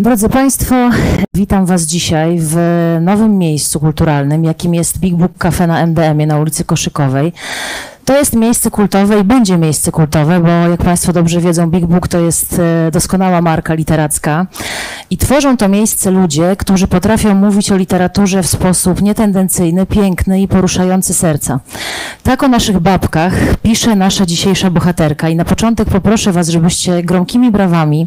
Drodzy Państwo, witam Was dzisiaj w nowym miejscu kulturalnym, jakim jest Big Book Cafe na MDM-ie na ulicy Koszykowej. To jest miejsce kultowe i będzie miejsce kultowe, bo jak Państwo dobrze wiedzą, Big Book to jest e, doskonała marka literacka. I tworzą to miejsce ludzie, którzy potrafią mówić o literaturze w sposób nietendencyjny, piękny i poruszający serca. Tak o naszych babkach pisze nasza dzisiejsza bohaterka. I na początek poproszę Was, żebyście gromkimi brawami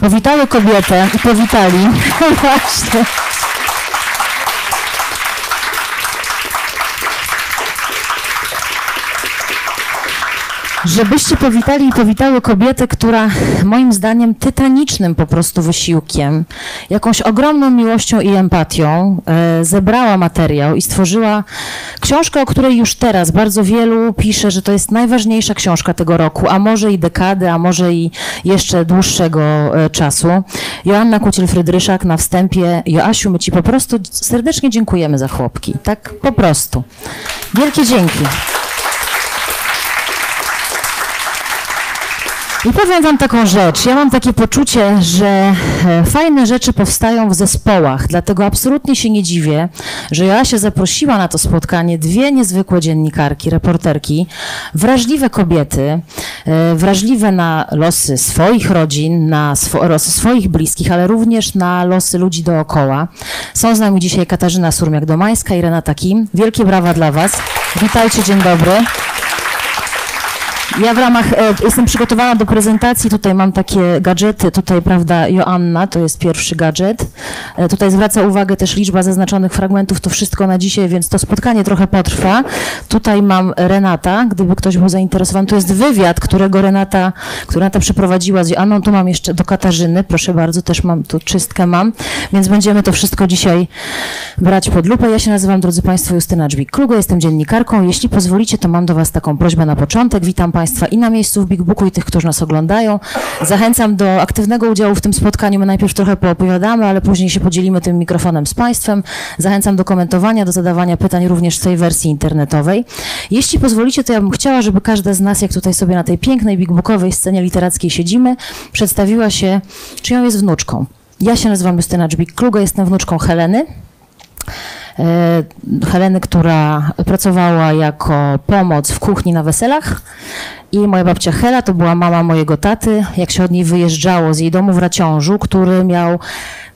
powitały kobietę i powitali. Właśnie żebyście powitali i powitały kobietę, która moim zdaniem tytanicznym po prostu wysiłkiem, jakąś ogromną miłością i empatią e, zebrała materiał i stworzyła książkę, o której już teraz bardzo wielu pisze, że to jest najważniejsza książka tego roku, a może i dekady, a może i jeszcze dłuższego e, czasu. Joanna Kuciel-Frydryszak na wstępie. Joasiu, my Ci po prostu serdecznie dziękujemy za chłopki. Tak po prostu. Wielkie dzięki. I powiem Wam taką rzecz. Ja mam takie poczucie, że e, fajne rzeczy powstają w zespołach, dlatego absolutnie się nie dziwię, że Joasia zaprosiła na to spotkanie dwie niezwykłe dziennikarki, reporterki, wrażliwe kobiety, e, wrażliwe na losy swoich rodzin, na swo losy swoich bliskich, ale również na losy ludzi dookoła. Są z nami dzisiaj Katarzyna Surmiak-Domańska i Renata Kim. Wielkie brawa dla Was. Witajcie, dzień dobry. Ja w ramach, e, jestem przygotowana do prezentacji, tutaj mam takie gadżety, tutaj prawda Joanna, to jest pierwszy gadżet. E, tutaj zwraca uwagę też liczba zaznaczonych fragmentów, to wszystko na dzisiaj, więc to spotkanie trochę potrwa. Tutaj mam Renata, gdyby ktoś był zainteresowany, to jest wywiad, którego Renata, który Renata przeprowadziła z Joanną, tu mam jeszcze do Katarzyny, proszę bardzo, też mam, tu czystkę mam, więc będziemy to wszystko dzisiaj brać pod lupę. Ja się nazywam, drodzy Państwo, Justyna Dżbik-Klugo, jestem dziennikarką. Jeśli pozwolicie, to mam do Was taką prośbę na początek. Witam Państwa Państwa i na miejscu w Big Booku i tych, którzy nas oglądają. Zachęcam do aktywnego udziału w tym spotkaniu. My najpierw trochę poopowiadamy, ale później się podzielimy tym mikrofonem z Państwem. Zachęcam do komentowania, do zadawania pytań również w tej wersji internetowej. Jeśli pozwolicie, to ja bym chciała, żeby każda z nas, jak tutaj sobie na tej pięknej Big Bookowej scenie literackiej siedzimy, przedstawiła się, czyją jest wnuczką. Ja się nazywam Justyna Dżbik-Kluga, jestem wnuczką Heleny. E, Heleny, która pracowała jako pomoc w kuchni na weselach. I moja babcia Hela to była mama mojego taty. Jak się od niej wyjeżdżało z jej domu w Raciążu, który miał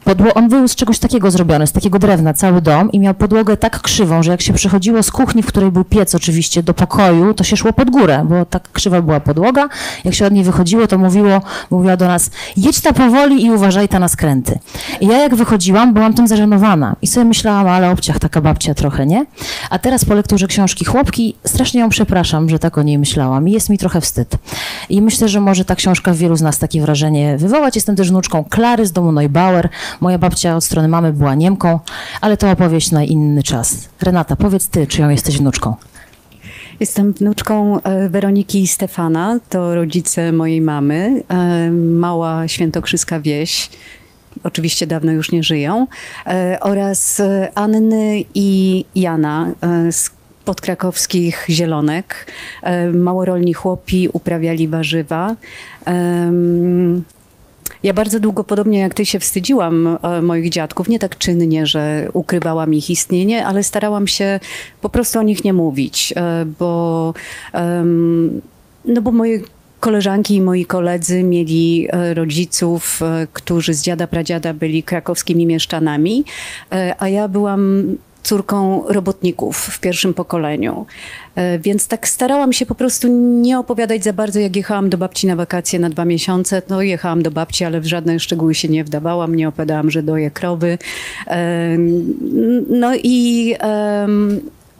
Podło on był z czegoś takiego zrobiony, z takiego drewna, cały dom i miał podłogę tak krzywą, że jak się przechodziło z kuchni, w której był piec oczywiście, do pokoju, to się szło pod górę, bo tak krzywa była podłoga. Jak się od niej wychodziło, to mówiło, mówiła do nas, jedź ta powoli i uważaj ta na skręty. I ja jak wychodziłam, byłam tym zażenowana i sobie myślałam, ale obciach taka babcia trochę, nie? A teraz po lekturze książki Chłopki, strasznie ją przepraszam, że tak o niej myślałam i jest mi trochę wstyd. I myślę, że może ta książka w wielu z nas takie wrażenie wywołać. Jestem też wnuczką Klary z domu Neubauer, Moja babcia od strony mamy była Niemką, ale to opowieść na inny czas. Renata, powiedz ty, czyją jesteś wnuczką? Jestem wnuczką e, Weroniki i Stefana, to rodzice mojej mamy, e, mała świętokrzyska wieś, oczywiście dawno już nie żyją, e, oraz Anny i Jana z podkrakowskich Zielonek. Małorolni chłopi uprawiali warzywa. Ja bardzo długo, podobnie jak ty, się wstydziłam e, moich dziadków. Nie tak czynnie, że ukrywałam ich istnienie, ale starałam się po prostu o nich nie mówić, e, bo, no bo moje koleżanki i moi koledzy mieli e, rodziców, którzy z dziada pradziada byli krakowskimi mieszczanami, a ja byłam córką robotników w pierwszym pokoleniu. E, więc tak starałam się po prostu nie opowiadać za bardzo, jak jechałam do babci na wakacje na dwa miesiące. No jechałam do babci, ale w żadne szczegóły się nie wdawałam. Nie opowiadałam, że doję krowy. E, no i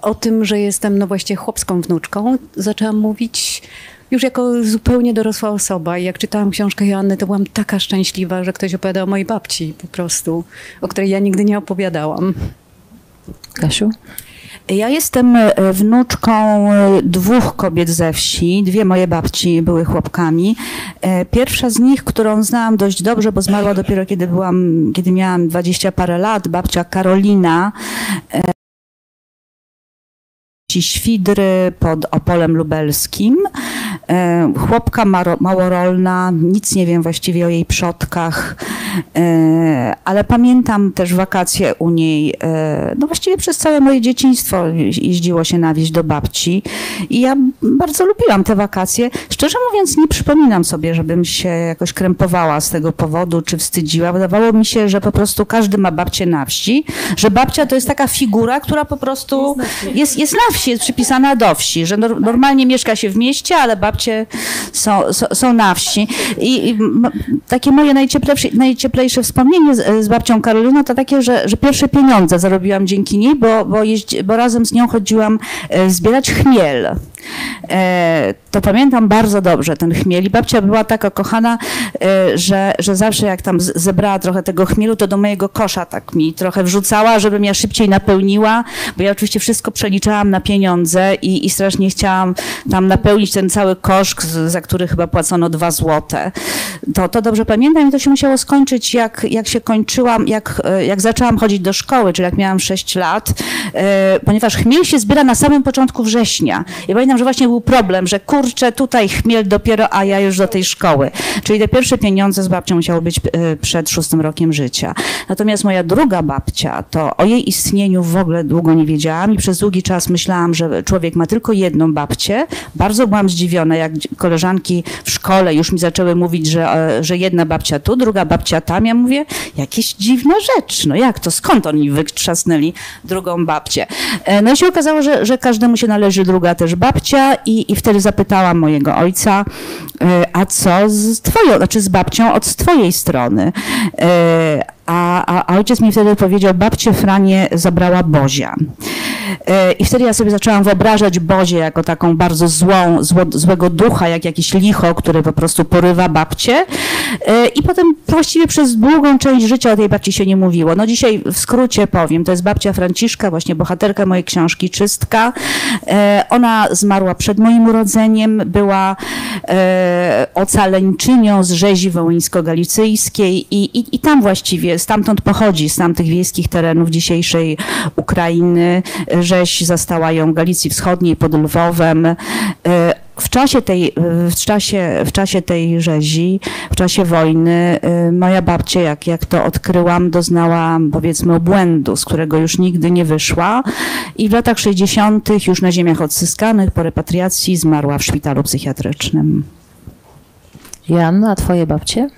o tym, że jestem no właśnie chłopską wnuczką, zaczęłam mówić już jako zupełnie dorosła osoba. I jak czytałam książkę Joanny, to byłam taka szczęśliwa, że ktoś opowiada o mojej babci po prostu, o której ja nigdy nie opowiadałam. Kasiu? Ja jestem e, wnuczką e, dwóch kobiet ze wsi. Dwie moje babci były chłopkami. E, Pierwsza z nich, którą znałam dość dobrze, bo zmarła dopiero kiedy byłam, kiedy miałam dwadzieścia parę lat, babcia Karolina. Świdry pod Opolem Lubelskim. E, Chłopka małorolna, nic nie wiem właściwie o jej przodkach, e, ale pamiętam też wakacje u niej. e, No właściwie przez całe moje dzieciństwo jeździło się na wieś do babci i ja bardzo lubiłam te wakacje. Szczerze mówiąc nie przypominam sobie, żebym się jakoś krępowała z tego powodu, czy wstydziła. Wydawało mi się, że po prostu każdy ma babcię na wsi, że babcia to jest taka figura, która po prostu jest, jest na wsi, jest przypisana do wsi, że nor- normalnie mieszka się w mieście, ale babcie są, są, na wsi. I, i takie moje najcieplejsze, najcieplejsze wspomnienie z, z babcią Karoliną to takie, że, że pierwsze pieniądze zarobiłam dzięki niej, bo, bo, jeździ, bo razem z nią chodziłam e, zbierać chmiel. E, to pamiętam bardzo dobrze ten chmiel i babcia była taka kochana, e, że, że zawsze jak tam zebrała trochę tego chmielu, to do mojego kosza tak mi trochę wrzucała, żebym ja szybciej napełniła, bo ja oczywiście wszystko przeliczałam na pieniądze i, i strasznie chciałam tam napełnić ten cały kosz, z- za który chyba płacono dwa złote. To, to dobrze pamiętam i to się musiało skończyć, jak, jak się kończyłam, jak, e, jak zaczęłam chodzić do szkoły, czyli jak miałam 6 lat, e, ponieważ chmiel się zbiera na samym początku września. I pamiętam, że właśnie był problem, że kurczę, tutaj chmiel dopiero, a ja już do tej szkoły. Czyli te pierwsze pieniądze z babcią musiały być e, przed szóstym rokiem życia. Natomiast moja druga babcia, to o jej istnieniu w ogóle długo nie wiedziałam i przez długi czas myślałam, że człowiek ma tylko jedną babcię. Bardzo byłam zdziwiona, jak koleżanki w szkole już mi zaczęły mówić, że, e, że jedna babcia tu, druga babcia tam. Ja mówię, jakieś dziwna rzecz. No jak to? Skąd oni wytrzasnęli drugą babcię? E, No i się okazało, że, że każdemu się należy druga też babcia i, i wtedy zapytałam mojego ojca, a co z twoją, znaczy z babcią od twojej strony? E, A, a, ojciec mi wtedy powiedział, babcię Franię zabrała Bozia. E, I wtedy ja sobie zaczęłam wyobrażać Bozię jako taką bardzo złą, zło, złego ducha, jak jakiś licho, który po prostu porywa babcię. E, I potem właściwie przez długą część życia o tej babci się nie mówiło. No dzisiaj w skrócie powiem, to jest babcia Franciszka, właśnie bohaterka mojej książki Czystka. E, Ona zmarła przed moim urodzeniem, była e, ocaleńczynią z rzezi wołyńsko-galicyjskiej i, i, i tam właściwie, stamtąd pochodzi, z tamtych wiejskich terenów dzisiejszej Ukrainy. Rzeź zastała ją Galicji Wschodniej pod Lwowem. E, W czasie, tej, w, czasie, w czasie tej rzezi, w czasie wojny, e, moja babcia, jak, jak to odkryłam, doznała powiedzmy obłędu, z którego już nigdy nie wyszła i w latach 60. już na ziemiach odzyskanych po repatriacji zmarła w szpitalu psychiatrycznym. Joanna, a twoje babcie?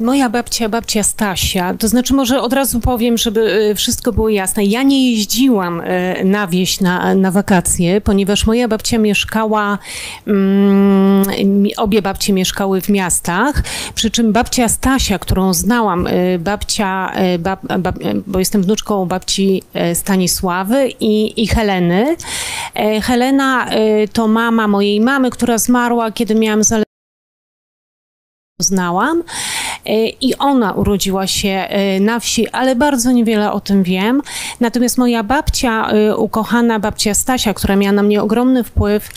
Moja babcia, babcia Stasia, to znaczy może od razu powiem, żeby y, wszystko było jasne. Ja nie jeździłam y, na wieś na, na wakacje, ponieważ moja babcia mieszkała, mi- obie babcie mieszkały w miastach, przy czym babcia Stasia, którą znałam, y, babcia, bab, bab, bo jestem wnuczką babci Stanisławy i, i Heleny. Helena to mama mojej mamy, która zmarła, kiedy miałam zaledwie znałam E, i ona urodziła się e, na wsi, ale bardzo niewiele o tym wiem. Natomiast moja babcia, e, ukochana babcia Stasia, która miała na mnie ogromny wpływ,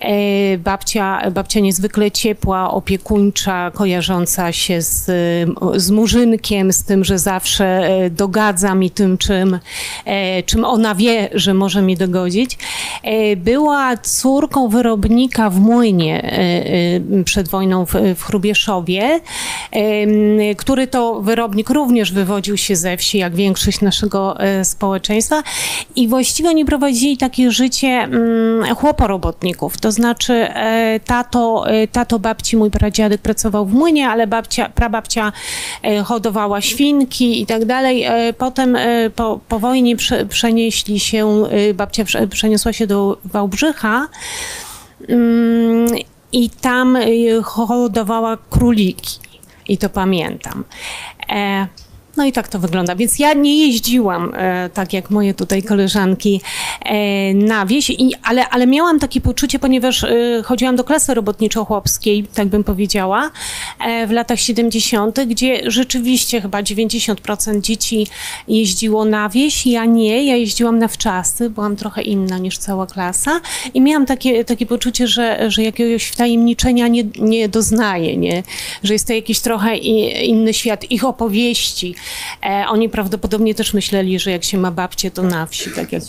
e, babcia, babcia niezwykle ciepła, opiekuńcza, kojarząca się z, z murzynkiem, z tym, że zawsze e, dogadza mi tym, czym, e, czym ona wie, że może mi dogodzić. E, Była córką wyrobnika w młynie e, e, przed wojną w, w który to wyrobnik również wywodził się ze wsi, jak większość naszego e, społeczeństwa. I właściwie oni prowadzili takie życie mm, chłoporobotników. To znaczy e, tato, e, tato babci, mój pradziadek pracował w młynie, ale babcia, prababcia hodowała świnki i tak dalej. Potem po, po wojnie prze, przenieśli się, babcia prze- przeniosła się do Wałbrzycha. Mm, I tam hodowała króliki. I to pamiętam. E, No i tak to wygląda. Więc ja nie jeździłam, e, tak jak moje tutaj koleżanki, e, na wieś, i, ale, ale miałam takie poczucie, ponieważ e, chodziłam do klasy robotniczo-chłopskiej, tak bym powiedziała, e, w latach 70., gdzie rzeczywiście chyba 90% dzieci jeździło na wieś. Ja nie, ja jeździłam na wczasy, byłam trochę inna niż cała klasa i miałam takie, takie poczucie, że, że jakiegoś wtajemniczenia nie, nie doznaję, nie? że jest to jakiś trochę inny świat ich opowieści. E, oni prawdopodobnie też myśleli, że jak się ma babcie, to na wsi, tak jak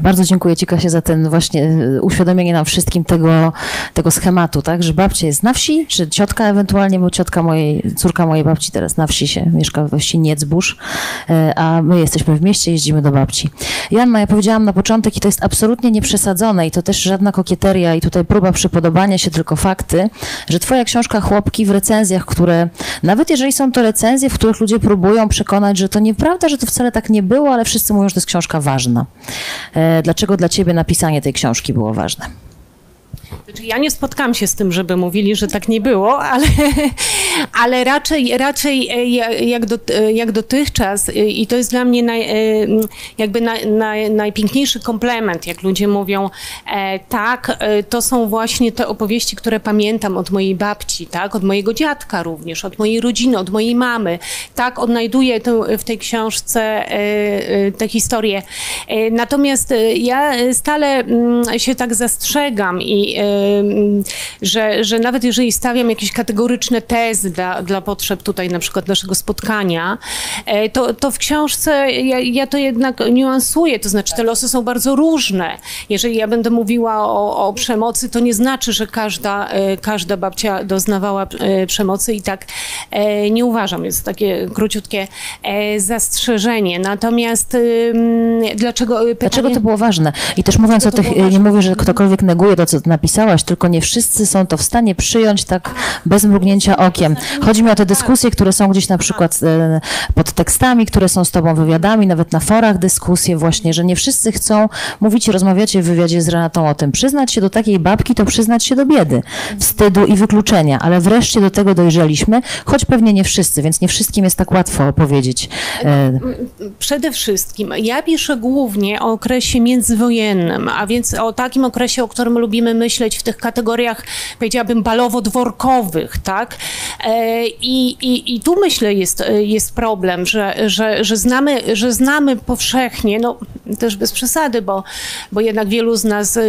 Bardzo dziękuję Ci, Kasia, za ten właśnie e, uświadomienie nam wszystkim tego, tego schematu, tak, że babcia jest na wsi, czy ciotka ewentualnie, bo ciotka mojej, córka mojej babci teraz na wsi się mieszka we wsi Niecbórz, e, a my jesteśmy w mieście, jeździmy do babci. Janna, ja powiedziałam na początek i to jest absolutnie nieprzesadzone i to też żadna kokieteria i tutaj próba przypodobania się, tylko fakty, że Twoja książka Chłopki w recenzjach, które, nawet jeżeli są to recenzje, w których ludzie próbują przekonać, że to nieprawda, że to wcale tak nie było, ale wszyscy mówią, że to jest książka ważna. E, Dlaczego dla Ciebie napisanie tej książki było ważne? Znaczy, ja nie spotkałam się z tym, żeby mówili, że tak nie było, ale, ale raczej, raczej e, ja- jak, do, jak dotychczas e, i to jest dla mnie naj, e, jakby naj, naj, najpiękniejszy komplement, jak ludzie mówią, e, tak, e, to są właśnie te opowieści, które pamiętam od mojej babci, tak, od mojego dziadka również, od mojej rodziny, od mojej mamy. Tak, odnajduję w tej książce e, e, te historie. E, Natomiast e, ja stale mm, się tak zastrzegam i e, że, że nawet jeżeli stawiam jakieś kategoryczne tezy dla, dla potrzeb tutaj na przykład naszego spotkania, e, to, to w książce ja, ja to jednak niuansuję, to znaczy te losy są bardzo różne. Jeżeli ja będę mówiła o, o przemocy, to nie znaczy, że każda, e, każda babcia doznawała e, przemocy i tak nie uważam. Jest takie króciutkie zastrzeżenie. Natomiast dlaczego pytanie... Dlaczego to było ważne? I też mówiąc o tych, nie mówię, że ktokolwiek neguje to, co tylko nie wszyscy są to w stanie przyjąć tak bez mrugnięcia okiem. Chodzi mi o te dyskusje, które są gdzieś na przykład e, pod tekstami, które są z tobą wywiadami, nawet na forach dyskusje właśnie, że nie wszyscy chcą mówić rozmawiacie w wywiadzie z Renatą o tym. Przyznać się do takiej babki to przyznać się do biedy, wstydu i wykluczenia, ale wreszcie do tego dojrzeliśmy, choć pewnie nie wszyscy, więc nie wszystkim jest tak łatwo opowiedzieć. E, Przede wszystkim ja piszę głównie o okresie międzywojennym, a więc o takim okresie, o którym lubimy myśleć w tych kategoriach, powiedziałabym, balowo-dworkowych, tak? E, I, i, i tu myślę jest, jest problem, że, że, że, znamy, że znamy powszechnie, no też bez przesady, bo, bo jednak wielu z nas y,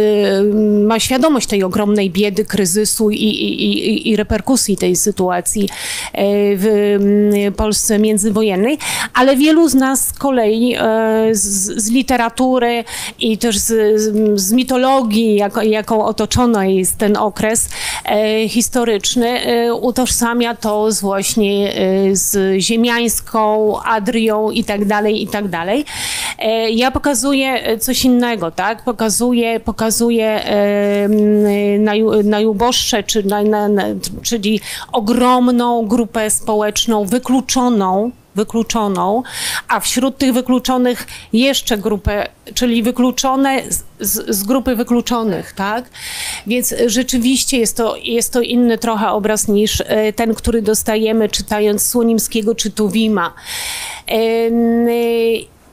ma świadomość tej ogromnej biedy, kryzysu i, i, i, i reperkusji tej sytuacji e, w Polsce międzywojennej, ale wielu z nas z kolei e, z, z literatury i też z, z- mitologii, jako, jaką otoczono jest ten okres e, historyczny, e, utożsamia to z właśnie e, z ziemiańską Adrią i tak dalej, i tak dalej. Ja pokazuję coś innego, tak? Pokazuję, pokazuję m, naju- najuboższe, czy, na, na, na, czyli ogromną grupę społeczną wykluczoną, wykluczoną, a wśród tych wykluczonych jeszcze grupę, czyli wykluczone z, z, grupy wykluczonych, tak? Więc rzeczywiście jest to, jest to inny trochę obraz niż e, ten, który dostajemy czytając Słonimskiego czy Tuwima.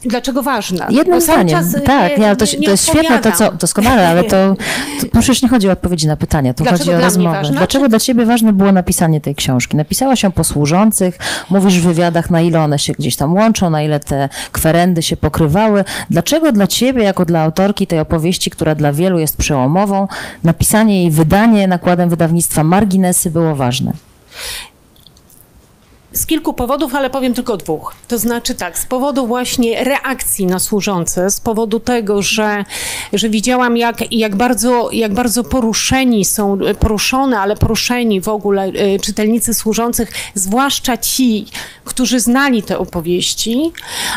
Dlaczego ważna? Jednym zdaniem. e, tak, nie, ale to, nie- to jest świetne, to co, doskonale, ale to, to przecież nie chodzi o odpowiedzi na pytania, to Dlaczego chodzi o rozmowę. Dlaczego dla ciebie ważne było napisanie tej książki? Napisałaś ją po służących, mówisz w wywiadach, na ile one się gdzieś tam łączą, na ile te kwerendy się pokrywały. Dlaczego dla ciebie, jako dla autorki tej opowieści, która dla wielu jest przełomową, napisanie jej wydanie nakładem wydawnictwa Marginesy było ważne? Z kilku powodów, ale powiem tylko dwóch. To znaczy tak, z powodu właśnie reakcji na służące, z powodu tego, że, że widziałam, jak, jak, bardzo, jak bardzo poruszeni są, poruszone, ale poruszeni w ogóle e, czytelnicy służących, zwłaszcza ci, którzy znali te opowieści,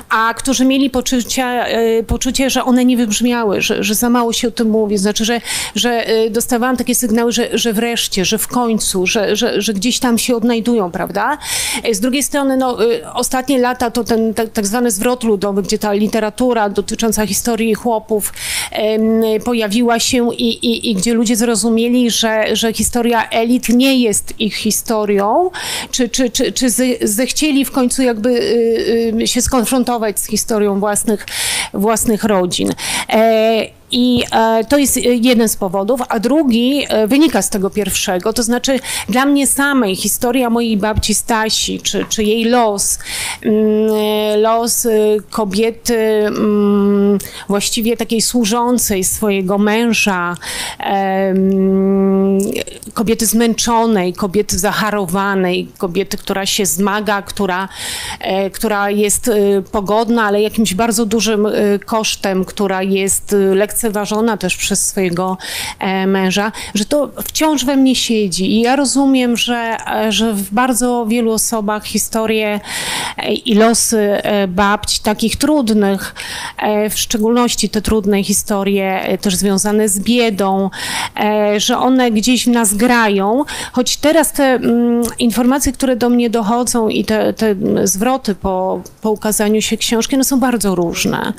a którzy mieli poczucie, e, poczucie że one nie wybrzmiały, że, że za mało się o tym mówi. Znaczy, że, że e, dostawałam takie sygnały, że, że wreszcie, że w końcu, że, że, że gdzieś tam się odnajdują, prawda? Z drugiej strony, no, y, ostatnie lata to ten tak, tak zwany zwrot ludowy, gdzie ta literatura dotycząca historii chłopów pojawiła się i, i, i gdzie ludzie zrozumieli, że, że historia elit nie jest ich historią, czy, czy, czy, czy zechcieli w końcu jakby y, y, się skonfrontować z historią własnych, własnych rodzin. I e, to jest jeden z powodów, a drugi e, wynika z tego pierwszego, to znaczy dla mnie samej historia mojej babci Stasi, czy, czy jej los, mm, los e, kobiety mm, właściwie takiej służącej swojego męża, mm, kobiety zmęczonej, kobiety zaharowanej, kobiety, która się zmaga, która, która jest pogodna, ale jakimś bardzo dużym kosztem, która jest lekceważona lekceważona też przez swojego e, męża, że to wciąż we mnie siedzi. I ja rozumiem, że, e, że w bardzo wielu osobach historie e, i losy babci, takich trudnych, w szczególności te trudne historie też związane z biedą, że one gdzieś w nas grają, choć teraz te mm, informacje, które do mnie dochodzą i te, te zwroty po, po ukazaniu się książki, no są bardzo różne.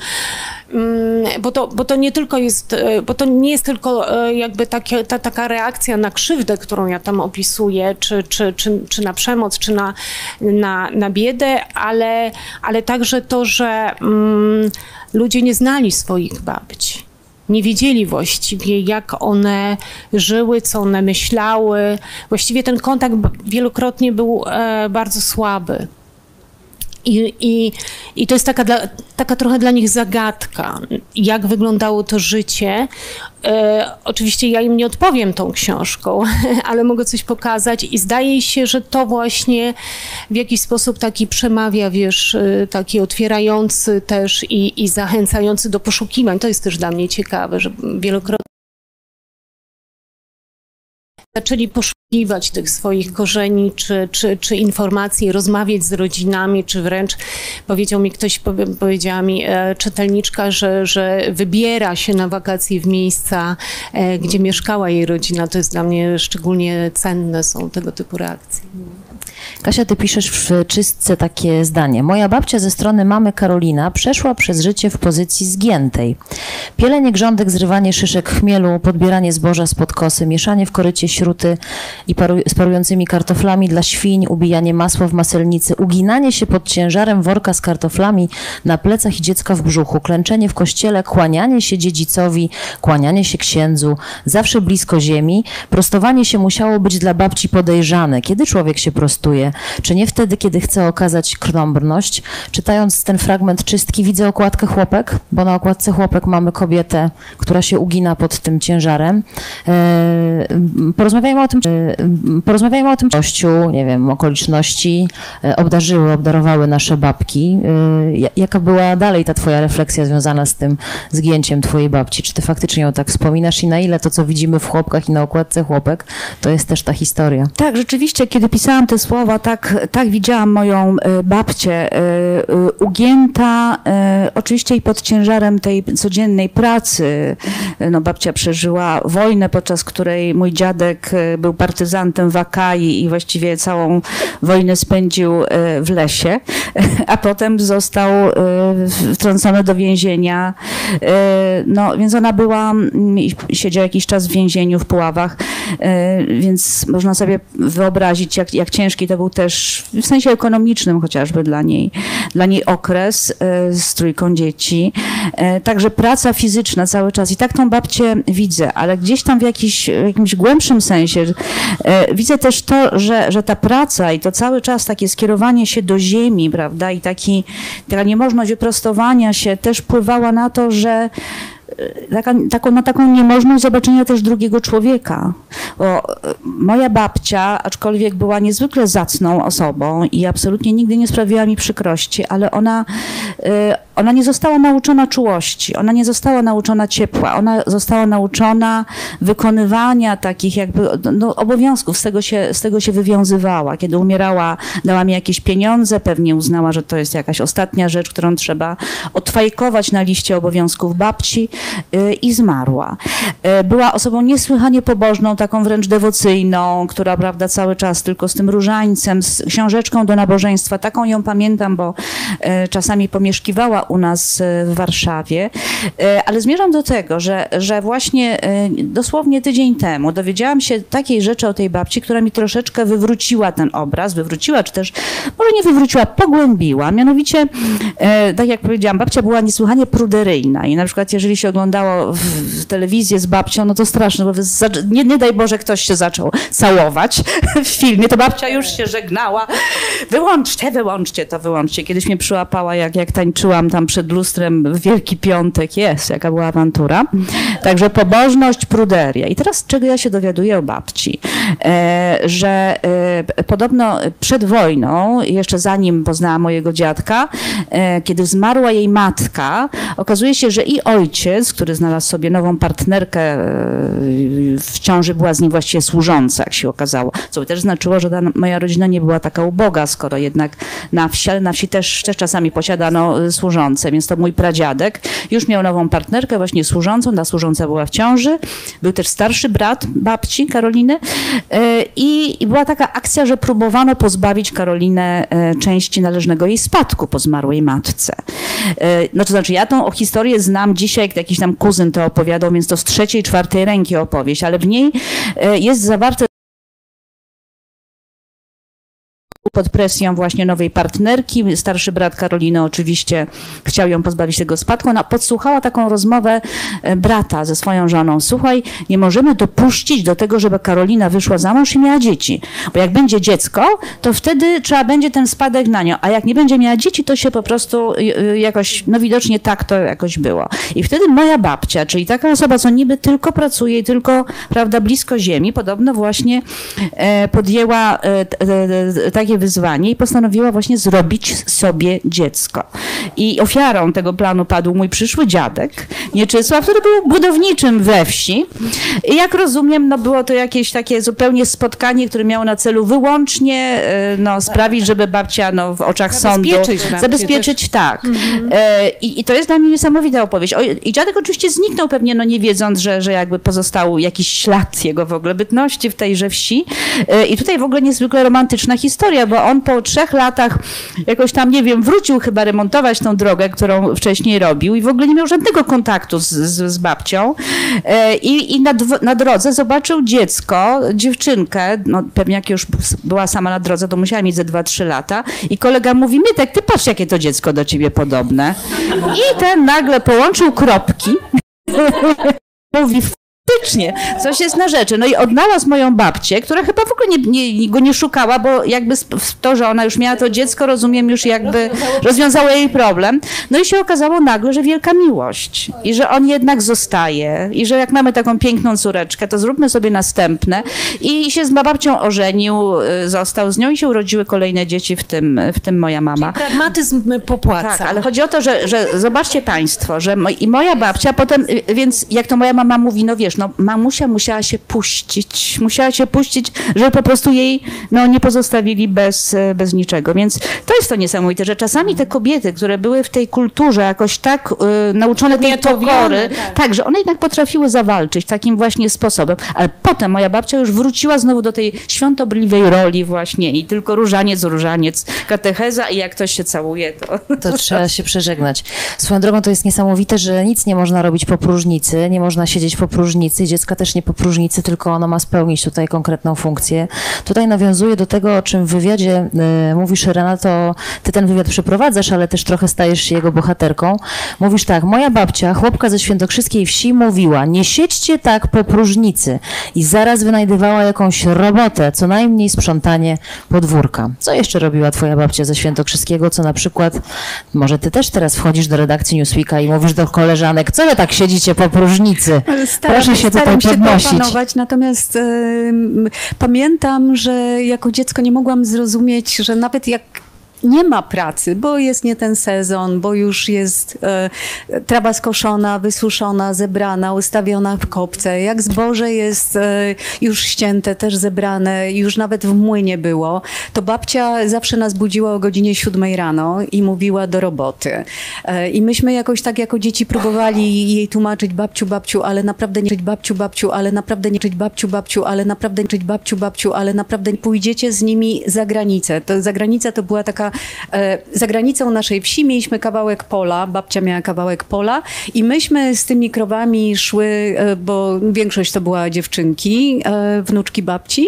Mm, bo to, bo to nie tylko jest, e, bo to nie jest tylko e, jakby takie, ta, taka reakcja na krzywdę, którą ja tam opisuję, czy, czy, czy, czy na przemoc, czy na, na, na biedę, ale, ale także to, że mm, ludzie nie znali swoich babci nie wiedzieli właściwie, jak one żyły, co one myślały. Właściwie ten kontakt wielokrotnie był e, bardzo słaby. I, i, I to jest taka, dla, taka trochę dla nich zagadka, jak wyglądało to życie. E, oczywiście ja im nie odpowiem tą książką, ale mogę coś pokazać i zdaje się, że to właśnie w jakiś sposób taki przemawia, wiesz, e, taki otwierający też i, i zachęcający do poszukiwań. To jest też dla mnie ciekawe, że wielokrotnie zaczęli poszukiwać tych swoich korzeni, czy, czy, czy informacji, rozmawiać z rodzinami, czy wręcz powiedział mi ktoś, powiedziała mi e, czytelniczka, że, że wybiera się na wakacje w miejsca, e, gdzie mieszkała jej rodzina. To jest dla mnie szczególnie cenne, są tego typu reakcje. Kasia, ty piszesz w czystce takie zdanie. Moja babcia ze strony mamy Karolina przeszła przez życie w pozycji zgiętej. Pielenie grządek, zrywanie szyszek chmielu, podbieranie zboża spod kosy, mieszanie w korycie śruty i paru, z parującymi kartoflami dla świń, ubijanie masła w maselnicy, uginanie się pod ciężarem worka z kartoflami na plecach i dziecka w brzuchu, klęczenie w kościele, kłanianie się dziedzicowi, kłanianie się księdzu, zawsze blisko ziemi. Prostowanie się musiało być dla babci podejrzane. Kiedy człowiek się prostuje? Czy nie wtedy, kiedy chcę okazać krnąbrność? Czytając ten fragment czystki, widzę okładkę chłopek, bo na okładce chłopek mamy kobietę, która się ugina pod tym ciężarem. E, porozmawiajmy o tym, e, porozmawiajmy o tym kościół, nie wiem, okoliczności e, obdarzyły, obdarowały nasze babki. Jaka była dalej ta twoja refleksja związana z tym zgięciem twojej babci? Czy ty faktycznie ją tak wspominasz i na ile to, co widzimy w chłopkach i na okładce chłopek, to jest też ta historia? Tak, rzeczywiście, kiedy pisałam te słowa, tak, tak widziałam moją e, babcię e, e, ugięta, oczywiście i pod ciężarem tej codziennej pracy. No, babcia przeżyła wojnę, podczas której mój dziadek był partyzantem w Akai i właściwie całą wojnę spędził w lesie, a potem został wtrącony do więzienia. No, więc ona była, siedziała jakiś czas w więzieniu w Puławach, więc można sobie wyobrazić, jak, jak ciężki to był też w sensie ekonomicznym chociażby dla niej, dla niej okres e, z trójką dzieci. E, także praca fizyczna cały czas. I tak tą babcię widzę, ale gdzieś tam w, jakiś, jakimś głębszym sensie e, widzę też to, że, że ta praca i to cały czas takie skierowanie się do ziemi, prawda, i taki, taka niemożność wyprostowania się też wpływała na to, że taka, taką, na taką niemożność zobaczenia też drugiego człowieka. Bo e, moja babcia, aczkolwiek była niezwykle zacną osobą i absolutnie nigdy nie sprawiła mi przykrości, ale ona, e, ona nie została nauczona czułości, ona nie została nauczona ciepła, ona została nauczona wykonywania takich jakby no, obowiązków, z tego, się, z tego się wywiązywała. Kiedy umierała, dała mi jakieś pieniądze, pewnie uznała, że to jest jakaś ostatnia rzecz, którą trzeba odfajkować na liście obowiązków babci yy, i zmarła. Yy, była osobą niesłychanie pobożną, taką wręcz dewocyjną, która prawda, cały czas tylko z tym różańcem, z książeczką do nabożeństwa, taką ją pamiętam, bo yy, czasami pomieszkiwała u nas e, w Warszawie, e, ale zmierzam do tego, że, że właśnie e, dosłownie tydzień temu dowiedziałam się takiej rzeczy o tej babci, która mi troszeczkę wywróciła ten obraz, wywróciła, czy też może nie wywróciła, pogłębiła. Mianowicie, tak jak powiedziałam, babcia była niesłychanie pruderyjna i na przykład jeżeli się oglądało w, telewizję z babcią, no to straszne, bo nie, nie daj Boże ktoś się zaczął całować w filmie, to babcia już się żegnała. Wyłączcie, wyłączcie to, wyłączcie. Kiedyś mnie przyłapała, jak, jak tańczyłam tam przed lustrem Wielki Piątek, jest, jaka była awantura. Także pobożność, pruderia. I teraz czego ja się dowiaduję o babci? E, że e, podobno przed wojną, jeszcze zanim poznała mojego dziadka, e, kiedy zmarła jej matka, okazuje się, że i ojciec, który znalazł sobie nową partnerkę, w ciąży była z nim właściwie służąca, jak się okazało. Co by też znaczyło, że ta moja rodzina nie była taka uboga, skoro jednak na wsi, ale na wsi też, też czasami posiadano służącą służące, więc to mój pradziadek już miał nową partnerkę, właśnie służącą, ta służąca była w ciąży. Był też starszy brat babci Karoliny e, i, była taka akcja, że próbowano pozbawić Karolinę e, części należnego jej spadku po zmarłej matce. E, no to znaczy, ja tą historię znam dzisiaj, jak jakiś tam kuzyn to opowiadał, więc to z trzeciej, czwartej ręki opowieść, ale w niej jest zawarte pod presją właśnie nowej partnerki. Starszy brat Karoliny oczywiście chciał ją pozbawić tego spadku. Ona podsłuchała taką rozmowę e, brata ze swoją żoną. Słuchaj, nie możemy dopuścić do tego, żeby Karolina wyszła za mąż i miała dzieci. Bo jak będzie dziecko, to wtedy trzeba będzie ten spadek na nią. A jak nie będzie miała dzieci, to się po prostu y, y, jakoś, no widocznie tak to jakoś było. I wtedy moja babcia, czyli taka osoba, co niby tylko pracuje i tylko, prawda, blisko ziemi, podobno właśnie e, podjęła e, takie wyzwanie i postanowiła właśnie zrobić sobie dziecko. I ofiarą tego planu padł mój przyszły dziadek, Nieczysław, który był budowniczym we wsi. I jak rozumiem, no było to jakieś takie zupełnie spotkanie, które miało na celu wyłącznie e, no, sprawić, żeby babcia no, w oczach sądu zabezpieczyć, tak. Mhm. E, I, I, to jest dla mnie niesamowita opowieść. O, I dziadek oczywiście zniknął pewnie, no nie wiedząc, że, że jakby pozostał jakiś ślad jego w ogóle bytności w tejże wsi. E, I tutaj w ogóle niezwykle romantyczna historia, bo on po trzech latach jakoś tam, nie wiem, wrócił chyba remontować tą drogę, którą wcześniej robił i w ogóle nie miał żadnego kontaktu z, z, z babcią. E, I, i na, na drodze zobaczył dziecko, dziewczynkę, no pewnie jak już była sama na drodze, to musiała mieć ze 2-3 lata i kolega mówi, Mietek, ty patrz, jakie to dziecko do ciebie podobne. I ten nagle połączył kropki. Mówi, faktycznie, coś jest na rzeczy. No i odnalazł moją babcię, która chyba w ogóle nie, nie, go nie szukała, bo jakby to, że ona już miała to dziecko, rozumiem, już jakby rozwiązało jej problem. No i się okazało nagle, że wielka miłość i że on jednak zostaje i że jak mamy taką piękną córeczkę, to zróbmy sobie następne. I się z babcią ożenił, y, został z nią i się urodziły kolejne dzieci, w tym, w tym moja mama. Czyli pragmatyzm popłaca. Tak, ale chodzi o to, że, że zobaczcie państwo, że i moja babcia potem, y, więc jak to moja mama mówi, no wiesz, no mamusia musiała się puścić, musiała się puścić, żeby po prostu jej no, nie pozostawili bez, bez niczego. Więc to jest to niesamowite, że czasami te kobiety, które były w tej kulturze jakoś tak y, nauczone tej pokory, tak. tak, że one jednak potrafiły zawalczyć takim właśnie sposobem, ale potem moja babcia już wróciła znowu do tej świątobliwej roli właśnie i tylko różaniec, różaniec, katecheza i jak ktoś się całuje, to... To trzeba się przeżegnać. Swoją drogą to jest niesamowite, że nic nie można robić po próżnicy, nie można siedzieć po próżnicy, próżnicy, dziecka też nie po próżnicy, tylko ono ma spełnić tutaj konkretną funkcję. Tutaj nawiązuje do tego, o czym w wywiadzie y, mówisz, Renato, ty ten wywiad przeprowadzasz, ale też trochę stajesz się jego bohaterką. Mówisz tak, moja babcia, chłopka ze świętokrzyskiej wsi, mówiła, nie siedźcie tak po próżnicy i zaraz wynajdywała jakąś robotę, co najmniej sprzątanie podwórka. Co jeszcze robiła twoja babcia ze świętokrzyskiego, co na przykład, może ty też teraz wchodzisz do redakcji Newsweeka i mówisz do koleżanek, co wy tak siedzicie po próżnicy? Proszę się tutaj się podnosić. Opanować, natomiast y, pamiętam, że jako dziecko nie mogłam zrozumieć, że nawet jak nie ma pracy, bo jest nie ten sezon, bo już jest e, trawa skoszona, wysuszona, zebrana, ustawiona w kopce. Jak zboże jest e, już ścięte, też zebrane, już nawet w młynie było, to babcia zawsze nas budziła o godzinie siódmej rano i mówiła do roboty. E, I myśmy jakoś tak jako dzieci próbowali jej tłumaczyć babciu, babciu, ale naprawdę nie czyć babciu, babciu, ale naprawdę nie czyć babciu, babciu, ale naprawdę nie czyć babciu, babciu, ale naprawdę pójdziecie z nimi za granicę. To za granica to była taka, e, za granicą naszej wsi mieliśmy kawałek pola, babcia miała kawałek pola i myśmy z tymi krowami szły, e, bo większość to była dziewczynki, e, wnuczki babci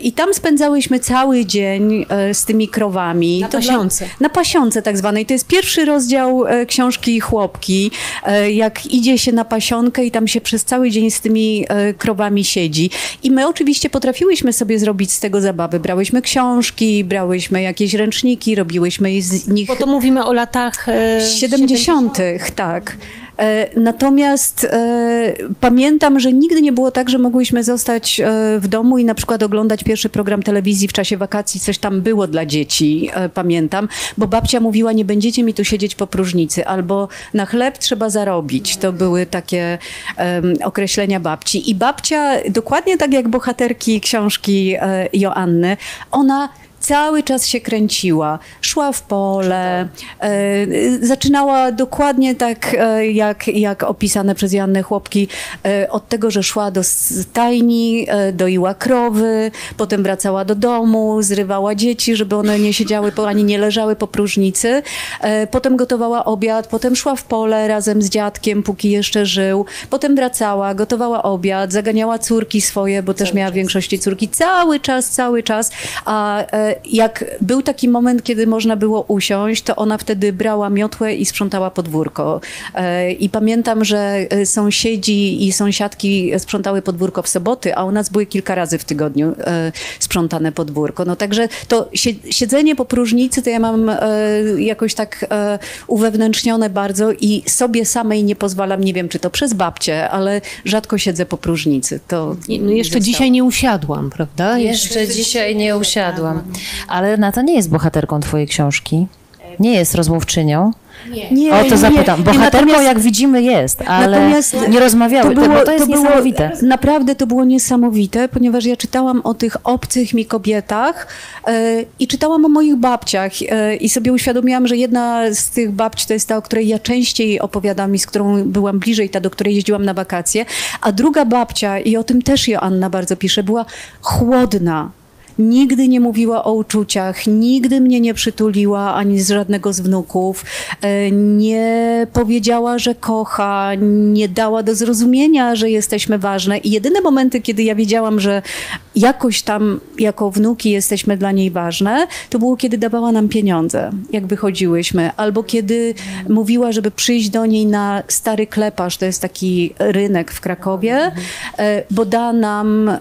i tam spędzałyśmy cały dzień z tymi krowami. Na To dla- pasiące. na pasiące tak zwanej. To jest pierwszy rozdział książki Chłopki, jak idzie się na pasionkę i tam się przez cały dzień z tymi krowami siedzi. I my oczywiście potrafiłyśmy sobie zrobić z tego zabawy. Brałyśmy książki, brałyśmy jakieś ręczniki, robiłyśmy z nich Bo to mówimy o latach e, 70., tak. E, Natomiast e, pamiętam, że nigdy nie było tak, że mogłyśmy zostać e, w domu i na przykład oglądać pierwszy program telewizji w czasie wakacji, coś tam było dla dzieci, e, pamiętam, bo babcia mówiła, nie będziecie mi tu siedzieć po próżnicy, albo na chleb trzeba zarobić. To były takie określenia babci. I babcia, dokładnie tak jak bohaterki książki e, Joanny, ona cały czas się kręciła. Szła w pole, e, zaczynała dokładnie tak, e, jak, jak opisane przez Joannę Chłopki, e, od tego, że szła do stajni, doiła krowy, potem wracała do domu, zrywała dzieci, żeby one nie siedziały ani nie leżały po próżnicy. Potem gotowała obiad, potem szła w pole razem z dziadkiem, póki jeszcze żył. Potem wracała, gotowała obiad, zaganiała córki swoje, bo też miała w większości córki. Cały czas, cały czas. A jak był taki moment, kiedy można było usiąść, to ona wtedy brała miotłę i sprzątała podwórko. E, I pamiętam, że e, sąsiedzi i sąsiadki sprzątały podwórko w soboty, a u nas były kilka razy w tygodniu e, sprzątane podwórko. No także to sie- siedzenie po próżnicy to ja mam jakoś tak uwewnętrznione bardzo i sobie samej nie pozwalam, nie wiem czy to przez babcię, ale rzadko siedzę po próżnicy. To No jeszcze dzisiaj nie usiadłam, prawda? Jeszcze dzisiaj nie usiadłam. Ale Nata nie jest bohaterką twojej książki. Nie jest rozmówczynią. nie, O to nie, zapytam. nie, Bohaterką, jak widzimy, jest, ale nie rozmawiały, to, bo to jest niesamowite. Naprawdę to było niesamowite, ponieważ ja czytałam o tych obcych mi kobietach e, i czytałam o moich babciach e, i sobie uświadomiłam, że jedna z tych babci to jest ta, o której ja częściej opowiadam i z którą byłam bliżej, ta, do której jeździłam na wakacje, a druga babcia, i o tym też Joanna bardzo pisze, była chłodna. Nigdy nie mówiła o uczuciach, nigdy mnie nie przytuliła ani z żadnego z wnuków, e, nie powiedziała, że kocha, nie dała do zrozumienia, że jesteśmy ważne. I jedyne momenty, kiedy ja wiedziałam, że jakoś tam jako wnuki jesteśmy dla niej ważne, to było, kiedy dawała nam pieniądze, jak wychodziłyśmy, albo kiedy mówiła, żeby przyjść do niej na stary kleparz, to jest taki rynek w Krakowie, e, bo da nam e,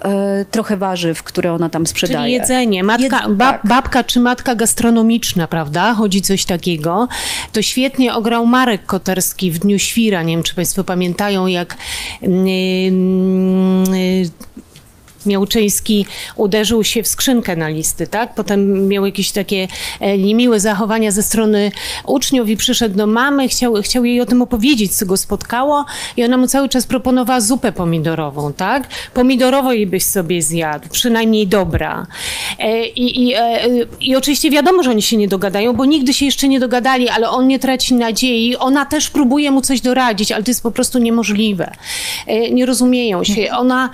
trochę warzyw, które ona tam sprzedaje. Jedzenie. Matka, Jed- bab, tak. babka czy matka gastronomiczna, prawda? Chodzi coś takiego. To świetnie ograł Marek Koterski w Dniu Świra. Nie wiem, czy Państwo pamiętają, jak mm, yy, Miałczyński uderzył się w skrzynkę na listy, tak? Potem miał jakieś takie e, niemiłe zachowania ze strony uczniów i przyszedł do mamy, chciał, chciał jej o tym opowiedzieć, co go spotkało i ona mu cały czas proponowała zupę pomidorową, tak? Pomidorową jej byś sobie zjadł, przynajmniej dobra. E, I, i, e, I oczywiście wiadomo, że oni się nie dogadają, bo nigdy się jeszcze nie dogadali, ale on nie traci nadziei. Ona też próbuje mu coś doradzić, ale to jest po prostu niemożliwe. Nie rozumieją się. Ona,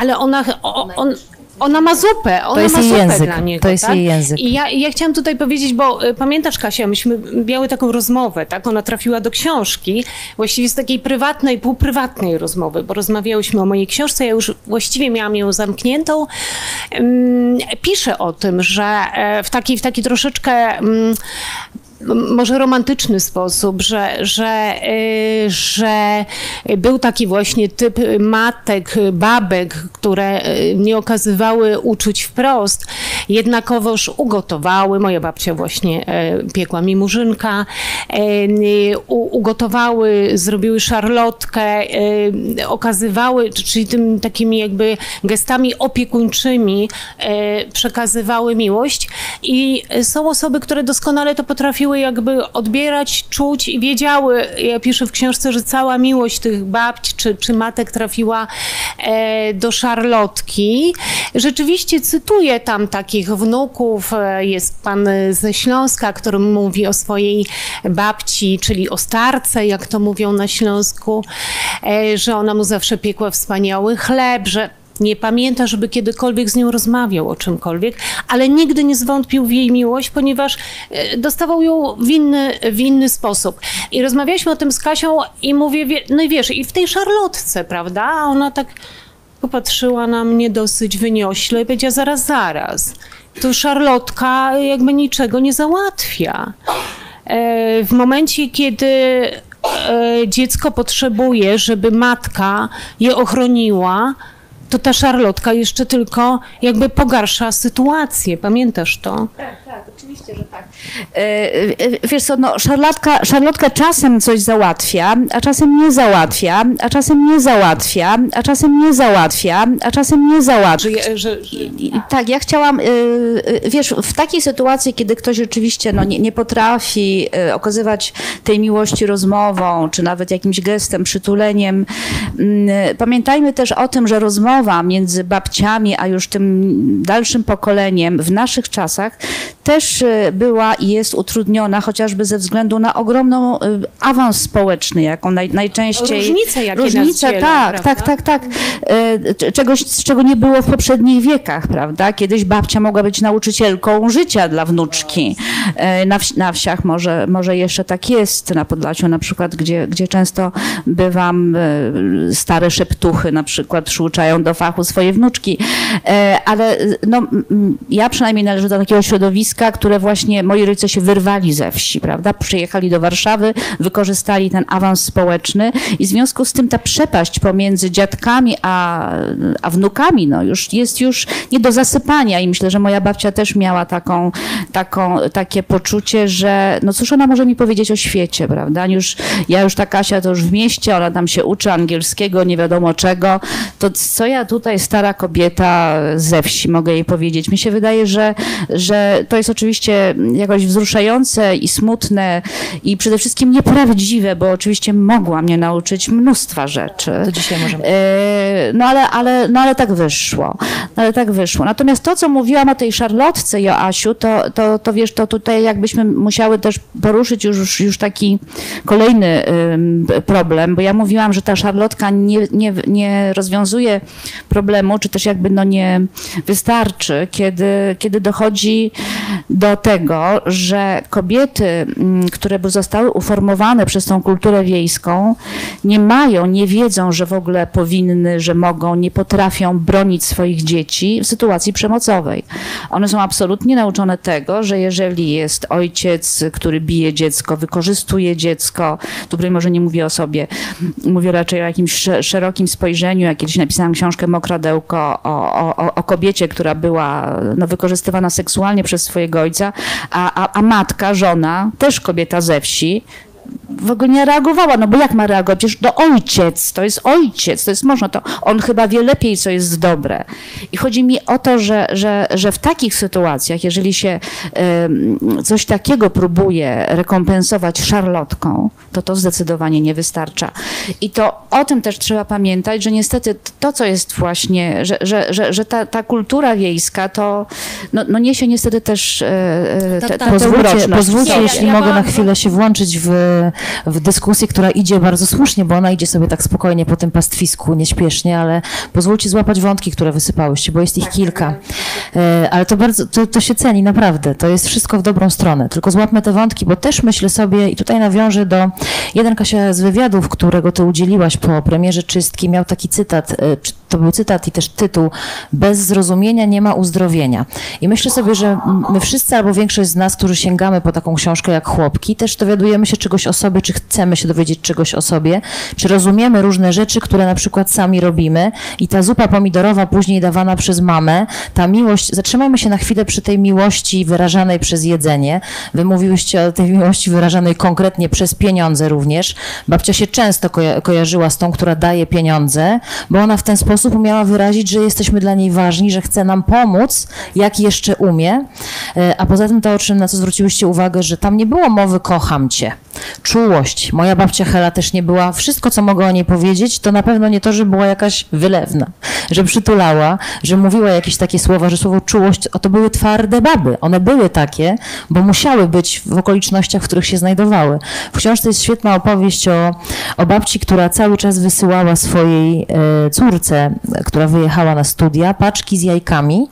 ale ona, o- on, ona ma zupę, ona jest ma jej zupę język, dla niego. to jest tak? jej język. I ja, ja chciałam tutaj powiedzieć, bo y, pamiętasz Kasia, myśmy miały taką rozmowę, tak? Ona trafiła do książki, właściwie z takiej prywatnej, półprywatnej rozmowy, bo rozmawiałyśmy o mojej książce, ja już właściwie miałam ją zamkniętą. Ym, Pisze o tym, że e, w takiej, w takiej troszeczkę... może romantyczny sposób, że, że, y, że był taki właśnie typ matek, babek, które y, nie okazywały uczuć wprost, jednakowoż ugotowały, moja babcia właśnie e, piekła mi murzynka, e, ugotowały, zrobiły szarlotkę, e, okazywały, czyli tym takimi jakby gestami opiekuńczymi przekazywały miłość. I są osoby, które doskonale to potrafiły jakby odbierać, czuć i wiedziały, ja piszę w książce, że cała miłość tych babci czy, czy matek trafiła e, do szarlotki. Rzeczywiście cytuję tam takich wnuków, e, jest pan ze Śląska, który mówi o swojej babci, czyli o starce, jak to mówią na Śląsku, e, że ona mu zawsze piekła wspaniały chleb, że nie pamięta, żeby kiedykolwiek z nią rozmawiał o czymkolwiek, ale nigdy nie zwątpił w jej miłość, ponieważ e, dostawał ją w inny, w inny sposób. I rozmawialiśmy o tym z Kasią i mówię, no i wiesz, i w tej szarlotce, prawda? A ona tak popatrzyła na mnie dosyć wyniośle i powiedziała, zaraz, zaraz. Tu szarlotka jakby niczego nie załatwia. E, W momencie, kiedy e, dziecko potrzebuje, żeby matka je ochroniła, to ta szarlotka jeszcze tylko jakby pogarsza sytuację. Pamiętasz to? E, e, Wiesz co, no, szarlotka, szarlotka czasem coś załatwia, a czasem nie załatwia, a czasem nie załatwia, a czasem nie załatwia, a czasem nie załatwia. Że, że, że, tak, ja chciałam, y, wiesz, w takiej sytuacji, kiedy ktoś rzeczywiście no, nie, nie potrafi okazywać tej miłości rozmową, czy nawet jakimś gestem, przytuleniem, mm, pamiętajmy też o tym, że rozmowa między babciami, a już tym dalszym pokoleniem w naszych czasach też była i jest utrudniona, chociażby ze względu na ogromną y, awans społeczny, jaką naj, najczęściej... Różnice, jakie nas Różnice, dzielą, tak, tak, tak, tak. E, Czegoś, czego nie było w poprzednich wiekach, prawda? Kiedyś babcia mogła być nauczycielką życia dla wnuczki. E, Na, wsi, na wsiach może, może jeszcze tak jest, na Podlasiu na przykład, gdzie, gdzie często bywam, e, stare szeptuchy na przykład przyuczają do fachu swoje wnuczki. E, Ale e, no, m, m, ja przynajmniej należę do takiego środowiska, które właśnie moi rodzice się wyrwali ze wsi, prawda? Przyjechali do Warszawy, wykorzystali ten awans społeczny i w związku z tym ta przepaść pomiędzy dziadkami a, a wnukami no już jest już nie do zasypania i myślę, że moja babcia też miała taką, taką, takie poczucie, że no cóż ona może mi powiedzieć o świecie, prawda? Już, ja już ta Kasia to już w mieście, ona tam się uczy angielskiego, nie wiadomo czego, to co ja tutaj stara kobieta ze wsi mogę jej powiedzieć? Mi się wydaje, że, że to jest oczywiście jakoś wzruszające i smutne i przede wszystkim nieprawdziwe, bo oczywiście mogła mnie nauczyć mnóstwa rzeczy. To dzisiaj możemy. E, No ale, ale, no ale tak wyszło. No ale tak wyszło. Natomiast to, co mówiłam o tej szarlotce Joasiu, to, to, to wiesz, to tutaj jakbyśmy musiały też poruszyć już, już taki kolejny problem, bo ja mówiłam, że ta szarlotka nie, nie, nie rozwiązuje problemu, czy też jakby no nie wystarczy, kiedy, kiedy dochodzi do tego, że kobiety, mm, które zostały uformowane przez tą kulturę wiejską, nie mają, nie wiedzą, że w ogóle powinny, że mogą, nie potrafią bronić swoich dzieci w sytuacji przemocowej. One są absolutnie nauczone tego, że jeżeli jest ojciec, który bije dziecko, wykorzystuje dziecko, tu broń może nie mówię o sobie, mówię raczej o jakimś sze- szerokim spojrzeniu. Ja kiedyś napisałam książkę Mokradełko o, o, o kobiecie, która była no, wykorzystywana seksualnie przez swojego ojca, a, a, a matka, żona, też kobieta ze wsi, w ogóle nie reagowała, no bo jak ma reagować? Przecież to ojciec, to jest ojciec, to jest można, to on chyba wie lepiej, co jest dobre. I chodzi mi o to, że, że, że w takich sytuacjach, jeżeli się coś takiego próbuje rekompensować szarlotką, to to zdecydowanie nie wystarcza. I to o tym też trzeba pamiętać, że niestety to, co jest właśnie, że, że, że, że ta, ta kultura wiejska, to no, no niesie niestety też e, e, te, Pozwólcie, pozwólcie jeśli ja mogę na chwilę się włączyć w, w dyskusję, która idzie bardzo słusznie, bo ona idzie sobie tak spokojnie po tym pastwisku, nieśpiesznie, ale pozwólcie złapać wątki, które wysypałyście, bo jest ich kilka. E, Ale to bardzo, to, to się ceni naprawdę, to jest wszystko w dobrą stronę, tylko złapmy te wątki, bo też myślę sobie i tutaj nawiążę do, jeden Kasia z wywiadów, którego ty udzieliłaś po premierze Czystki, miał taki cytat, e, to był cytat i też tytuł, bez zrozumienia nie ma uzdrowienia. I myślę sobie, że my wszyscy albo większość z nas, którzy sięgamy po taką książkę jak Chłopki, też dowiadujemy się czegoś o sobie, czy chcemy się dowiedzieć czegoś o sobie, czy rozumiemy różne rzeczy, które na przykład sami robimy i ta zupa pomidorowa później dawana przez mamę, ta miłość, zatrzymajmy się na chwilę przy tej miłości wyrażanej przez jedzenie. Wy mówiłyście o tej miłości wyrażanej konkretnie przez pieniądze również. Babcia się często koja kojarzyła z tą, która daje pieniądze, bo ona w ten sposób umiała wyrazić, że jesteśmy dla niej ważni, że chce nam pomóc, jak jeszcze umie. E, a poza tym to, o czym na co zwróciłyście uwagę, że tam nie było mowy kocham cię. Czułość. Moja babcia Hela też nie była. Wszystko, co mogę o niej powiedzieć, to na pewno nie to, że była jakaś wylewna, że przytulała, że mówiła jakieś takie słowa, że słowo czułość, o to były twarde baby. One były takie, bo musiały być w okolicznościach, w których się znajdowały. W książce jest świetna opowieść o, o babci, która cały czas wysyłała swojej e, córce, która wyjechała na studia, paczki z jajkami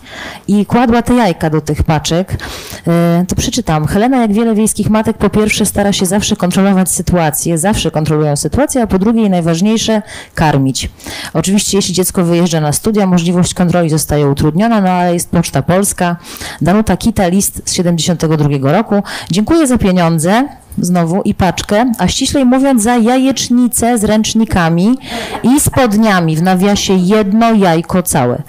i kładła te jajka do tych paczek. E, to przeczytam. Helena, jak wiele wiejskich matek, po pierwsze stara się zawsze kontrolować sytuację, zawsze kontrolują sytuację, a po drugie i najważniejsze, karmić. Oczywiście, jeśli dziecko wyjeżdża na studia, możliwość kontroli zostaje utrudniona, no ale jest Poczta Polska. Danuta Kita, list z 72 roku. Dziękuję za pieniądze znowu i paczkę, a ściślej mówiąc za jajecznicę z ręcznikami i spodniami, w nawiasie jedno jajko całe.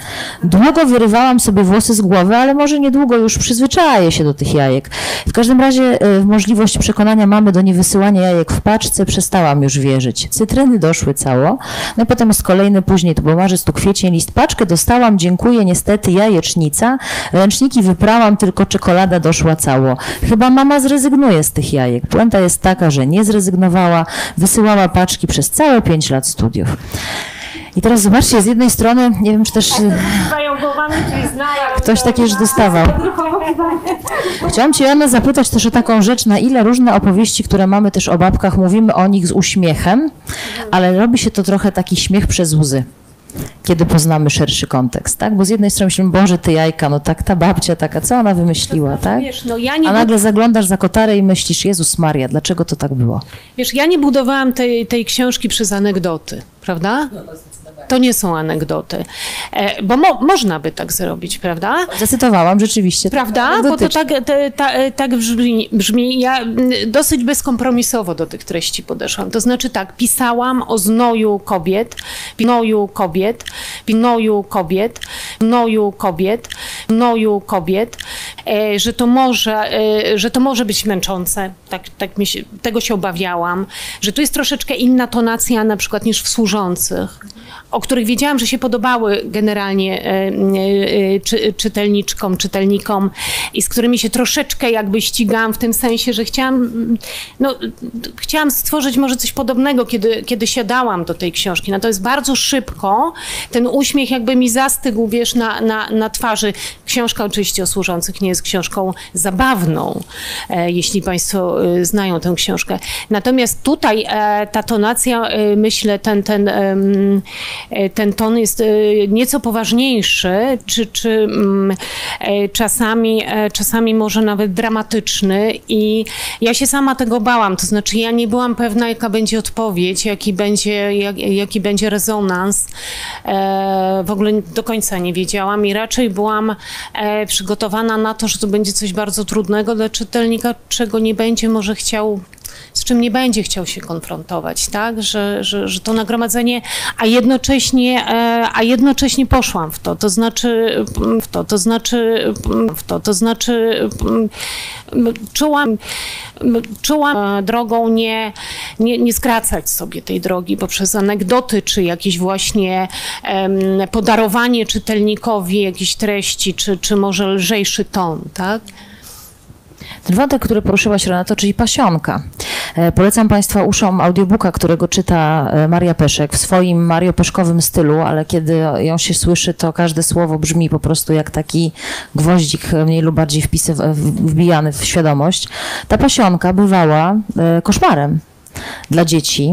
Długo wyrywałam sobie włosy z głowy, ale może niedługo już przyzwyczaję się do tych jajek. W każdym razie e, w możliwość przekonania mamy do niewysyłania jajek w paczce przestałam już wierzyć. Cytryny doszły cało, no i potem jest kolejny, później to był marzec, tu kwiecień, list paczkę dostałam, dziękuję, niestety jajecznica, ręczniki wyprałam, tylko czekolada doszła cało. Chyba mama zrezygnuje z tych jajek. Puenta jest taka, że nie zrezygnowała, wysyłała paczki przez całe pięć lat studiów. I teraz zobaczcie, z jednej strony, nie wiem, czy też ktoś takie już dostawał. Chciałam Cię, Joanna, zapytać też o taką rzecz, na ile różne opowieści, które mamy też o babkach, mówimy o nich z uśmiechem, ale robi się to trochę taki śmiech przez łzy kiedy poznamy szerszy kontekst, tak? Bo z jednej strony myślimy, Boże, ty jajka, no tak, ta babcia taka, co ona wymyśliła, tak? Wiesz, no ja nie A nagle zaglądasz za kotarę i myślisz, Jezus Maria, dlaczego to tak było? Wiesz, ja nie budowałam tej, tej książki przez anegdoty, prawda? To nie są anegdoty. E, bo mo, można by tak zrobić, prawda? Zacytowałam rzeczywiście. Prawda? Bo to tak, te, ta, tak brzmi, brzmi. Ja dosyć bezkompromisowo do tych treści podeszłam. To znaczy tak, pisałam o znoju kobiet, znoju kobiet, znoju kobiet, znoju kobiet, znoju kobiet, e, że to może, e, że to może być męczące. Tak, tak mi się, tego się obawiałam, że tu jest troszeczkę inna tonacja na przykład niż w służących o których wiedziałam, że się podobały generalnie e, e, czy, czytelniczkom, czytelnikom i z którymi się troszeczkę jakby ścigałam w tym sensie, że chciałam, no, chciałam stworzyć może coś podobnego, kiedy, kiedy siadałam do tej książki. Natomiast bardzo szybko ten uśmiech jakby mi zastygł, wiesz, na, na, na twarzy. Książka oczywiście o służących nie jest książką zabawną, e, jeśli Państwo znają tę książkę. Natomiast tutaj ta tonacja, myślę, ten, ten E, ten ton jest e, nieco poważniejszy, czy, czy mm, e, czasami, czasami może nawet dramatyczny i ja się sama tego bałam, to znaczy ja nie byłam pewna, jaka będzie odpowiedź, jaki będzie, jak, jaki będzie rezonans. W ogóle do końca nie wiedziałam i raczej byłam przygotowana na to, że to będzie coś bardzo trudnego dla czytelnika, czego nie będzie może chciał z czym nie będzie chciał się konfrontować, tak? Że, że, że to nagromadzenie, a jednocześnie, e, a jednocześnie poszłam w to, to znaczy w to, to znaczy w to, to znaczy czułam, czułam drogą nie, nie, nie skracać sobie tej drogi poprzez anegdoty, czy jakieś właśnie podarowanie czytelnikowi jakiejś treści, czy, czy może lżejszy ton, tak? Ten wątek, który poruszyłaś, Renato, czyli pasionka. E, polecam Państwa uszom audiobooka, którego czyta e, Maria Peszek w swoim Mario Peszkowym stylu, ale kiedy ją się słyszy, to każde słowo brzmi po prostu jak taki gwoździk mniej lub bardziej wpisy, wbijany w świadomość. Ta pasionka bywała e, koszmarem dla dzieci.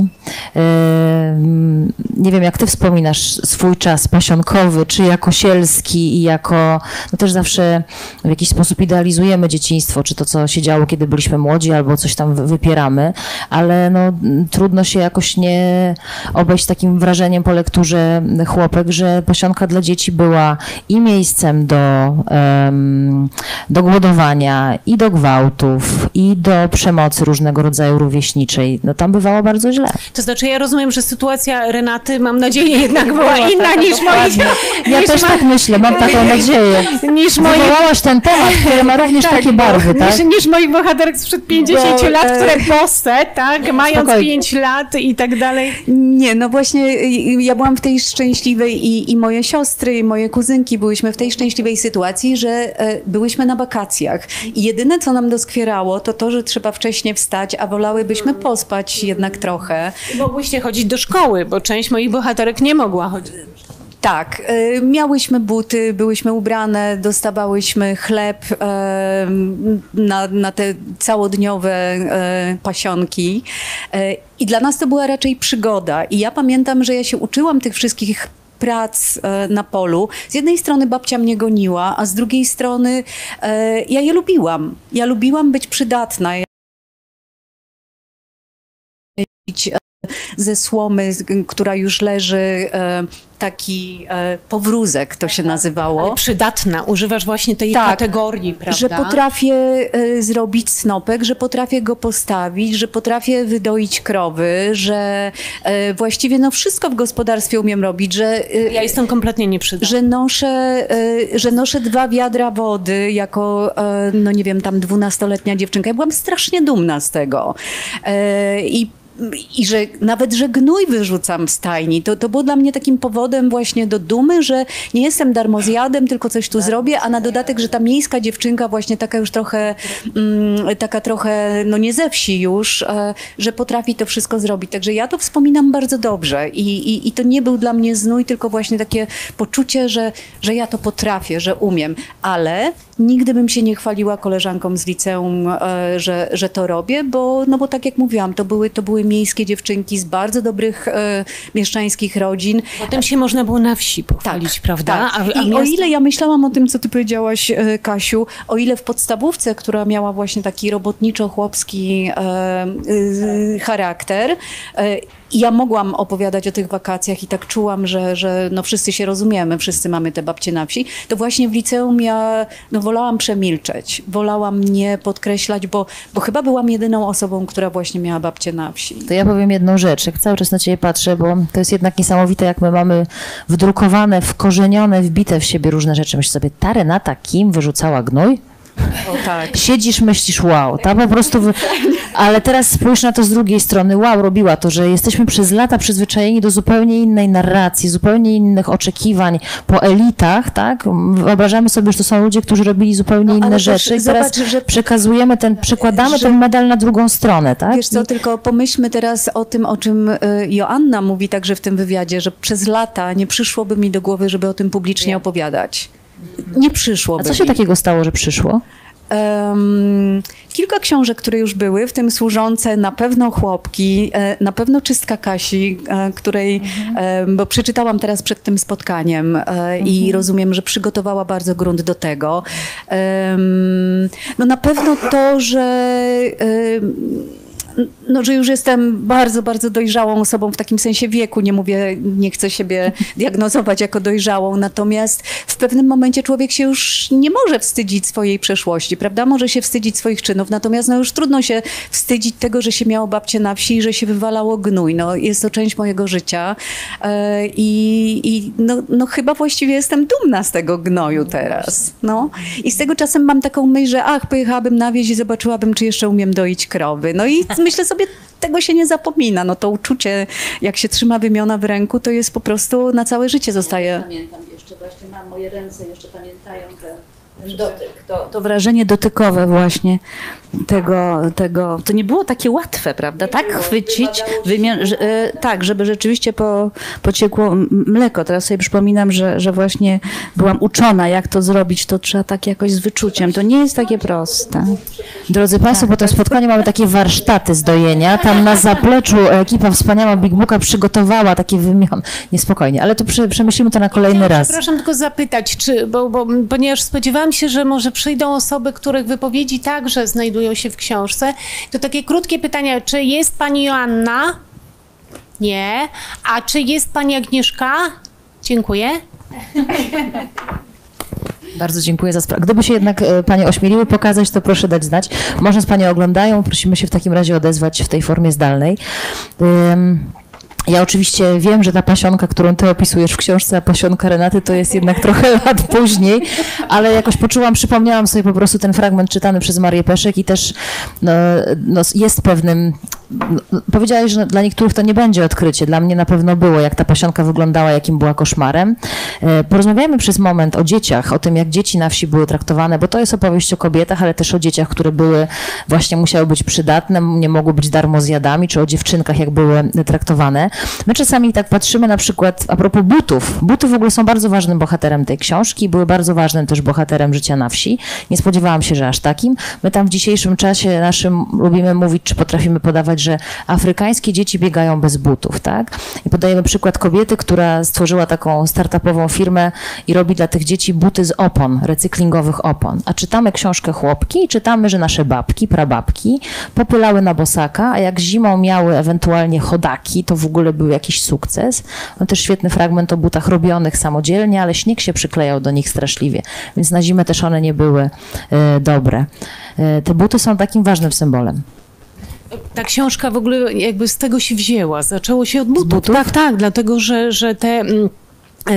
Ym, Nie wiem, jak ty wspominasz swój czas pasionkowy, czy jako sielski i jako, no też zawsze w jakiś sposób idealizujemy dzieciństwo, czy to, co się działo, kiedy byliśmy młodzi, albo coś tam wy- wypieramy, ale no, trudno się jakoś nie obejść takim wrażeniem po lekturze chłopek, że pasionka dla dzieci była i miejscem do, do głodowania, i do gwałtów, i do przemocy różnego rodzaju rówieśniczej. No tam bywało bardzo źle. To znaczy, ja rozumiem, że sytuacja Renaty, mam nadzieję, jednak była inna niż moich. Ja niż też ma- tak myślę, mam taką nadzieję. Niż moich Wywołałaś ten temat, który ma również takie barwy, tak? Niż, niż moich bohaterek sprzed 50 Bo, lat, e, które postę, tak, mając Spokojnie. 5 lat i tak dalej. Nie, no właśnie ja byłam w tej szczęśliwej i, i moje siostry, i moje kuzynki byłyśmy w tej szczęśliwej sytuacji, że e, byłyśmy na wakacjach. I jedyne, co nam doskwierało, to to, że trzeba wcześnie wstać, a wolałybyśmy pospać jednak trochę. Mogłyście chodzić do szkoły, bo część moich bohaterek nie mogła chodzić. Tak, y, miałyśmy buty, byłyśmy ubrane, dostawałyśmy chleb e, na, na te całodniowe e, pasionki. I dla nas to była raczej przygoda. I ja pamiętam, że ja się uczyłam tych wszystkich prac na polu. Z jednej strony babcia mnie goniła, a z drugiej strony ja je lubiłam. Ja lubiłam być przydatna. E, ze słomy, która już leży, e, taki e, powrózek to się nazywało. Ale przydatna, używasz właśnie tej Tak, kategorii, prawda? Że potrafię zrobić snopek, że potrafię go postawić, że potrafię wydoić krowy, że właściwie no wszystko w gospodarstwie umiem robić, że, Ja jestem kompletnie nieprzydatna. że, noszę, że noszę dwa wiadra wody jako, no nie wiem, tam dwunastoletnia dziewczynka. Ja byłam strasznie dumna z tego. I i że nawet, że gnój wyrzucam stajni, to, to było dla mnie takim powodem właśnie do dumy, że nie jestem darmozjadem, tylko coś tu zrobię, a na dodatek, że ta miejska dziewczynka właśnie taka już trochę, mm, taka trochę, no nie ze wsi już, e, że potrafi to wszystko zrobić. Także ja to wspominam bardzo dobrze i, i, i to nie był dla mnie znój, tylko właśnie takie poczucie, że, że ja to potrafię, że umiem, ale nigdy bym się nie chwaliła koleżankom z liceum, e, że, że to robię, bo, no bo tak jak mówiłam, to były, to były miejskie dziewczynki z bardzo dobrych e, mieszczańskich rodzin. Potem się można było na wsi pochwalić, prawda? Tak. A, a I o ile ja myślałam o tym, co ty powiedziałaś, e, Kasiu, o ile w podstawówce, która miała właśnie taki robotniczo-chłopski e, y, charakter, e, i ja mogłam opowiadać o tych wakacjach i tak czułam, że, że no wszyscy się rozumiemy, wszyscy mamy te babcie na wsi, to właśnie w liceum ja no wolałam przemilczeć, wolałam nie podkreślać, bo, bo chyba byłam jedyną osobą, która właśnie miała babcie na wsi. To ja powiem jedną rzecz, jak cały czas na ciebie patrzę, bo to jest jednak niesamowite, jak my mamy wdrukowane, wkorzenione, wbite w siebie różne rzeczy. Myślę sobie, ta Renata Kim wyrzucała gnój? O tak. Siedzisz, myślisz, wow, ta po prostu... Wy... Ale teraz spójrz na to z drugiej strony, wow, robiła to, że jesteśmy przez lata przyzwyczajeni do zupełnie innej narracji, zupełnie innych oczekiwań po elitach, tak? Wyobrażamy sobie, że to są ludzie, którzy robili zupełnie No, inne rzeczy i zobacz, teraz że- przekazujemy ten, przekładamy że- ten medal na drugą stronę, tak? Wiesz co, tylko pomyślmy teraz o tym, o czym y, Joanna mówi także w tym wywiadzie, że przez lata nie przyszłoby mi do głowy, żeby o tym publicznie opowiadać. Nie przyszłoby A co się takiego stało, że przyszło? Em, kilka książek, które już były, w tym służące na pewno chłopki, e, na pewno czystka Kasi, e, której, e, bo przeczytałam teraz przed tym spotkaniem e, i rozumiem, że przygotowała bardzo grunt do tego. Em, no na pewno to, że em, no, że już jestem bardzo, bardzo dojrzałą osobą w takim sensie wieku. Nie mówię, nie chcę siebie diagnozować jako dojrzałą, natomiast w pewnym momencie człowiek się już nie może wstydzić swojej przeszłości, prawda? Może się wstydzić swoich czynów, natomiast no już trudno się wstydzić tego, że się miało babcie na wsi i że się wywalało gnój. No, jest to część mojego życia e, i, i no, no chyba właściwie jestem dumna z tego gnoju teraz. No. I z tego czasem mam taką myśl, że ach, pojechałabym na wieś i zobaczyłabym, czy jeszcze umiem doić krowy. No i myślę sobie, tego się nie zapomina. No to uczucie, jak się trzyma wymiona w ręku, to jest po prostu na całe życie zostaje. Pamiętam jeszcze, właśnie mam moje ręce, jeszcze pamiętają ten, ten dotyk, to, to wrażenie dotykowe właśnie tego, tego, to nie było takie łatwe, prawda? Tak chwycić, wymię- że, e, tak, żeby rzeczywiście po, pociekło mleko. Teraz sobie przypominam, że, że właśnie byłam uczona, jak to zrobić, to trzeba tak jakoś z wyczuciem. To nie jest takie proste. Drodzy Państwo, po tym spotkaniu mamy takie warsztaty z dojenia. Tam na zapleczu ekipa wspaniała Big Booka przygotowała takie wymiany. Niespokojnie, ale to prze, przemyślimy to na kolejny raz. Przepraszam tylko zapytać, czy, bo, bo, ponieważ spodziewałam się, że może przyjdą osoby, których wypowiedzi także znajdują się w książce, to takie krótkie pytania, czy jest pani Joanna? Nie. A czy jest pani Agnieszka? Dziękuję. Bardzo dziękuję za sprawę. Gdyby się jednak e, Panie ośmieliły pokazać, to proszę dać znać. Może z Panie oglądają, prosimy się w takim razie odezwać w tej formie zdalnej. Ym, Ja oczywiście wiem, że ta pasionka, którą ty opisujesz w książce, a pasionka Renaty to jest jednak trochę lat później, ale jakoś poczułam, przypomniałam sobie po prostu ten fragment czytany przez Marię Peszek i też no, no, jest pewnym. No, że dla niektórych to nie będzie odkrycie. Dla mnie na pewno było, jak ta pasionka wyglądała, jakim była koszmarem. E, Porozmawiajmy przez moment o dzieciach, o tym, jak dzieci na wsi były traktowane, bo to jest opowieść o kobietach, ale też o dzieciach, które były, właśnie musiały być przydatne, nie mogły być darmozjadami, czy o dziewczynkach, jak były traktowane. My czasami tak patrzymy na przykład a propos butów. Buty w ogóle są bardzo ważnym bohaterem tej książki, były bardzo ważnym też bohaterem życia na wsi. Nie spodziewałam się, że aż takim. My tam w dzisiejszym czasie naszym lubimy mówić, czy potrafimy podawać, że afrykańskie dzieci biegają bez butów, tak? I podajemy przykład kobiety, która stworzyła taką startupową firmę i robi dla tych dzieci buty z opon, recyklingowych opon. A czytamy książkę Chłopki i czytamy, że nasze babki, prababki popylały na bosaka, a jak zimą miały ewentualnie chodaki, to w ogóle był jakiś sukces. Mam też świetny fragment o butach robionych samodzielnie, ale śnieg się przyklejał do nich straszliwie, więc na zimę też one nie były e, dobre. E, te buty są takim ważnym symbolem. Ta książka w ogóle jakby z tego się wzięła. Zaczęło się od butów. butów? Tak, tak, dlatego że, że te.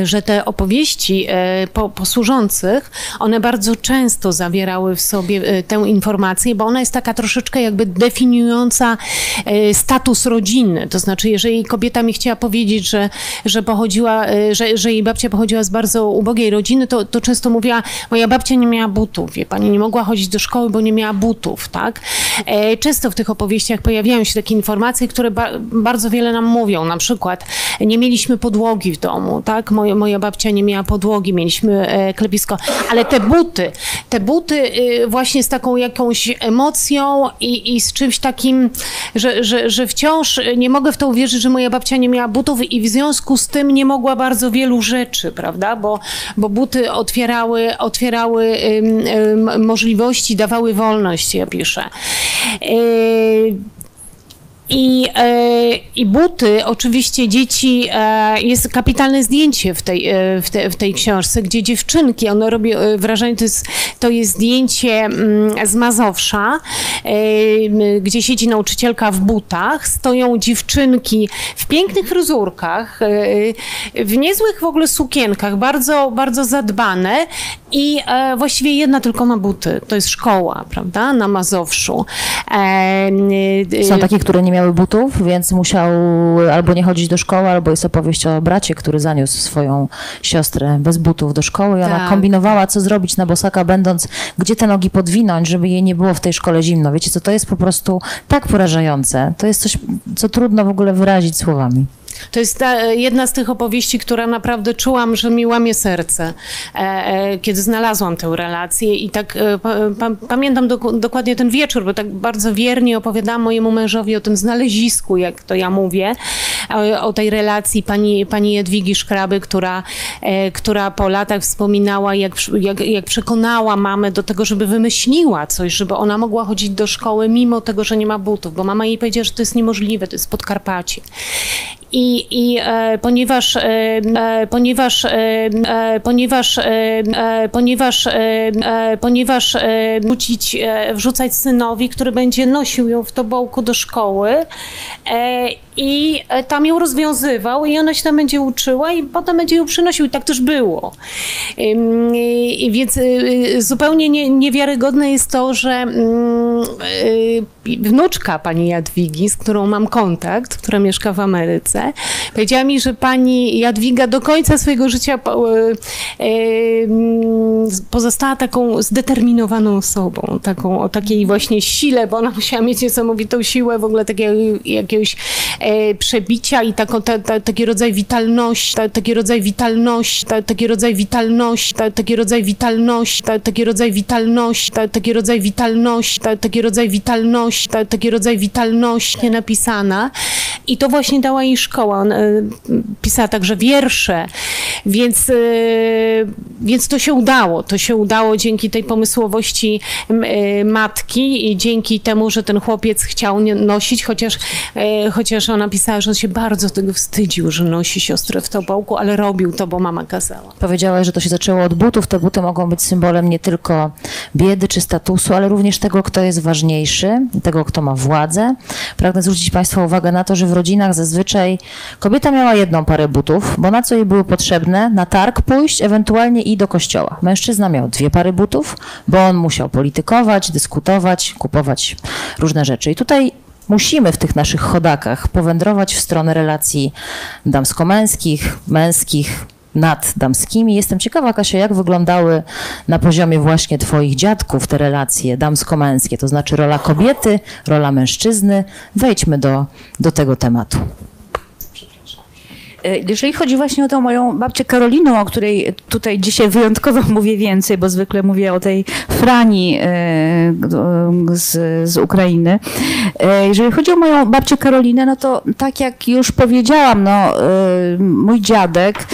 Że te opowieści e, po, posłużących, one bardzo często zawierały w sobie e, tę informację, bo ona jest taka troszeczkę jakby definiująca e, status rodziny. To znaczy, jeżeli kobieta mi chciała powiedzieć, że, że pochodziła, że, że jej babcia pochodziła z bardzo ubogiej rodziny, to, to często mówiła, moja babcia nie miała butów, wie pani, nie mogła chodzić do szkoły, bo nie miała butów, tak? Często w tych opowieściach pojawiają się takie informacje, które ba bardzo wiele nam mówią. Na przykład nie mieliśmy podłogi w domu, tak? Moja, moja babcia nie miała podłogi, mieliśmy e, klepisko, ale te buty, te buty y, właśnie z taką jakąś emocją i, i z czymś takim, że, że, że wciąż nie mogę w to uwierzyć, że moja babcia nie miała butów i w związku z tym nie mogła bardzo wielu rzeczy, prawda? Bo, bo buty otwierały, otwierały możliwości, dawały wolność, ja piszę. I, e, I buty, oczywiście dzieci, e, jest kapitalne zdjęcie w tej, e, w, te, w tej książce, gdzie dziewczynki, ono robi wrażenie, to jest, to jest zdjęcie mm, z Mazowsza, gdzie siedzi nauczycielka w butach, stoją dziewczynki w pięknych fryzurkach, w niezłych w ogóle sukienkach, bardzo, bardzo zadbane i właściwie jedna tylko ma buty, to jest szkoła, prawda, na Mazowszu. Są takie, które nie miały butów, więc musiał albo nie chodzić do szkoły, albo jest opowieść o bracie, który zaniósł swoją siostrę bez butów do szkoły i ona Tak. kombinowała, co zrobić na bosaka, będąc, gdzie te nogi podwinąć, żeby jej nie było w tej szkole zimno. Wiecie co, to jest po prostu tak porażające. To jest coś, co trudno w ogóle wyrazić słowami. To jest ta, jedna z tych opowieści, która naprawdę czułam, że mi łamie serce, e, e, kiedy znalazłam tę relację i tak e, pa, pa, pamiętam dok- dokładnie ten wieczór, bo tak bardzo wiernie opowiadałam mojemu mężowi o tym znalezisku, jak to ja mówię, o, o tej relacji pani, pani Jadwigi Szkraby, która, e, która po latach wspominała, jak, jak, jak przekonała mamę do tego, żeby wymyśliła coś, żeby ona mogła chodzić do szkoły mimo tego, że nie ma butów, bo mama jej powiedziała, że to jest niemożliwe, to jest Podkarpacie. I, i ponieważ, ponieważ, ponieważ, ponieważ, ponieważ wrzucać synowi, który będzie nosił ją w tobołku do szkoły e, i e, tam ją rozwiązywał i ona się tam będzie uczyła i potem będzie ją przynosił i tak też było. Więc y, zupełnie nie, niewiarygodne jest to, że mm, y, wnuczka pani Jadwigi, z którą mam kontakt, która mieszka w Ameryce, powiedziała mi, że pani Jadwiga do końca swojego życia y, mm, pozostała taką zdeterminowaną osobą, taką o takiej właśnie sile, bo ona musiała mieć niesamowitą siłę w ogóle takiego jakiegoś e, przebicia i taką, ta, ta, taki rodzaj witalności, ta, taki rodzaj witalności, ta, taki rodzaj witalności, ta, taki rodzaj witalności, ta, taki rodzaj witalności, ta, taki rodzaj witalności, ta, taki rodzaj witalności, ta, taki rodzaj witalności nie napisana i to właśnie dała jej szkoła. E, pisała także wiersze, więc, e, więc to się udało. To się udało dzięki tej pomysłowości e, matki i dzięki temu, że ten chłopiec chciał nosić, chociaż, chociaż ona pisała, że on się bardzo tego wstydził, że nosi siostrę w tobołku, ale robił to, bo mama kazała. Powiedziałaś, że to się zaczęło od butów. Te buty mogą być symbolem nie tylko biedy czy statusu, ale również tego, kto jest ważniejszy, tego, kto ma władzę. Pragnę zwrócić Państwa uwagę na to, że w rodzinach zazwyczaj kobieta miała jedną parę butów, bo na co jej były potrzebne? Na targ pójść, ewentualnie i do kościoła. Mężczyzna miał dwie pary butów, bo on musiał politykować, dyskutować, kupować różne rzeczy. I tutaj musimy w tych naszych chodakach powędrować w stronę relacji damsko-męskich, męskich, nad damskimi. Jestem ciekawa, Kasia, jak wyglądały na poziomie właśnie Twoich dziadków te relacje damsko-męskie, to znaczy rola kobiety, rola mężczyzny. Wejdźmy do, do tego tematu. E, Jeżeli chodzi właśnie o tą moją babcię Karolinę, o której tutaj dzisiaj wyjątkowo mówię więcej, bo zwykle mówię o tej Frani e, z, z Ukrainy. E, Jeżeli chodzi o moją babcię Karolinę, no to tak jak już powiedziałam, no, mój dziadek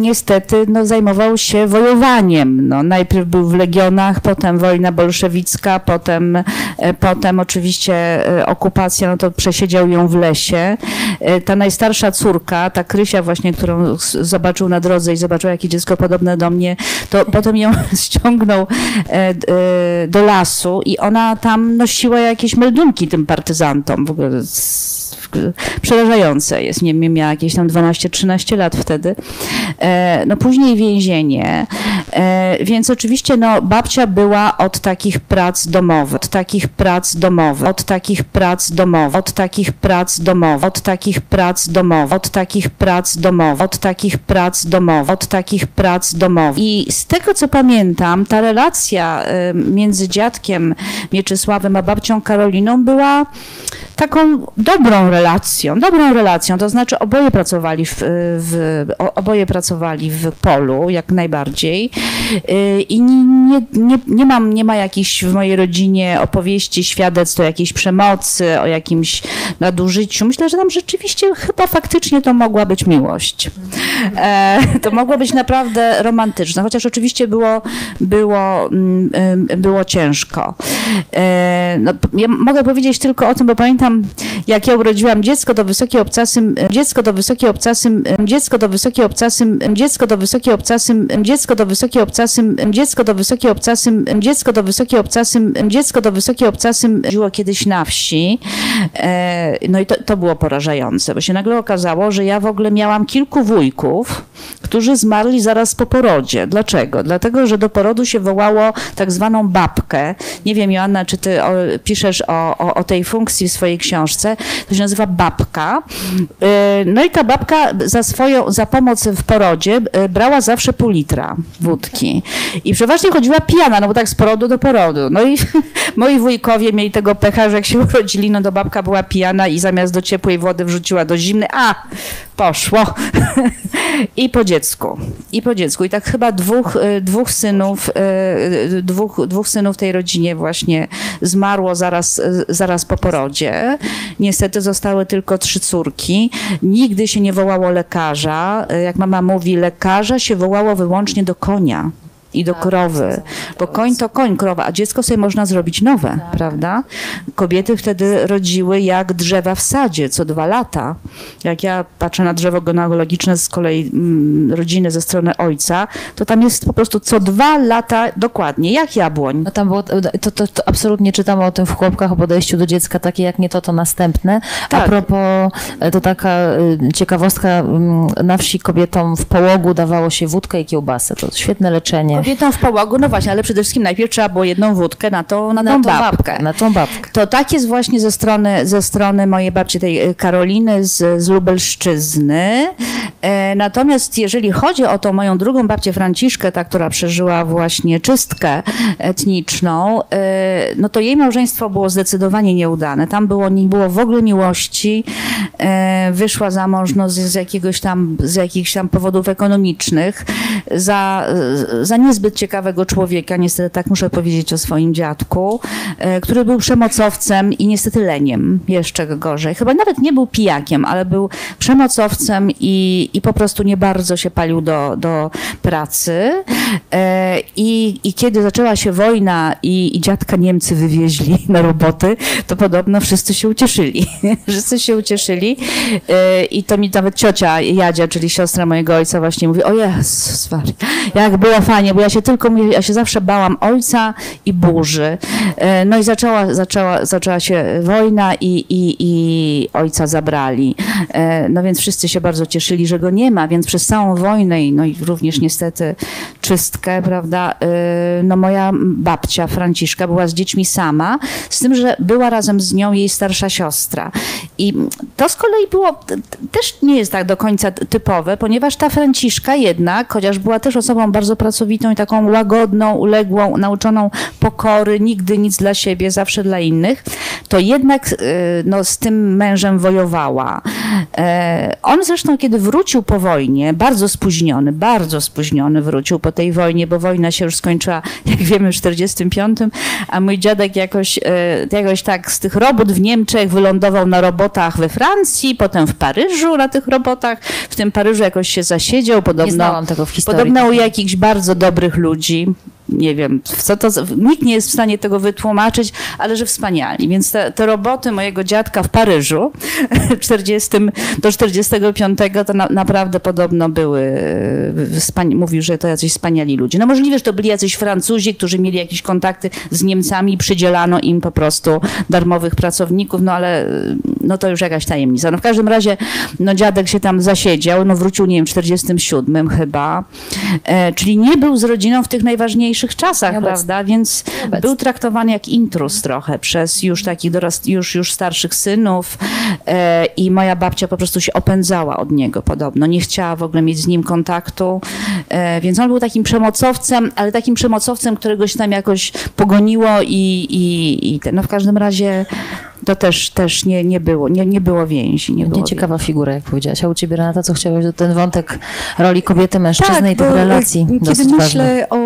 niestety no, zajmował się wojowaniem. No, najpierw był w legionach, potem wojna bolszewicka, potem, e, potem oczywiście e, okupacja, no to przesiedział ją w lesie. E, Ta najstarsza córka, ta Krysia właśnie, którą zobaczył na drodze i zobaczył, jakie dziecko podobne do mnie, to potem ją ściągnął do lasu i ona tam nosiła jakieś meldunki tym partyzantom. W ogóle s- przerażające jest. Nie wiem, miała jakieś tam 12-13 lat wtedy. E, No później więzienie. E, Więc oczywiście no, babcia była od takich prac domowych, od takich prac domowych, od takich prac domowych, od takich prac domowych, od takich prac domowych, od takich prac domowych, od takich prac domowych, od takich prac domowych. I z tego co pamiętam, ta relacja e, między dziadkiem Mieczysławem a babcią Karoliną była taką dobrą relacją, dobrą relacją, to znaczy oboje pracowali w, w, oboje pracowali w polu, jak najbardziej Y, i nie, nie, nie, mam, nie ma jakichś w mojej rodzinie opowieści, świadectw o jakiejś przemocy, o jakimś nadużyciu. Myślę, że tam rzeczywiście chyba faktycznie to mogła być miłość. E, to mogło być naprawdę romantyczne, chociaż oczywiście było, było, mm, ym, było ciężko. E, no, ja mogę powiedzieć tylko o tym, bo pamiętam, jak ja urodziłam dziecko do wysokiej obcasym, dziecko do wysokiej obcasym, dziecko do wysokiej obcasym, dziecko do wysokiej obcasym, dziecko do wysokiej obcasym, dziecko do wysokiej obcasym, dziecko do wysokiej obcasym, dziecko do wysokiej obcasym żyło kiedyś na wsi. E, No i to, to było porażające, bo się nagle okazało, że ja w ogóle miałam kilku wujków, którzy zmarli zaraz po porodzie. Dlaczego? Dlatego, że do porodu się wołało tak zwaną babkę. Nie wiem, Joanna, czy ty o, piszesz o, o, o tej funkcji w swojej książce. To się nazywa babka. Y, No i ta babka za swoją, za pomoc w porodzie y, brała zawsze pół litra wódki. I przeważnie chodziła pijana, no bo tak z porodu do porodu. No i moi wujkowie mieli tego pecha, że jak się urodzili, no to babka była pijana i zamiast do ciepłej wody wrzuciła do zimnej. A, poszło. I po dziecku. I po dziecku. I tak chyba dwóch, y, dwóch synów, dwóch, dwóch synów tej rodzinie właśnie zmarło zaraz, zaraz po porodzie. Niestety zostały tylko trzy córki. Nigdy się nie wołało lekarza. Jak mama mówi, lekarza się wołało wyłącznie do konia. I do krowy, bo koń to koń, krowa, a dziecko sobie można zrobić nowe, prawda? Kobiety wtedy rodziły jak drzewa w sadzie, co dwa lata. Jak ja patrzę na drzewo genealogiczne z kolei mm, rodziny ze strony ojca, to tam jest po prostu co dwa lata dokładnie, jak jabłoń. No tam było, to, to, to absolutnie czytamy o tym w chłopkach, o podejściu do dziecka, takie jak nie to, to następne. A Tak. propos, e, to taka y, ciekawostka, mm, na wsi kobietom w połogu dawało się wódkę i kiełbasę. To świetne leczenie. Kobietom w połogu, no właśnie, ale przede wszystkim najpierw trzeba było jedną wódkę na tą, na, tą babkę. Na tą babkę. To tak jest właśnie ze strony, ze strony mojej babci, tej e, Karoliny z, z Lubelszczyzny. E, natomiast jeżeli chodzi o tą moją drugą babcię Franciszkę, ta, która przeżyła właśnie czystkę etniczną, e, no to jej małżeństwo było zdecydowanie nieudane. Tam było, nie było w ogóle miłości. E, wyszła za mąż no, z, z jakiegoś tam, z jakichś tam powodów ekonomicznych za, za niezbyt ciekawego człowieka, niestety tak muszę powiedzieć o swoim dziadku, e, który był przemocowcem i niestety leniem, jeszcze gorzej. Chyba nawet nie był pijakiem, ale był przemocowcem i, i po prostu nie bardzo się palił do, do pracy. E, I, I kiedy zaczęła się wojna i, i dziadka Niemcy wywieźli na roboty, to podobno wszyscy się ucieszyli. wszyscy się ucieszyli E, i to mi nawet ciocia Jadzia, czyli siostra mojego ojca właśnie mówi, o Jezus jak było fajnie, bo ja się tylko, ja się zawsze bałam ojca i burzy. E, No i zaczęła, zaczęła, zaczęła się wojna i, i, i ojca zabrali. E, No więc wszyscy się bardzo cieszyli, że go nie ma, więc przez całą wojnę i, no i również niestety czystkę, prawda, e, no moja babcia Franciszka była z dziećmi sama, z tym, że była razem z nią jej starsza siostra. I to z kolei było, też nie jest tak do końca typowe, ponieważ ta Franciszka jednak, chociaż była też osobą bardzo pracowitą i taką łagodną, uległą, nauczoną pokory, nigdy nic dla siebie, zawsze dla innych, to jednak y, no, z tym mężem wojowała. E, On zresztą, kiedy wrócił po wojnie, bardzo spóźniony, bardzo spóźniony wrócił po tej wojnie, bo wojna się już skończyła, jak wiemy, w 45, a mój dziadek jakoś, e, jakoś tak z tych robót w Niemczech wylądował na robotach we Francji, potem w Paryżu na tych robotach. W tym Paryżu jakoś się zasiedział, podobno. Nie znałam tego w historii. Podobno u jakichś bardzo dobrych ludzi. Nie wiem, co to. Nikt nie jest w stanie tego wytłumaczyć, ale że wspaniali. Więc te, te roboty mojego dziadka w Paryżu 40, do 45 to na, naprawdę podobno były. Wspani- mówił, że to jacyś wspaniali ludzie. No możliwe, że to byli jacyś Francuzi, którzy mieli jakieś kontakty z Niemcami przydzielano im po prostu darmowych pracowników, no ale no to już jakaś tajemnica. No w każdym razie, no dziadek się tam zasiedział, no wrócił, nie wiem, w 47 chyba, e, czyli nie był z rodziną w tych najważniejszych czasach, Nieobecny. prawda, więc Nieobecny. był traktowany jak intrus trochę przez już takich dorast, już, już starszych synów e, i moja babcia po prostu się opędzała od niego podobno, nie chciała w ogóle mieć z nim kontaktu, e, więc on był takim przemocowcem, ale takim przemocowcem, którego się tam jakoś pogoniło i, i, i te, no w każdym razie to też, też nie, nie było, nie, nie było więzi. Nie było ciekawa figura, jak powiedziałaś. A u ciebie, Renata, co chciałaś, do ten wątek roli kobiety, mężczyzny i tych e, relacji Kiedy myślę o,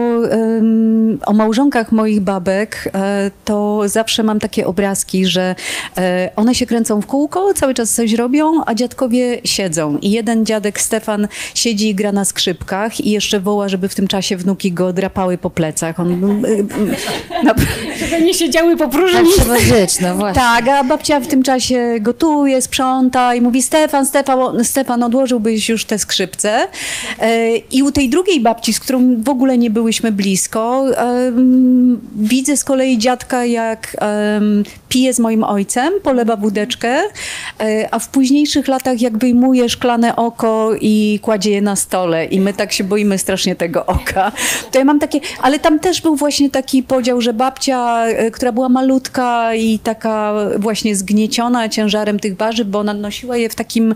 o małżonkach moich babek, e, to zawsze mam takie obrazki, że e, one się kręcą w kółko, cały czas coś robią, a dziadkowie siedzą. I jeden dziadek Stefan siedzi i gra na skrzypkach i jeszcze woła, żeby w tym czasie wnuki go drapały po plecach. On, Żeby nie siedziały po Tak próżni. trzeba żyć, no właśnie. tak, a babcia w tym czasie gotuje, sprząta i mówi Stefan, Stefan, Stefan odłożyłbyś już te skrzypce. E, I u tej drugiej babci, z którą w ogóle nie byłyśmy blisko, widzę z kolei dziadka, jak pije z moim ojcem, polewa wódeczkę, e, a w późniejszych latach jak wyjmuje szklane oko i kładzie je na stole i my tak się boimy strasznie tego oka. To ja mam takie, ale tam też był właśnie taki podział, że babcia, e, która była malutka i taka właśnie zgnieciona ciężarem tych warzyw, bo ona nosiła je w takim,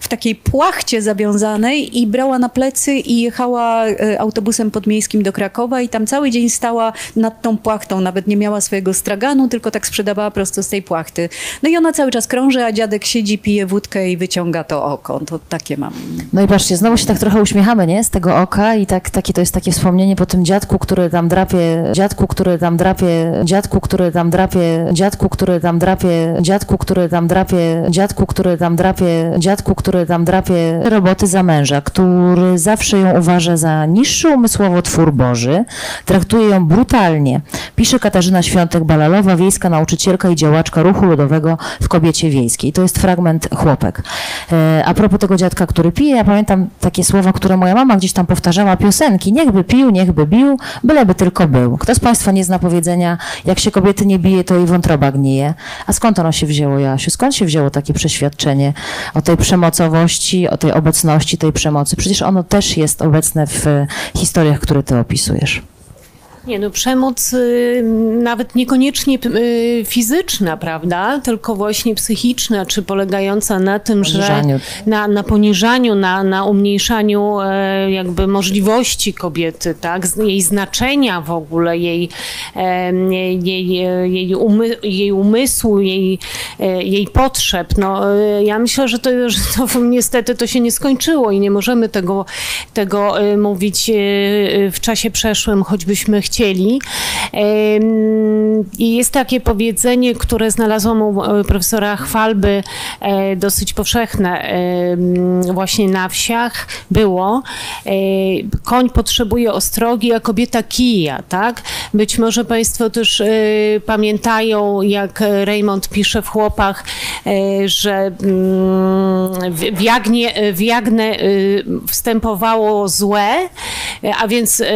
w takiej płachcie zawiązanej i brała na plecy i jechała e, autobusem podmiejskim do Krakowa i tam cały dzień stała nad tą płachtą, nawet nie miała swojego straganu, tylko tak sprzedawała prosto z tej płachty. No i ona cały czas krąży, a dziadek siedzi, pije wódkę i wyciąga to oko. To takie mam. No i patrzcie, znowu się tak trochę uśmiechamy, nie? Z tego oka i tak, takie to jest takie wspomnienie po tym dziadku, który tam drapie, dziadku, który tam drapie, dziadku, który tam drapie, dziadku, który tam drapie, dziadku, który tam drapie, dziadku, który tam drapie, dziadku, który tam drapie roboty za męża, który zawsze ją uważa za niższy umysłowo twój potwór Boży. Traktuje ją brutalnie. Pisze Katarzyna Świątek-Balalowa, wiejska nauczycielka i działaczka ruchu ludowego w Kobiecie Wiejskiej. To jest fragment chłopek. E, a propos tego dziadka, który pije, ja pamiętam takie słowa, które moja mama gdzieś tam powtarzała, piosenki. Niechby pił, niechby bił, byleby tylko był. Kto z Państwa nie zna powiedzenia, jak się kobiety nie bije, to i wątroba gnije. A skąd ono się wzięło, Joasiu? Skąd się wzięło takie przeświadczenie o tej przemocowości, o tej obecności tej przemocy? Przecież ono też jest obecne w historiach, które Ty opisujesz. Nie no, przemoc y, nawet niekoniecznie y, fizyczna, prawda, tylko właśnie psychiczna, czy polegająca na tym, Poniżaniu. że na, na poniżaniu, na, na umniejszaniu e, jakby możliwości kobiety, tak, jej znaczenia w ogóle, jej, jej, jej, umy, jej umysłu, jej, e, jej potrzeb. No, e, ja myślę, że to, że to niestety to się nie skończyło i nie możemy tego, tego mówić w czasie przeszłym, choćbyśmy chcieli. Em, I jest takie powiedzenie, które znalazłam u e, profesora Chwalby, e, dosyć powszechne właśnie na wsiach było. e, Koń potrzebuje ostrogi, a kobieta kija, tak? Być może Państwo też pamiętają, jak Raymond pisze w Chłopach, że mm, w- Jagnie, w Jagnę e, wstępowało złe, a więc e,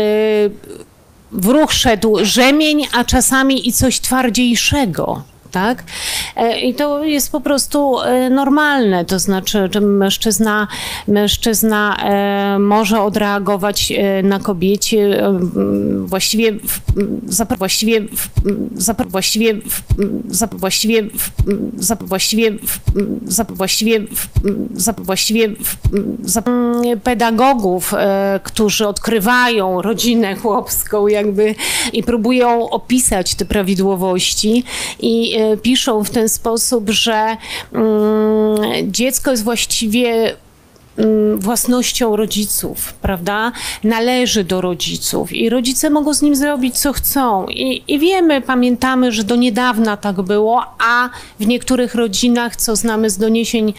w ruch szedł rzemień, a czasami i coś twardziejszego. Tak? E, I to jest po prostu e, normalne, to znaczy, że mężczyzna, mężczyzna e, może odreagować na kobiecie właściwie, w, zapra- właściwie, w, zapra- właściwie, zap- właściwie, zap- właściwie, zap- właściwie, zap- właściwie, zap- pedagogów, którzy odkrywają rodzinę chłopską jakby i próbują opisać te prawidłowości i piszą w ten sposób, że mm, dziecko jest właściwie własnością rodziców, prawda? Należy do rodziców i rodzice mogą z nim zrobić co chcą. I, I wiemy, pamiętamy, że do niedawna tak było, a w niektórych rodzinach, co znamy z doniesień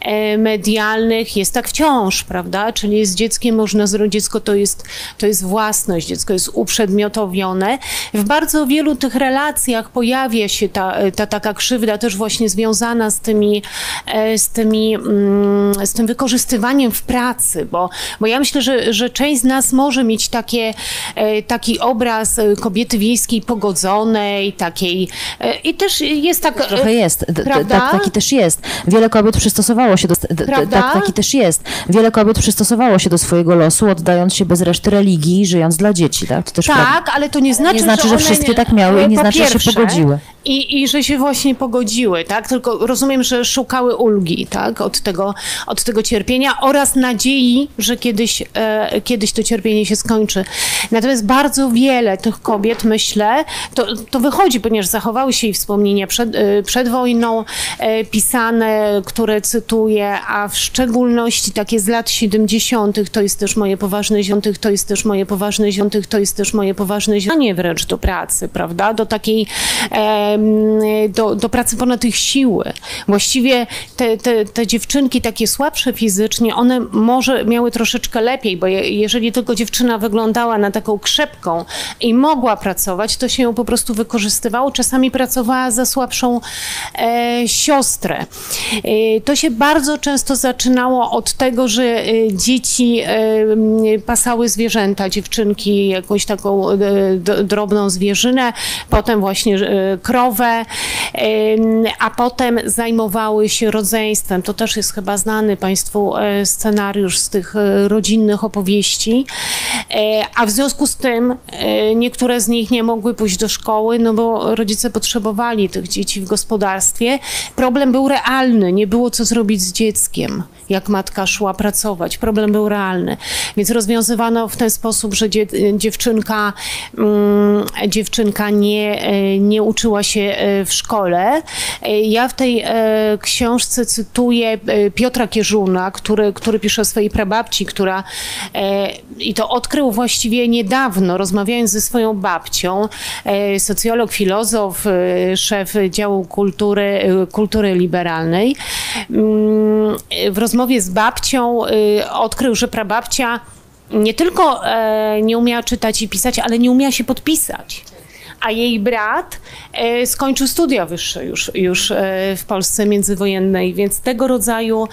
e, medialnych, jest tak wciąż, prawda? Czyli z dzieckiem można zrobić, dziecko to jest, to jest własność, dziecko jest uprzedmiotowione. W bardzo wielu tych relacjach pojawia się ta, ta taka krzywda też właśnie związana z tymi, e, z tymi, mm, z tym wykorzystywaniem w pracy, bo, bo ja myślę, że, że część z nas może mieć takie, e, taki obraz e, kobiety wiejskiej pogodzonej, takiej e, i też jest tak... Trochę jest. D- Prawda? Tak, taki też jest. Wiele kobiet przystosowało się do. Prawda? Tak, taki też jest. Wiele kobiet przystosowało się do swojego losu, oddając się bez reszty religii, żyjąc dla dzieci, tak? To też prawda. Tak, ale to nie znaczy, nie znaczy, że one wszystkie tak miały i nie znaczy, że się pogodziły. I, I że się właśnie pogodziły, tak? Tylko rozumiem, że szukały ulgi, tak? Od tego, od tego cierpienia oraz nadziei, że kiedyś, e, kiedyś to cierpienie się skończy. Natomiast bardzo wiele tych kobiet, myślę, to, to wychodzi, ponieważ zachowały się jej wspomnienia przed, e, przed wojną e, pisane, które cytuję, a w szczególności takie z lat 70. to jest też moje poważne ziątych, to jest też moje poważne ziątych, to jest też moje poważne ziątych, wręcz do pracy, prawda? Do takiej, do, do pracy ponad ich siły. Właściwie te, te, te dziewczynki takie słabsze fizycznie, one może miały troszeczkę lepiej, bo je, jeżeli tylko dziewczyna wyglądała na taką krzepką i mogła pracować, to się ją po prostu wykorzystywało. Czasami pracowała za słabszą e, siostrę. E, to się bardzo często zaczynało od tego, że e, dzieci e, pasały zwierzęta, dziewczynki jakąś taką e, drobną zwierzynę, potem właśnie e, krowę, a potem zajmowały się rodzeństwem. To też jest chyba znany Państwu scenariusz z tych e, rodzinnych opowieści. E, A w związku z tym e, niektóre z nich nie mogły pójść do szkoły, no bo rodzice potrzebowali tych dzieci w gospodarstwie. Problem był realny, nie było co zrobić z dzieckiem, jak matka szła pracować. Problem był realny. Więc rozwiązywano w ten sposób, że dzie, dziewczynka, mm, dziewczynka nie, e, nie uczyła się e, w szkole. E, Ja w tej książce cytuję Piotra Kierzuna, który, który pisze o swojej prababci, która i to odkrył właściwie niedawno, rozmawiając ze swoją babcią, socjolog, filozof, szef działu kultury, kultury liberalnej. Mm, W rozmowie z babcią e, odkrył, że prababcia nie tylko e, nie umiała czytać i pisać, ale nie umiała się podpisać a jej brat e, skończył studia wyższe już, już e, w Polsce międzywojennej, więc tego rodzaju,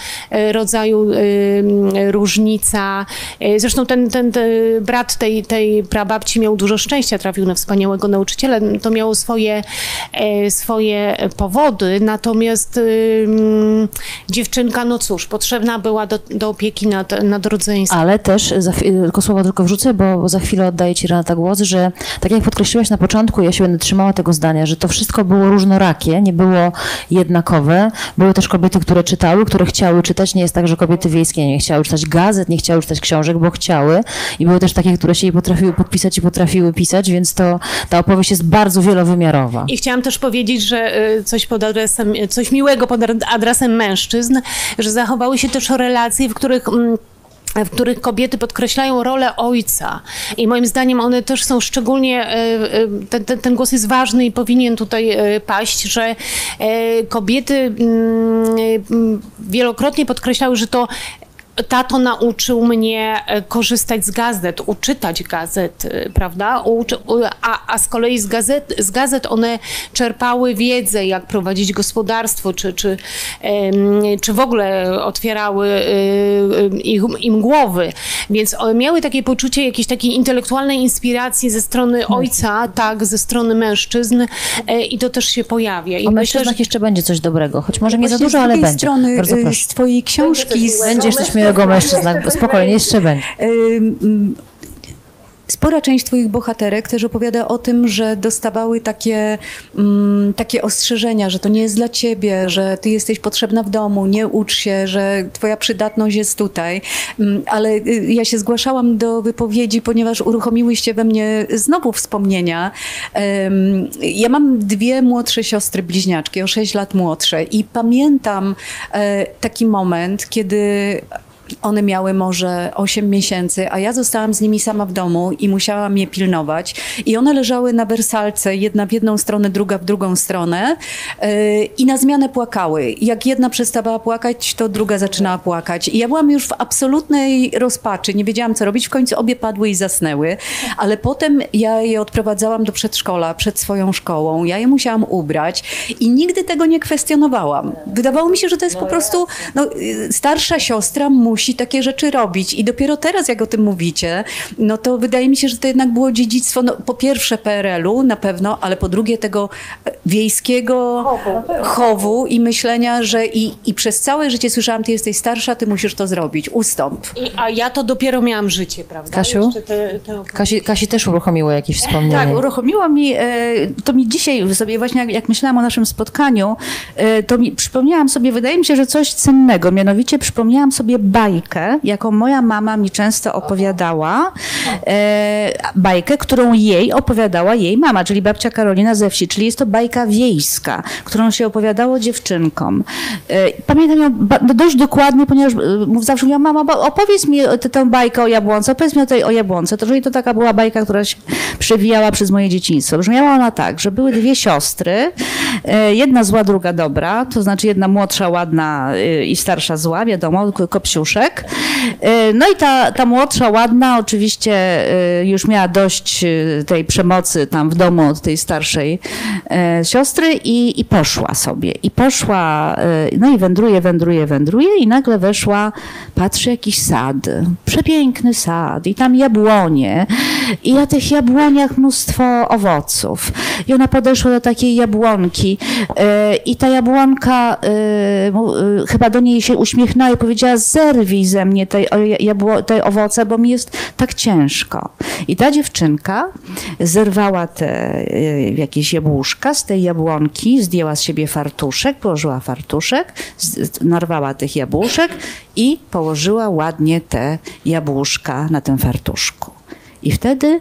rodzaju e, różnica. Zresztą ten, ten, ten brat tej, tej prababci miał dużo szczęścia, trafił na wspaniałego nauczyciela. To miało swoje, swoje powody, natomiast dziewczynka, no cóż, potrzebna była do, do opieki nad, nad rodzeństwem. Ale też, za, tylko słowo tylko wrzucę, bo, bo za chwilę oddaję Ci Renata głos, że tak jak podkreśliłaś na początku, ja się będę trzymała tego zdania, że to wszystko było różnorakie, nie było jednakowe. Były też kobiety, które czytały, które chciały czytać. Nie jest tak, że kobiety wiejskie nie chciały czytać gazet, nie chciały czytać książek, bo chciały. I były też takie, które się jej potrafiły podpisać i potrafiły pisać, więc to ta opowieść jest bardzo wielowymiarowa. I chciałam też powiedzieć, że y, coś pod adresem, coś miłego pod adresem mężczyzn, że zachowały się też relacje, w których mm, w których kobiety podkreślają rolę ojca. I moim zdaniem one też są szczególnie, e, e, ten, ten, ten głos jest ważny i powinien tutaj e, paść, że kobiety mm, mm, wielokrotnie podkreślały, że to tato nauczył mnie e, korzystać z gazet, uczytać gazet, e, prawda? A, a z kolei z gazet, z gazet one czerpały wiedzę, jak prowadzić gospodarstwo, czy, czy, czy w ogóle otwierały e, ich, im głowy. Więc miały takie poczucie jakiejś takiej intelektualnej inspiracji ze strony ojca, tak, ze strony mężczyzn i to też się pojawia. I O myślę, że mężczyznach jeszcze będzie coś dobrego, choć może nie za dużo, z ale drugiej będzie. strony Bardzo y, proszę. z twojej książki z, Będzie coś miłego o mężczyznach, spokojnie, jeszcze będzie. Spora część Twoich bohaterek też opowiada o tym, że dostawały takie, mm, takie ostrzeżenia, że to nie jest dla Ciebie, że Ty jesteś potrzebna w domu, nie ucz się, że Twoja przydatność jest tutaj. Mm, Ale y, ja się zgłaszałam do wypowiedzi, ponieważ uruchomiłyście we mnie znowu wspomnienia. Ja mam dwie młodsze siostry bliźniaczki, o 6 lat młodsze i pamiętam e, taki moment, kiedy one miały może 8 miesięcy, a ja zostałam z nimi sama w domu i musiałam je pilnować. I one leżały na wersalce, jedna w jedną stronę, druga w drugą stronę yy, i na zmianę płakały. Jak jedna przestawała płakać, to druga zaczynała płakać. I ja byłam już w absolutnej rozpaczy, nie wiedziałam co robić. W końcu obie padły i zasnęły, ale potem ja je odprowadzałam do przedszkola, przed swoją szkołą. Ja je musiałam ubrać i nigdy tego nie kwestionowałam. Wydawało mi się, że to jest po prostu no, y, starsza siostra musi takie rzeczy robić. I dopiero teraz, jak o tym mówicie, no to wydaje mi się, że to jednak było dziedzictwo, no, po pierwsze PRL-u na pewno, ale po drugie tego e, wiejskiego chowu i myślenia, że i, i przez całe życie słyszałam, ty jesteś starsza, ty musisz to zrobić, ustąp. I, a ja to dopiero miałam życie, prawda? Kasiu? Jeszcze te, te Kasi, Kasi też uruchomiło jakieś wspomnienie. Tak, uruchomiło mi, e, to mi dzisiaj sobie właśnie jak, jak myślałam o naszym spotkaniu, e, to mi przypomniałam sobie, wydaje mi się, że coś cennego, mianowicie przypomniałam sobie bajkę, jaką moja mama mi często opowiadała, e, bajkę, którą jej opowiadała jej mama, czyli babcia Karolina ze wsi, czyli jest to bajka wiejska, którą się opowiadało dziewczynkom. E, Pamiętam ją no dość dokładnie, ponieważ e, zawsze mówiłam, mama, opowiedz mi tę- tę bajkę o jabłonce, opowiedz mi o tej o jabłonce. To, to taka była bajka, która się przewijała przez moje dzieciństwo. Brzmiała ona tak, że były dwie siostry, e, jedna zła, druga dobra, to znaczy jedna młodsza, ładna e, i starsza zła, wiadomo, k- E, No i ta, ta młodsza, ładna oczywiście e, już miała dość e, tej przemocy tam w domu od tej starszej siostry i, i poszła sobie. I poszła, no i wędruje, wędruje, wędruje i nagle weszła, patrzy jakiś sad, przepiękny sad i tam jabłonie i na tych jabłoniach mnóstwo owoców. I ona podeszła do takiej jabłonki i ta jabłonka chyba do niej się uśmiechnęła i powiedziała zerwij ze mnie tej, o- jabło, tej owoce, bo mi jest tak ciężko. I ta dziewczynka zerwała te e, jakieś jabłuszka z tej jabłonki, zdjęła z siebie fartuszek, położyła fartuszek, narwała tych jabłuszek i położyła ładnie te jabłuszka na tym fartuszku. I wtedy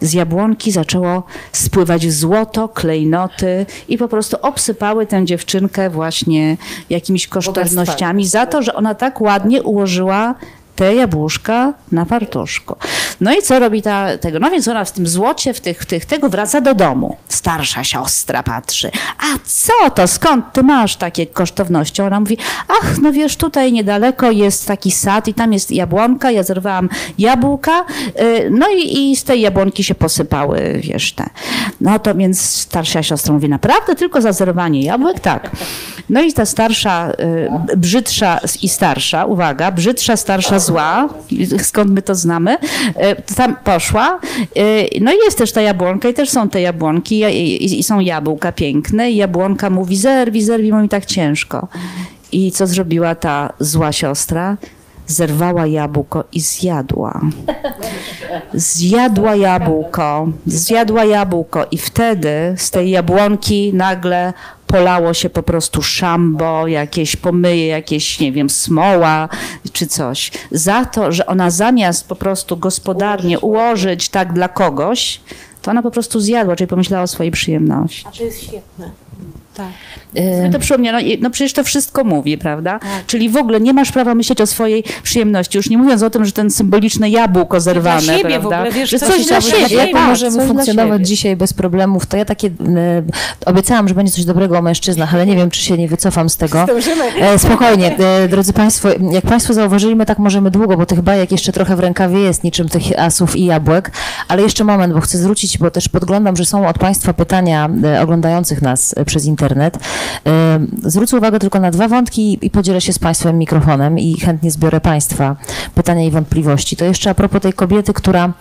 z jabłonki zaczęło spływać złoto, klejnoty i po prostu obsypały tę dziewczynkę właśnie jakimiś kosztownościami za to, że ona tak ładnie ułożyła te jabłuszka na fartuszku. No i co robi ta tego? No więc ona w tym złocie, w tych, w tych tego wraca do domu. Starsza siostra patrzy. A co to? Skąd ty masz takie kosztowności? Ona mówi, ach, no wiesz, tutaj niedaleko jest taki sad i tam jest jabłonka, ja zerwałam jabłka, y, no i, i z tej jabłonki się posypały, wiesz, te. No to więc starsza siostra mówi, naprawdę tylko za zerwanie jabłek? Tak. No i ta starsza, y, brzydsza i starsza, uwaga, brzydsza, starsza, zła, skąd my to znamy, y, tam poszła. y, No i jest też ta jabłonka i też są te jabłonki i, są jabłka piękne i jabłonka mówi, zerwi, zerwi, bo tak ciężko. I co zrobiła ta zła siostra? Zerwała jabłko i zjadła. Zjadła jabłko, zjadła jabłko i wtedy z tej jabłonki nagle polało się po prostu szambo, jakieś pomyje, jakieś, nie wiem, smoła czy coś. Za to, że ona zamiast po prostu gospodarnie ułożyć tak dla kogoś, to ona po prostu zjadła, czyli pomyślała o swojej przyjemności. A to jest świetne. Tak. Y, To przypomniał, no, no przecież to wszystko mówi, prawda? Czyli w ogóle nie masz prawa myśleć o swojej przyjemności. Już nie mówiąc o tym, że ten symboliczne jabłko zerwane, siebie w prawda? ogóle, wiesz, że co coś się dla dzieje. siebie. Jak tak, możemy coś dla funkcjonować siebie. dzisiaj bez problemów, to ja takie e, obiecałam, że będzie coś dobrego o mężczyznach, ale nie wiem, czy się nie wycofam z tego. E, spokojnie, e, drodzy Państwo, jak Państwo zauważyli, my tak możemy długo, bo tych bajek jeszcze trochę w rękawie jest, niczym tych asów i jabłek, ale jeszcze moment, bo chcę zwrócić, bo też podglądam, że są od Państwa pytania e, oglądających nas e, przez internet. E, zwrócę uwagę tylko na dwa wątki i podzielę się z Państwem mikrofonem i chętnie zbiorę Państwa pytania i wątpliwości. To jeszcze a propos tej kobiety, która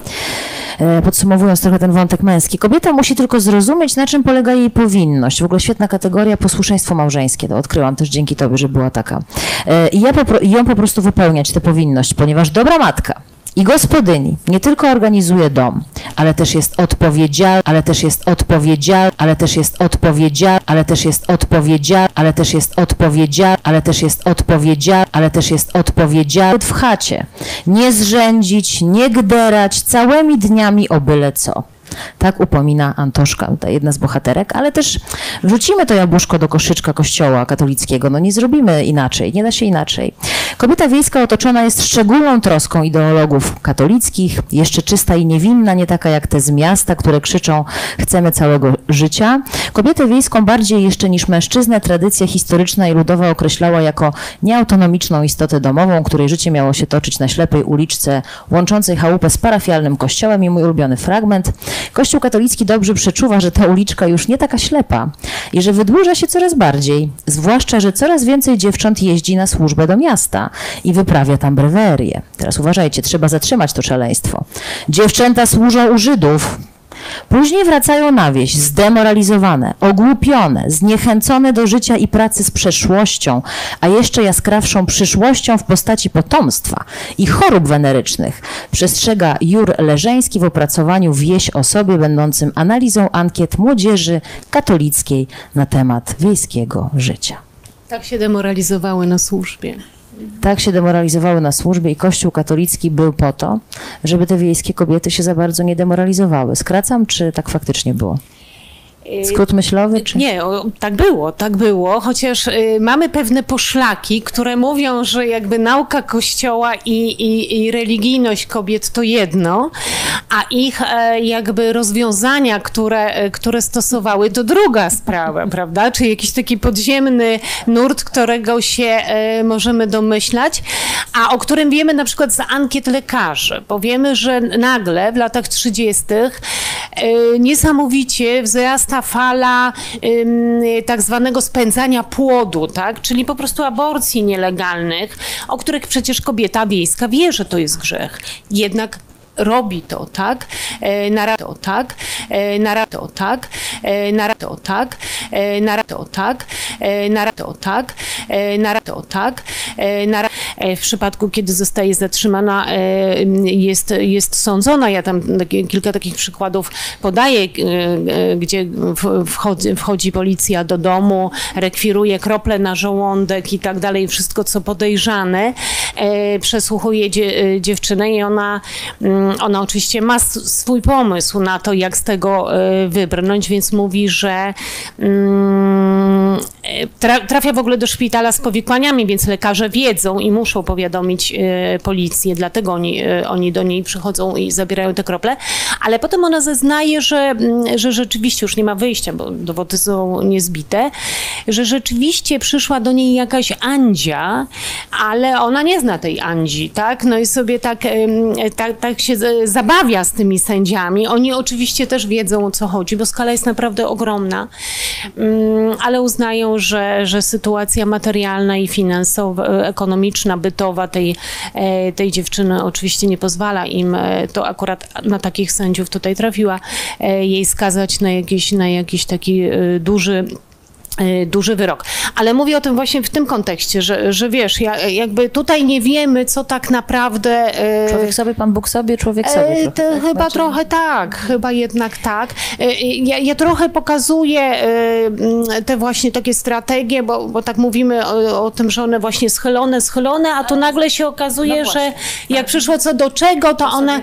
E, podsumowując trochę ten wątek męski, kobieta musi tylko zrozumieć, na czym polega jej powinność. W ogóle świetna kategoria posłuszeństwo małżeńskie. To odkryłam też dzięki Tobie, że była taka. E, I ja popro- ją po prostu wypełniać tę powinność, ponieważ dobra matka i gospodyni nie tylko organizuje dom, ale też jest odpowiedzialna, ale też jest odpowiedzialna, ale też jest odpowiedzialna, ale też jest odpowiedzialna, ale też jest odpowiedzialna, ale też jest odpowiedzialna, ale też jest odpowiedzialna w chacie. Nie zrzędzić, nie gderać całymi dniami o byle co. Tak upomina Antoszka, jedna z bohaterek, ale też wrzucimy to jabłuszko do koszyczka kościoła katolickiego. No nie zrobimy inaczej, nie da się inaczej. Kobieta wiejska otoczona jest szczególną troską ideologów katolickich, jeszcze czysta i niewinna, nie taka jak te z miasta, które krzyczą chcemy całego życia. Kobietę wiejską bardziej jeszcze niż mężczyznę tradycja historyczna i ludowa określała jako nieautonomiczną istotę domową, której życie miało się toczyć na ślepej uliczce łączącej chałupę z parafialnym kościołem i mój ulubiony fragment. Kościół katolicki dobrze przeczuwa, że ta uliczka już nie taka ślepa i że wydłuża się coraz bardziej, zwłaszcza, że coraz więcej dziewcząt jeździ na służbę do miasta i wyprawia tam brewerię. Teraz uważajcie, trzeba zatrzymać to szaleństwo. Dziewczęta służą u Żydów, Później wracają na wieś zdemoralizowane, ogłupione, zniechęcone do życia i pracy z przeszłością, a jeszcze jaskrawszą przyszłością w postaci potomstwa i chorób wenerycznych, przestrzega Jur Leżeński w opracowaniu Wieś o sobie, będącym analizą ankiet młodzieży katolickiej na temat wiejskiego życia. Tak się demoralizowały na służbie. Tak się demoralizowały na służbie i Kościół katolicki był po to, żeby te wiejskie kobiety się za bardzo nie demoralizowały. Skracam, czy tak faktycznie było? Skrót myślowy, czy... Nie, tak było, tak było, chociaż y, mamy pewne poszlaki, które mówią, że jakby nauka Kościoła i, i, i religijność kobiet to jedno, a ich e, jakby rozwiązania, które, e, które stosowały, to druga sprawa, prawda? Czyli jakiś taki podziemny nurt, którego się e, możemy domyślać, a o którym wiemy na przykład z ankiet lekarzy, bo wiemy, że nagle w latach 30. e, niesamowicie wzrasta fala ym, tak zwanego spędzania płodu, tak? czyli po prostu aborcji nielegalnych, o których przecież kobieta wiejska wie, że to jest grzech. Jednak robi to, tak? E, Nara to, tak? E, Nara to, tak? E, Nara to, tak? Nara to, tak? Nara to, tak? Nara to, tak? W przypadku, kiedy zostaje zatrzymana, jest, jest sądzona, ja tam kilka takich przykładów podaję, gdzie wchodzi, wchodzi policja do domu, rekwiruje krople na żołądek i tak dalej, wszystko co podejrzane, przesłuchuje dzie, dziewczynę i ona, ona oczywiście ma swój pomysł na to, jak z tego wybrnąć, więc mówi, że mm, trafia w ogóle do szpitala z powikłaniami, więc lekarze wiedzą i muszą powiadomić policję, dlatego oni, oni do niej przychodzą i zabierają te krople, ale potem ona zeznaje, że, mm, że rzeczywiście już nie ma wyjścia, bo dowody są niezbite, że rzeczywiście przyszła do niej jakaś Andzia, ale ona nie zna tej Andzi, tak? No i sobie tak, tak, tak się zabawia z tymi sędziami. Oni oczywiście też wiedzą o co chodzi, bo skala jest naprawdę ogromna, mm, ale uznają, że, że sytuacja materialna i finansowa, ekonomiczna, bytowa tej, e, tej dziewczyny oczywiście nie pozwala im, e, to akurat na takich sędziów tutaj trafiła, e, jej skazać na jakiś, na jakiś taki duży duży wyrok. Ale mówię o tym właśnie w tym kontekście, że, że wiesz, ja, jakby tutaj nie wiemy, co tak naprawdę... Y, człowiek sobie, Pan Bóg sobie, człowiek sobie. Trochę, tak? Chyba Znaczy... trochę tak, chyba jednak tak. Y, ja, ja trochę pokazuję te właśnie takie strategie, bo, bo tak mówimy o, o, tym, że one właśnie schylone, schylone, a tu nagle się okazuje, no że jak przyszło co do czego, to one...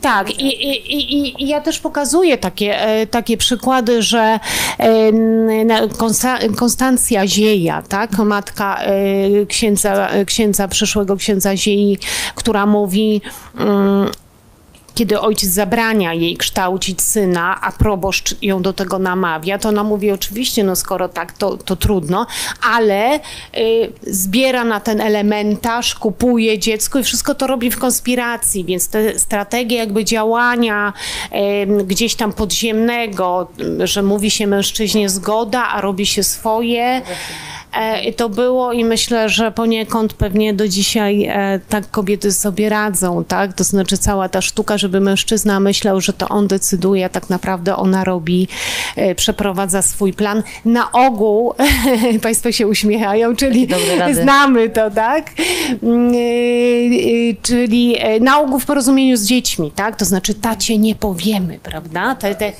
Tak, i, i, i, ja też pokazuję takie, e, takie przykłady, że Konstancja Zieja, tak, matka e, księdza, księdza, przyszłego księdza Ziei, która mówi mm, kiedy ojciec zabrania jej kształcić syna, a proboszcz ją do tego namawia, to ona mówi oczywiście, no skoro tak, to, to trudno, ale y, zbiera na ten elementarz, kupuje dziecko i wszystko to robi w konspiracji, więc te strategie jakby działania y, gdzieś tam podziemnego, że mówi się mężczyźnie zgoda, a robi się swoje. E, to było i myślę, że poniekąd pewnie do dzisiaj e, tak kobiety sobie radzą, tak? To znaczy cała ta sztuka, żeby mężczyzna myślał, że to on decyduje, a tak naprawdę ona robi, e, przeprowadza swój plan. Na ogół, Państwo się uśmiechają, czyli znamy to, tak? Mm, czyli na ogół w porozumieniu z dziećmi, tak? To znaczy tacie nie powiemy, prawda? Te, te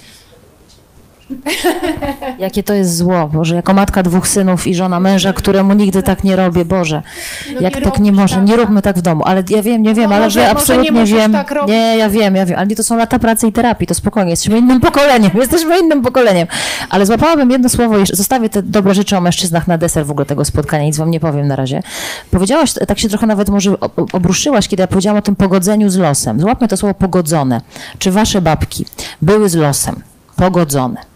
Jakie to jest zło, Boże, jako matka dwóch synów i żona męża, któremu nigdy tak nie robię, Boże, no jak nie tak nie może, nie róbmy tak w domu, ale ja wiem, nie wiem, no ale może, ja absolutnie nie wiem, tak nie, ja wiem, ja wiem, ale nie, to są lata pracy i terapii, to spokojnie, jesteśmy innym pokoleniem, jesteśmy innym pokoleniem, ale złapałabym jedno słowo, jeszcze zostawię te dobre rzeczy o mężczyznach na deser w ogóle tego spotkania, nic wam nie powiem na razie. Powiedziałaś, tak się trochę nawet może obruszyłaś, kiedy ja powiedziałam o tym pogodzeniu z losem. Złapmy to słowo pogodzone. Czy wasze babki były z losem? Pogodzone?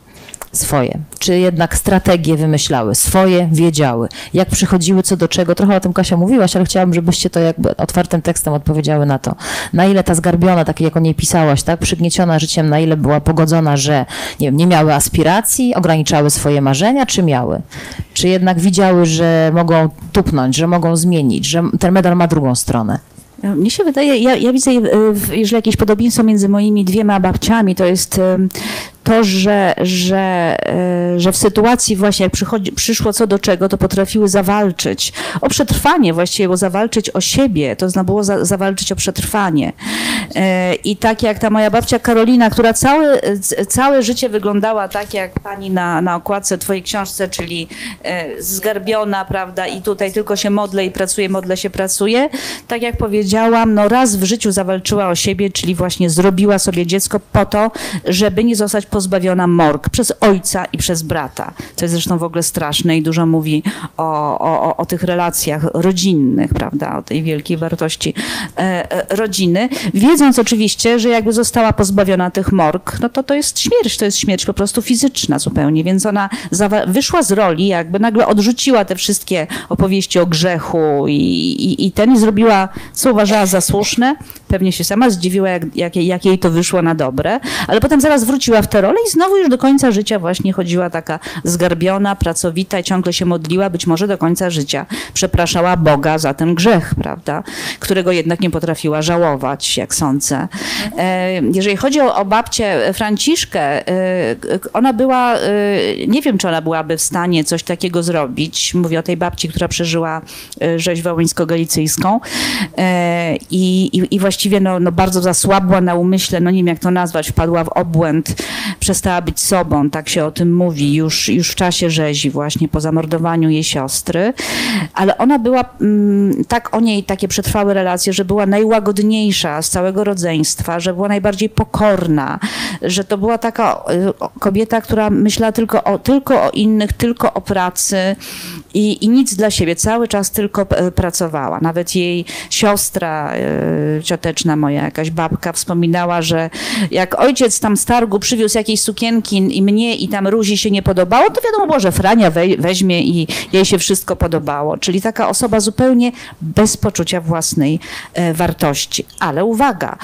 Swoje, czy jednak strategie wymyślały, swoje wiedziały, jak przychodziły co do czego. Trochę o tym Kasia mówiłaś, ale chciałabym, żebyście to jakby otwartym tekstem odpowiedziały na to. Na ile ta zgarbiona, tak jak o niej pisałaś, tak, przygnieciona życiem, na ile była pogodzona, że nie, wiem, nie miały aspiracji, ograniczały swoje marzenia, czy miały? Czy jednak widziały, że mogą tupnąć, że mogą zmienić, że ten medal ma drugą stronę? Mnie się wydaje, ja, ja widzę, jeżeli jakieś podobieństwo między moimi dwiema babciami, to jest to, że, że, e, że w sytuacji właśnie jak przychodzi, przyszło co do czego, to potrafiły zawalczyć o przetrwanie właściwie, bo zawalczyć o siebie, to znaczy było za, zawalczyć o przetrwanie. E, I tak jak ta moja babcia Karolina, która całe, całe życie wyglądała tak jak pani na, na okładce twojej książce, czyli e, zgarbiona, prawda, i tutaj tylko się modlę i pracuję, modlę się, pracuję. Tak jak powiedziałam, no raz w życiu zawalczyła o siebie, czyli właśnie zrobiła sobie dziecko po to, żeby nie zostać pozbawiona morg przez ojca i przez brata. Co jest zresztą w ogóle straszne i dużo mówi o, o, o tych relacjach rodzinnych, prawda, o tej wielkiej wartości e, e, rodziny. Wiedząc oczywiście, że jakby została pozbawiona tych morg, no to to jest śmierć, to jest śmierć po prostu fizyczna zupełnie, więc ona wyszła z roli, jakby nagle odrzuciła te wszystkie opowieści o grzechu i, i, i ten i zrobiła, co uważała za słuszne. Pewnie się sama zdziwiła, jak, jak, jak jej to wyszło na dobre, ale potem zaraz wróciła w te role i znowu już do końca życia właśnie chodziła taka zgarbiona, pracowita i ciągle się modliła, być może do końca życia przepraszała Boga za ten grzech, prawda, którego jednak nie potrafiła żałować, jak sądzę. E, jeżeli chodzi o, o babcię Franciszkę, e, ona była, e, nie wiem, czy ona byłaby w stanie coś takiego zrobić. Mówię o tej babci, która przeżyła rzeź wołyńsko-galicyjską i, i, i właściwie no, no bardzo zasłabła na umyśle, no nie wiem jak to nazwać, wpadła w obłęd przestała być sobą, tak się o tym mówi, już, już w czasie rzezi właśnie po zamordowaniu jej siostry, ale ona była, mm, tak o niej takie przetrwały relacje, że była najłagodniejsza z całego rodzeństwa, że była najbardziej pokorna, że to była taka y, kobieta, która myślała tylko o, tylko o innych, tylko o pracy i, i nic dla siebie, cały czas tylko e, pracowała. Nawet jej siostra, e, cioteczna moja, jakaś babka wspominała, że jak ojciec tam z targu przywiózł jakieś sukienki i mnie i tam Ruzi się nie podobało, to wiadomo było, że Frania weźmie i jej się wszystko podobało. Czyli taka osoba zupełnie bez poczucia własnej e, wartości. Ale uwaga,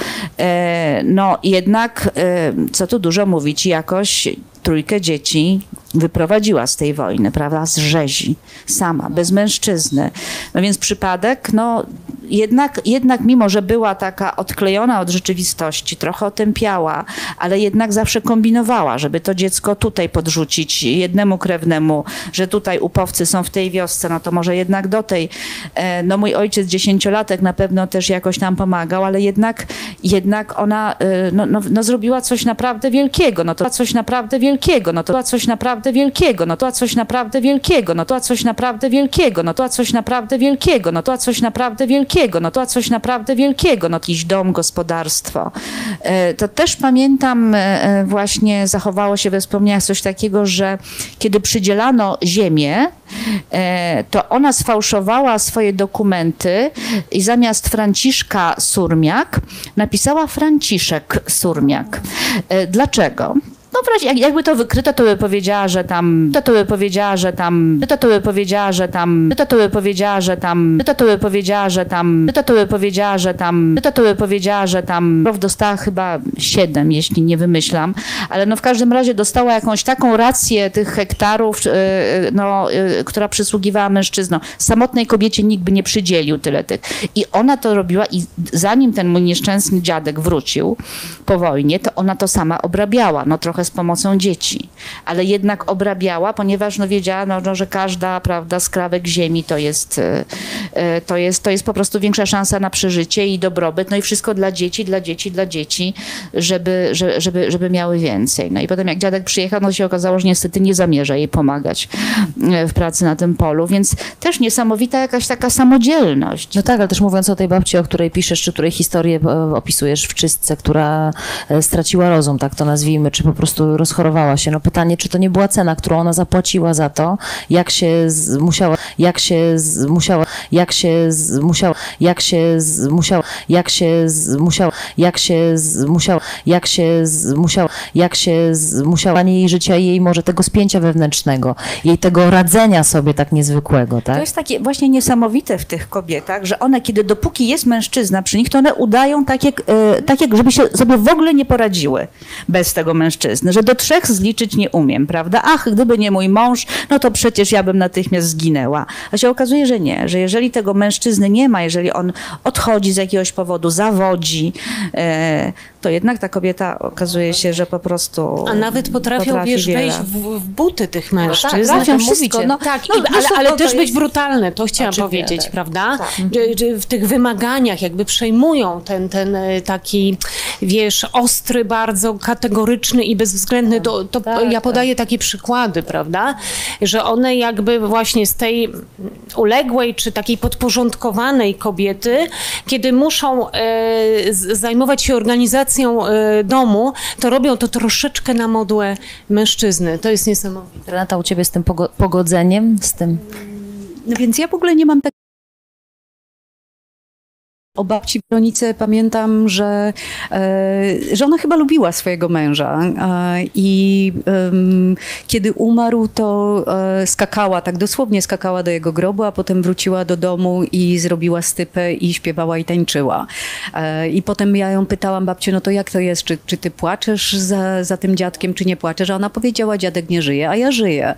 no jednak, co tu dużo mówić, jakoś trójkę dzieci wyprowadziła z tej wojny, prawda, z rzezi, sama, bez mężczyzny. No więc przypadek, no jednak, jednak mimo, że była taka odklejona od rzeczywistości, trochę otępiała, ale jednak zawsze kombinowała, żeby to dziecko tutaj podrzucić jednemu krewnemu, że tutaj upowcy są w tej wiosce, no to może jednak do tej. E, no mój ojciec dziesięciolatek na pewno też jakoś nam pomagał, ale jednak, jednak ona e, no, no, no zrobiła coś naprawdę wielkiego, no to coś naprawdę wielkiego, no to coś naprawdę wielkiego, no to coś naprawdę wielkiego, no to coś naprawdę wielkiego, no to coś naprawdę wielkiego, no to coś naprawdę wielkiego, no to coś naprawdę wielkiego, no jakiś dom, gospodarstwo. E, to też pamiętam e, e, właśnie zachowało się we wspomnieniach coś takiego, że kiedy przydzielano ziemię, to ona sfałszowała swoje dokumenty i zamiast Franciszka Surmiak napisała Franciszek Surmiak. Dlaczego? No wreszcie, jakby to wykryto, to by powiedziała, że tam, to, to by powiedziała, że tam, to, to by powiedziała, że tam, to, to by powiedziała, że tam, to, to by powiedziała, że tam, to, to by powiedziała, że tam, to, to by powiedziała, że tam, Prof dostała chyba siedem, jeśli nie wymyślam, ale no w każdym razie dostała jakąś taką rację tych hektarów, y, y, no, y, która przysługiwała mężczyznom. Samotnej kobiecie nikt by nie przydzielił tyle tych. I ona to robiła i zanim ten mój nieszczęsny dziadek wrócił po wojnie, to ona to sama obrabiała. No trochę trochę z pomocą dzieci, ale jednak obrabiała, ponieważ no, wiedziała, no, no, że każda prawda, skrawek ziemi to jest, e, e, to, jest, to jest po prostu większa szansa na przeżycie i dobrobyt, no i wszystko dla dzieci, dla dzieci, dla dzieci, żeby, żeby, żeby miały więcej. No i potem jak dziadek przyjechał, no się okazało, że niestety nie zamierza jej pomagać e, w pracy na tym polu, więc też niesamowita jakaś taka samodzielność. No tak, ale też mówiąc o tej babci, o której piszesz, czy której historię opisujesz w czystce, która straciła rozum, tak to nazwijmy, czy po prostu prostu rozchorowała się. No pytanie, czy to nie była cena, którą ona zapłaciła za to, jak się z, musiała, jak się z, musiała, jak się z, musiała, jak się z, musiała, jak się z, musiała, jak się z, musiała, jak się z, musiała, jak się z, musiała jej życia i jej może tego spięcia wewnętrznego, jej tego radzenia sobie tak niezwykłego, tak? To jest takie właśnie niesamowite w tych kobietach, że one, kiedy dopóki jest mężczyzna przy nich, to one udają tak jak, e, tak jak żeby się sobie w ogóle nie poradziły bez tego mężczyzny mężczyzny, że do trzech zliczyć nie umiem, prawda? Ach, gdyby nie mój mąż, no to przecież ja bym natychmiast zginęła. A się okazuje, że nie, że jeżeli tego mężczyzny nie ma, jeżeli on odchodzi z jakiegoś powodu, zawodzi, e, to jednak ta kobieta okazuje się, że po prostu. A nawet potrafią, potrafi wiesz, wejść w, w, buty tych mężczyzn. No tak, trafią wszystko. No, tak, no, ale, ale też być brutalne, to chciałam Oczywiście. powiedzieć, prawda? Tak. Że, że w tych wymaganiach jakby przejmują ten, ten e, taki, wiesz, ostry, bardzo kategoryczny i bezwzględny. To, to tak, ja tak. podaję takie przykłady, prawda? Że one jakby właśnie z tej uległej czy takiej podporządkowanej kobiety, kiedy muszą e, zajmować się organizacją organizacją e, domu, to robią to troszeczkę na modłę mężczyzny. To jest niesamowite. Renata, u ciebie z tym pogodzeniem, z tym... No więc ja w ogóle nie mam tak o babci Weronice pamiętam, że, e, że ona chyba lubiła swojego męża i kiedy umarł, to e, skakała, tak dosłownie skakała do jego grobu, a potem wróciła do domu i zrobiła stypę i śpiewała i tańczyła. E, I potem ja ją pytałam, babciu, no to jak to jest, czy, czy ty płaczesz za, za tym dziadkiem, czy nie płaczesz? A ona powiedziała, dziadek nie żyje, a ja żyję.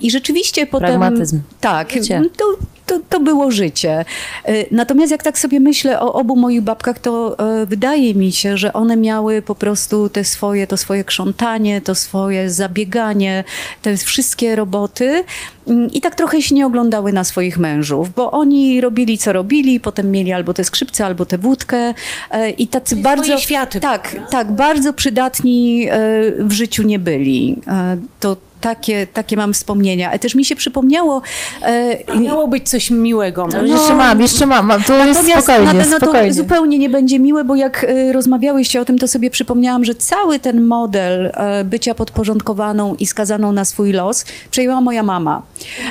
I rzeczywiście potem... Pragmatyzm. Tak, to, to, to było życie. Y, Natomiast jak tak sobie myślę o obu moich babkach, to e, wydaje mi się, że one miały po prostu te swoje, to swoje krzątanie, to swoje zabieganie, te wszystkie roboty mm, i tak trochę się nie oglądały na swoich mężów, bo oni robili co robili, potem mieli albo te skrzypce, albo tę wódkę e, i tacy Czyli bardzo... światy. Tak, tak, bardzo przydatni e, w życiu nie byli. E, To takie, takie mam wspomnienia. A też mi się przypomniało... e, Miało być coś miłego. No, jeszcze mam, jeszcze mam, mam. to jest spokojnie, na- no to spokojnie. zupełnie nie będzie miłe, bo jak y, rozmawiałyście o tym, to sobie przypomniałam, że cały ten model e, bycia podporządkowaną i skazaną na swój los przejęła moja mama.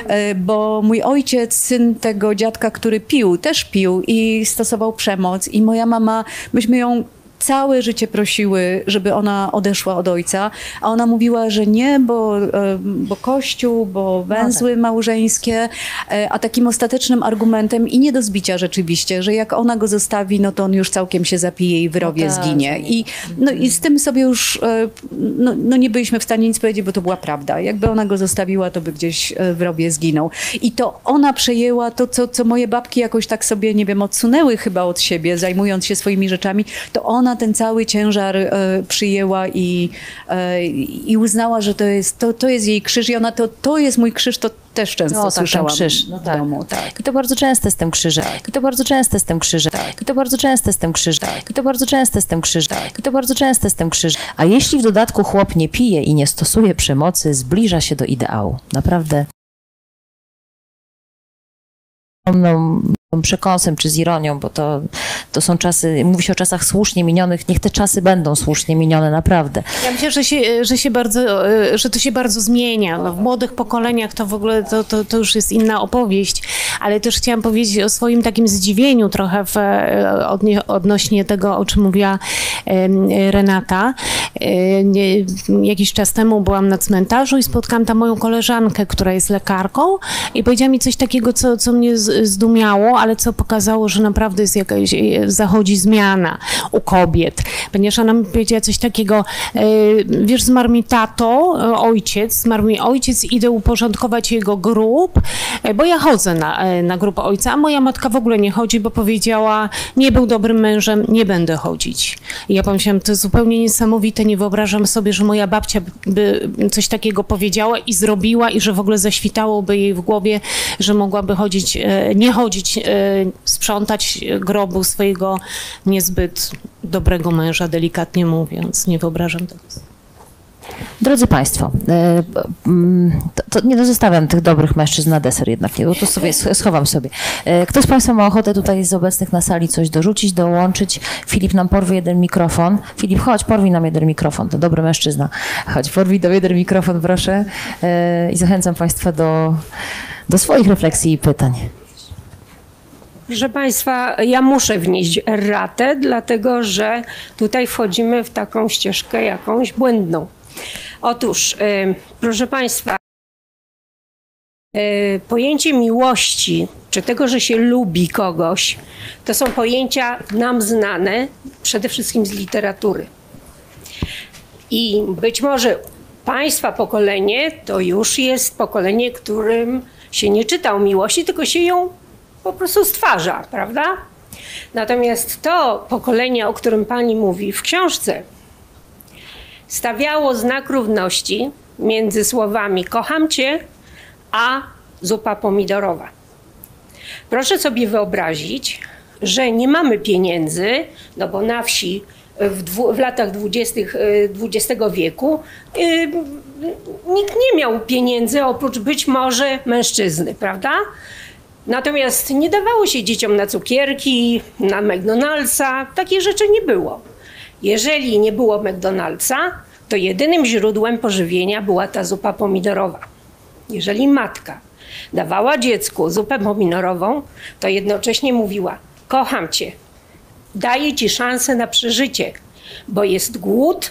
E, Bo mój ojciec, syn tego dziadka, który pił, też pił i stosował przemoc i moja mama, myśmy ją całe życie prosiły, żeby ona odeszła od ojca, a ona mówiła, że nie, bo, e, bo kościół, bo węzły małżeńskie, e, a takim ostatecznym argumentem i nie do zbicia rzeczywiście, że jak ona go zostawi, no to on już całkiem się zapije i w rowie tak, zginie. I, no, I z tym sobie już e, no, no nie byliśmy w stanie nic powiedzieć, bo to była prawda. Jakby ona go zostawiła, to by gdzieś e, w rowie zginął. I to ona przejęła to, co, co moje babki jakoś tak sobie, nie wiem, odsunęły chyba od siebie, zajmując się swoimi rzeczami, to ona ten cały ciężar e, przyjęła i, e, i uznała, że to jest, to, to jest jej krzyż i ona to, to jest mój krzyż, to też często No, tak, słyszałam krzyż. No tak. domu. Tak. I to bardzo częste z tym krzyżem. I to bardzo częste z tym krzyżem. I to bardzo częste z tym krzyżem. I to bardzo częste z tym krzyżem. I to bardzo częste z tym krzyżem. A jeśli w dodatku chłop nie pije i nie stosuje przemocy, zbliża się do ideału. Naprawdę. No, przekąsem czy z ironią, bo to, to są czasy, mówi się o czasach słusznie minionych, niech te czasy będą słusznie minione, naprawdę. Ja myślę, że się, że się bardzo, e, że to się bardzo zmienia. No, w młodych pokoleniach to w ogóle to, to, to już jest inna opowieść, ale też chciałam powiedzieć o swoim takim zdziwieniu trochę w, e, odnośnie tego, o czym mówiła Renata. E, jakiś czas temu byłam na cmentarzu i spotkałam tam moją koleżankę, która jest lekarką i powiedziała mi coś takiego, co, co mnie zdumiało, ale co pokazało, że naprawdę jest jakaś, e, zachodzi zmiana u kobiet. Ponieważ ona mi powiedziała coś takiego, e, wiesz, zmarł mi tato, e, ojciec, zmarł mi ojciec, idę uporządkować jego grób, bo ja chodzę na, na grób ojca, a moja matka w ogóle nie chodzi, bo powiedziała, nie był dobrym mężem, nie będę chodzić. I ja pomyślałam, to jest zupełnie niesamowite, nie wyobrażam sobie, że moja babcia by coś takiego powiedziała i zrobiła i że w ogóle zaświtałoby jej w głowie, że mogłaby chodzić, nie chodzić, sprzątać grobu swojego niezbyt dobrego męża, delikatnie mówiąc. Nie wyobrażam tego. Drodzy Państwo, mm, to, to nie zostawiam tych dobrych mężczyzn na deser jednak, nie, bo to sobie sch- schowam sobie. E, Ktoś z Państwa ma ochotę tutaj z obecnych na sali coś dorzucić, dołączyć? Filip nam porwie jeden mikrofon. Filip, chodź, porwij nam jeden mikrofon, to dobry mężczyzna. Chodź, porwij nam jeden mikrofon, proszę. I zachęcam Państwa do, do swoich refleksji i pytań. Proszę Państwa, ja muszę wnieść erratę, dlatego że tutaj wchodzimy w taką ścieżkę jakąś błędną. Otóż, y, proszę Państwa, y, pojęcie miłości, czy tego, że się lubi kogoś, to są pojęcia nam znane przede wszystkim z literatury. I być może Państwa pokolenie to już jest pokolenie, którym się nie czyta o miłości, tylko się ją po prostu stwarza, prawda? Natomiast to pokolenie, o którym Pani mówi w książce, stawiało znak równości między słowami kocham Cię, a zupa pomidorowa. Proszę sobie wyobrazić, że nie mamy pieniędzy, no bo na wsi w, dwu, w latach 20. y, XX wieku y, nikt nie miał pieniędzy oprócz być może mężczyzny, prawda? Natomiast nie dawało się dzieciom na cukierki, na McDonald'sa, takich rzeczy nie było. Jeżeli nie było McDonald'sa, to jedynym źródłem pożywienia była ta zupa pomidorowa. Jeżeli matka dawała dziecku zupę pomidorową, to jednocześnie mówiła: Kocham cię, daję ci szansę na przeżycie, bo jest głód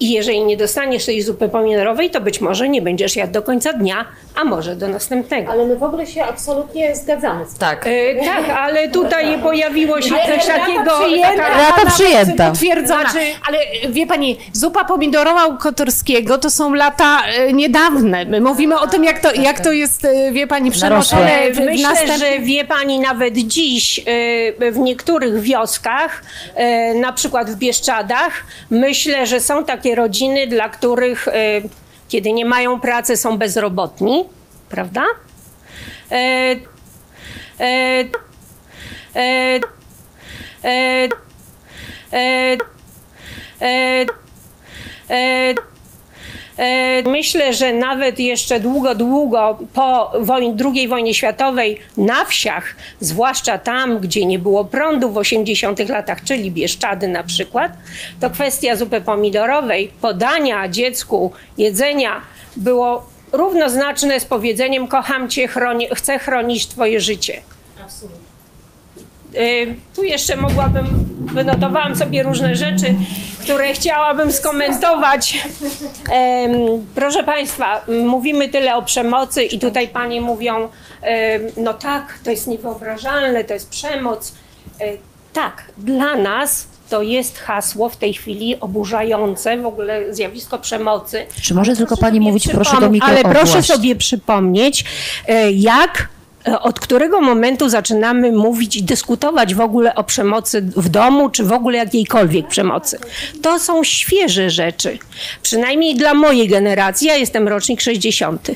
I jeżeli nie dostaniesz tej zupy pomidorowej, to być może nie będziesz jadł do końca dnia, a może do następnego. Ale my w ogóle się absolutnie zgadzamy z Tak. E, tak, ale tutaj pojawiło się coś takiego. taka- Rata przyjęta. Potwierdzona. Znaczy- Ale wie pani, zupa pomidorowa u Kotorskiego to są lata e, niedawne. My mówimy o tym, jak to, jak to jest, e, wie pani, przemoczone Ale myślę, następnych... że wie pani nawet dziś y, w niektórych wioskach, na przykład w Bieszczadach, myślę, że są takie rodziny, dla których y, kiedy nie mają pracy, są bezrobotni, prawda? E, e, e, e, e, e, E, Myślę, że nawet jeszcze długo, długo po wojn, II wojnie światowej na wsiach, zwłaszcza tam, gdzie nie było prądu w 80 latach, czyli Bieszczady na przykład, to kwestia zupy pomidorowej, podania dziecku jedzenia było równoznaczne z powiedzeniem kocham cię, chroni, chcę chronić twoje życie. Y, Tu jeszcze mogłabym, wynotowałam sobie różne rzeczy, które chciałabym skomentować. Proszę Państwa, mówimy tyle o przemocy i tutaj Panie mówią, no tak, to jest niewyobrażalne, to jest przemoc. E, Tak, dla nas to jest hasło w tej chwili oburzające w ogóle zjawisko przemocy. Czy może tylko pani mówić proszę do mikro? Ale proszę sobie przypomnieć, e, jak, od którego momentu zaczynamy mówić i dyskutować w ogóle o przemocy w domu, czy w ogóle jakiejkolwiek przemocy. To są świeże rzeczy. Przynajmniej dla mojej generacji, ja jestem rocznik 60.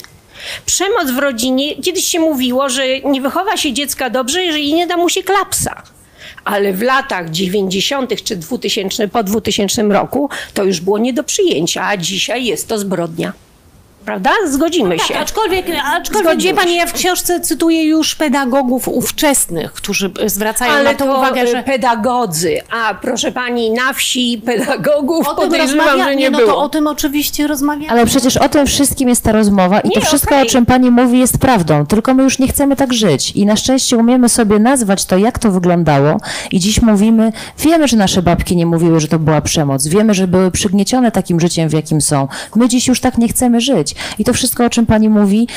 Przemoc w rodzinie, kiedyś się mówiło, że nie wychowa się dziecka dobrze, jeżeli nie da mu się klapsa. Ale w latach 90. czy 2000, po 2000 roku to już było nie do przyjęcia, a dzisiaj jest to zbrodnia. Prawda? Zgodzimy się. Tak, aczkolwiek, aczkolwiek wie Zgodzimy pani, ja w książce cytuję już pedagogów ówczesnych, którzy zwracają Ale na to, to uwagę, e, że pedagodzy, a proszę pani, na wsi pedagogów o tym podejrzewam, rozmawia, że nie, nie, no było. to o tym oczywiście rozmawiamy. Ale przecież o tym wszystkim jest ta rozmowa i to Nie, wszystko, okej. o czym pani mówi, jest prawdą. Tylko my już nie chcemy tak żyć. I na szczęście umiemy sobie nazwać to, jak to wyglądało. I dziś mówimy, wiemy, że nasze babki nie mówiły, że to była przemoc. Wiemy, że były przygniecione takim życiem, w jakim są. My dziś już tak nie chcemy żyć. I to wszystko, o czym pani mówi,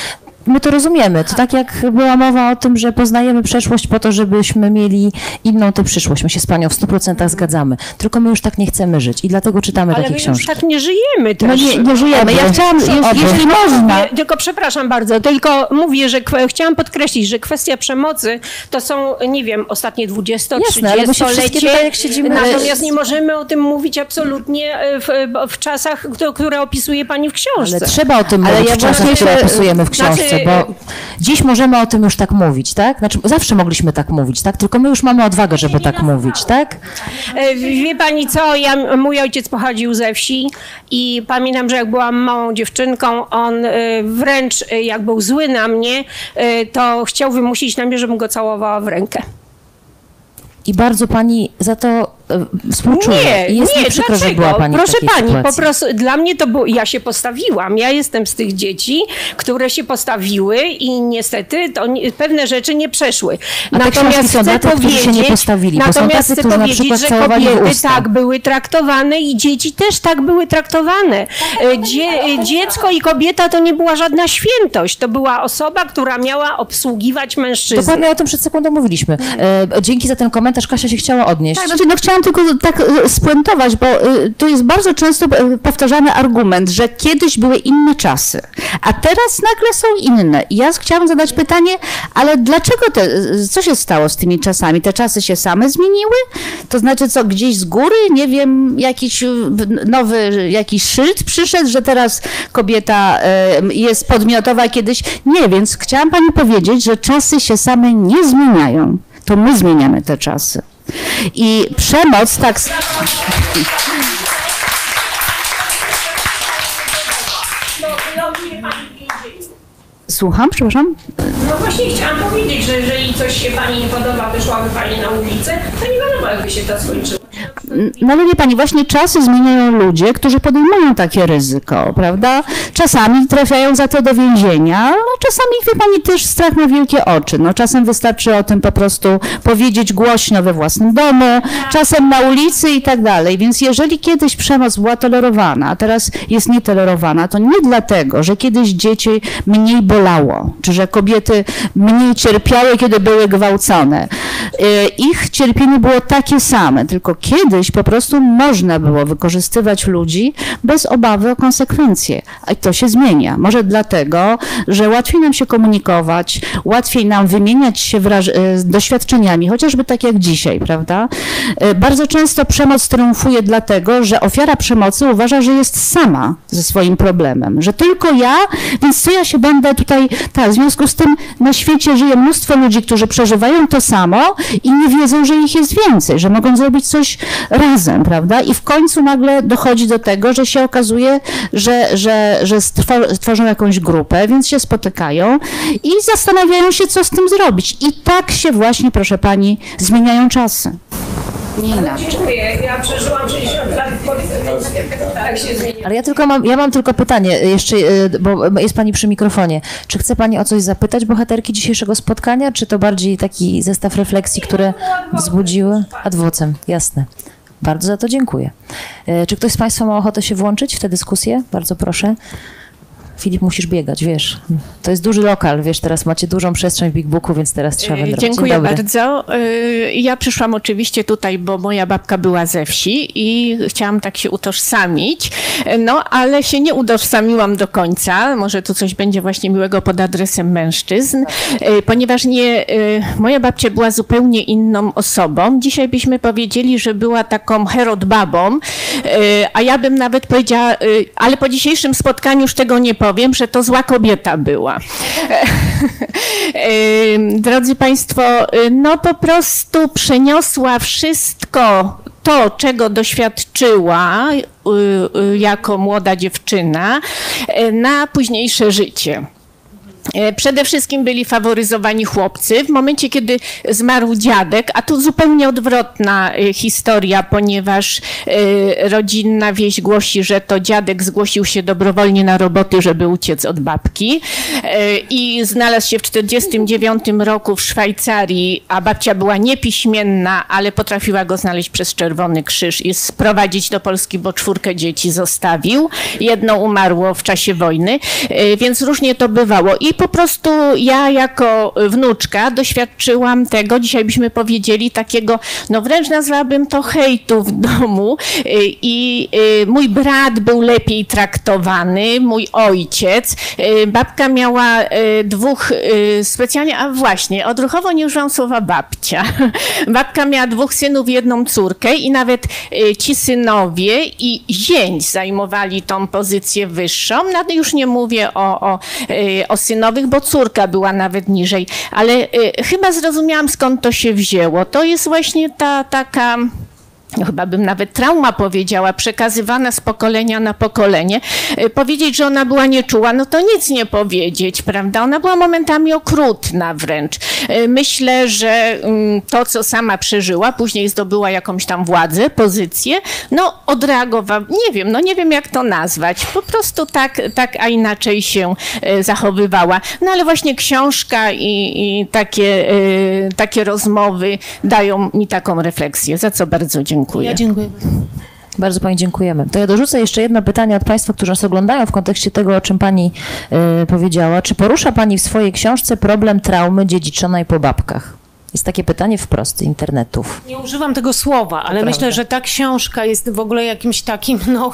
My to rozumiemy. To tak jak była mowa o tym, że poznajemy przeszłość po to, żebyśmy mieli inną tę przyszłość. My się z panią w 100% zgadzamy. Tylko my już tak nie chcemy żyć i dlatego czytamy Ale takie my książki. już tak nie żyjemy też. No nie, nie żyjemy. Ja chciałam, jeśli można. Tylko przepraszam bardzo, tylko mówię, że chciałam podkreślić, że kwestia przemocy to są, nie wiem, ostatnie 20 Jasne, ale my się wszystkie tutaj, 30 jak siedzimy- Natomiast nie możemy o tym mówić absolutnie e, w, w czasach, które- opisuje pani w książce. Ale trzeba o tym Ale mówić ja w czasach, które opisujemy w książce, znaczy- bo dziś możemy o tym już tak mówić, tak? Znaczy, zawsze mogliśmy tak mówić, tak? Tylko my już mamy odwagę, żeby tak mówić, tak? E, Wie pani co, ja, mój ojciec pochodził ze wsi i pamiętam, że jak byłam małą dziewczynką, on e, wręcz e, jak był zły na mnie, e, to chciał wymusić na mnie, żebym go całowała w rękę. I bardzo pani za to współczuję. Nie, jest nie, przykro, dlaczego? że była pani Proszę pani, sytuacji. po prostu dla mnie to było, ja się postawiłam. Ja jestem z tych dzieci, które się postawiły i niestety to nie, pewne rzeczy nie przeszły. A są dla tych, którzy się nie postawili, natomiast tacy, chcę powiedzieć, przykład że kobiety usta. tak były traktowane i dzieci też tak były traktowane. E, Dzie, dziecko i kobieta to nie była żadna świętość. To była osoba, która miała obsługiwać mężczyznę. Dokładnie o tym przed sekundą mówiliśmy. E, dzięki za ten komentarz. Kasia się chciała odnieść. Tak, znaczy, no chciałam tylko tak e, spuentować, bo e, to jest bardzo często e, powtarzany argument, że kiedyś były inne czasy, a teraz nagle są inne. I ja chciałam zadać pytanie, ale dlaczego te, co się stało z tymi czasami? Te czasy się same zmieniły? To znaczy co, gdzieś z góry, nie wiem, jakiś nowy, jakiś szyld przyszedł, że teraz kobieta jest podmiotowa, kiedyś nie, więc chciałam pani powiedzieć, że czasy się same nie zmieniają. To my zmieniamy te czasy. I przemoc tak. Słucham, przepraszam. No właśnie chciałam powiedzieć, że jeżeli coś się pani nie podoba, wyszłaby pani na ulicę, to nie wiadomo, jakby się to skończyło. No ale wie pani, właśnie czasy zmieniają ludzie, którzy podejmują takie ryzyko, prawda? Czasami trafiają za to do więzienia, no czasami, wie pani, też strach ma wielkie oczy. No czasem wystarczy o tym po prostu powiedzieć głośno we własnym domu, czasem na ulicy i tak dalej. Więc jeżeli kiedyś przemoc była tolerowana, a teraz jest nietolerowana, to nie dlatego, że kiedyś dzieci mniej bolało, czy że kobiety mniej cierpiały, kiedy były gwałcone. Y, Ich cierpienie było takie same, tylko kiedyś po prostu można było wykorzystywać ludzi bez obawy o konsekwencje. A to się zmienia. Może dlatego, że łatwiej nam się komunikować, łatwiej nam wymieniać się y, doświadczeniami, chociażby tak jak dzisiaj, prawda? Y, Bardzo często przemoc triumfuje dlatego, że ofiara przemocy uważa, że jest sama ze swoim problemem, że tylko ja, więc co ja się będę tutaj, tak, w związku z tym na świecie żyje mnóstwo ludzi, którzy przeżywają to samo i nie wiedzą, że ich jest więcej, że mogą zrobić coś razem, prawda? I w końcu nagle dochodzi do tego, że się okazuje, że, że, że stwo- stworzą jakąś grupę, więc się spotykają i zastanawiają się, co z tym zrobić. I tak się właśnie, proszę pani, zmieniają czasy. Nie inaczej. Dziękuję. Ja przeżyłam 60 Ale ja tylko mam, ja mam tylko pytanie jeszcze, y, bo jest pani przy mikrofonie. Czy chce pani o coś zapytać bohaterki dzisiejszego spotkania, czy to bardziej taki zestaw refleksji, które wzbudziły? Adwocem, jasne. Bardzo za to dziękuję. Y, Czy ktoś z Państwa ma ochotę się włączyć w tę dyskusję? Bardzo proszę. Filip, musisz biegać, wiesz. To jest duży lokal, wiesz, teraz macie dużą przestrzeń w Big Booku, więc teraz trzeba E, wędrować. Dziękuję dobry. bardzo. E, Ja przyszłam oczywiście tutaj, bo moja babka była ze wsi i chciałam tak się utożsamić, E, no ale się nie utożsamiłam do końca. Może tu coś będzie właśnie miłego pod adresem mężczyzn, e, ponieważ nie, moja babcia była zupełnie inną osobą. Dzisiaj byśmy powiedzieli, że była taką Herod babą, e, a ja bym nawet powiedziała, ale po dzisiejszym spotkaniu już tego nie powiem, że to zła kobieta była. Drodzy Państwo, y, no po prostu przeniosła wszystko to, czego doświadczyła y, y, jako młoda dziewczyna, na późniejsze życie. E, Przede wszystkim byli faworyzowani chłopcy. W momencie, kiedy zmarł dziadek, a tu zupełnie odwrotna e, historia, ponieważ e, rodzinna wieść głosi, że to dziadek zgłosił się dobrowolnie na roboty, żeby uciec od babki i znalazł się w 1949 roku w Szwajcarii, a babcia była niepiśmienna, ale potrafiła go znaleźć przez Czerwony Krzyż i sprowadzić do Polski, bo czwórkę dzieci zostawił. Jedno umarło w czasie wojny, więc różnie to bywało. I po prostu ja jako wnuczka doświadczyłam tego, dzisiaj byśmy powiedzieli, takiego, no wręcz nazwałabym to hejtu w domu y, i y, mój brat był lepiej traktowany, mój ojciec. Y, Babka miała dwóch specjalnie, a właśnie, odruchowo nie używam słowa babcia. Babka miała dwóch synów i jedną córkę i nawet ci synowie i zięć zajmowali tą pozycję wyższą. No już nie mówię o, o, o synowych, bo córka była nawet niżej, ale y, chyba zrozumiałam skąd to się wzięło. To jest właśnie ta taka chyba bym nawet trauma powiedziała, przekazywana z pokolenia na pokolenie. Y, Powiedzieć, że ona była nieczuła, no to nic nie powiedzieć, prawda? Ona była momentami okrutna wręcz. Y, Myślę, że mm, to, co sama przeżyła, później zdobyła jakąś tam władzę, pozycję, no odreagowała, nie wiem, no nie wiem jak to nazwać, po prostu tak, tak a inaczej się y, zachowywała. No ale właśnie książka i, i takie, takie rozmowy dają mi taką refleksję, za co bardzo dziękuję. Ja dziękuję. Bardzo Pani dziękujemy. To ja dorzucę jeszcze jedno pytanie od Państwa, którzy nas oglądają w kontekście tego, o czym Pani y, powiedziała. Czy porusza Pani w swojej książce problem traumy dziedziczonej po babkach? Jest takie pytanie wprost z internetów. Nie używam tego słowa, ale myślę, że ta książka jest w ogóle jakimś takim, no,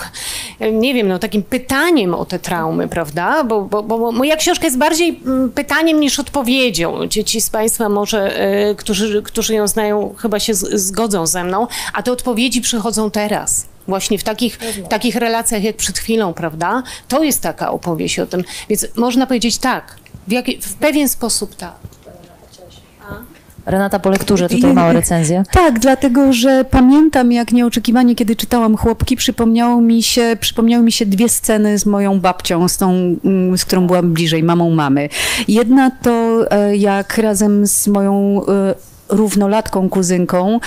nie wiem, no, takim pytaniem o te traumy, prawda? Bo, bo, bo moja książka jest bardziej mm, pytaniem niż odpowiedzią. Ci, ci z Państwa może, e, którzy, którzy ją znają, chyba się zgodzą ze mną, a te odpowiedzi przychodzą teraz. Właśnie w takich, takich relacjach jak przed chwilą, prawda? To jest taka opowieść o tym. Więc można powiedzieć tak, w, w pewien sposób tak. Renata po lekturze, tutaj mała recenzja. Tak, dlatego że pamiętam, jak nieoczekiwanie, kiedy czytałam chłopki, przypomniało mi się, przypomniały mi się dwie sceny z moją babcią, z tą, mm, z którą byłam bliżej, mamą mamy. Jedna to, e, jak razem z moją e, równolatką kuzynką,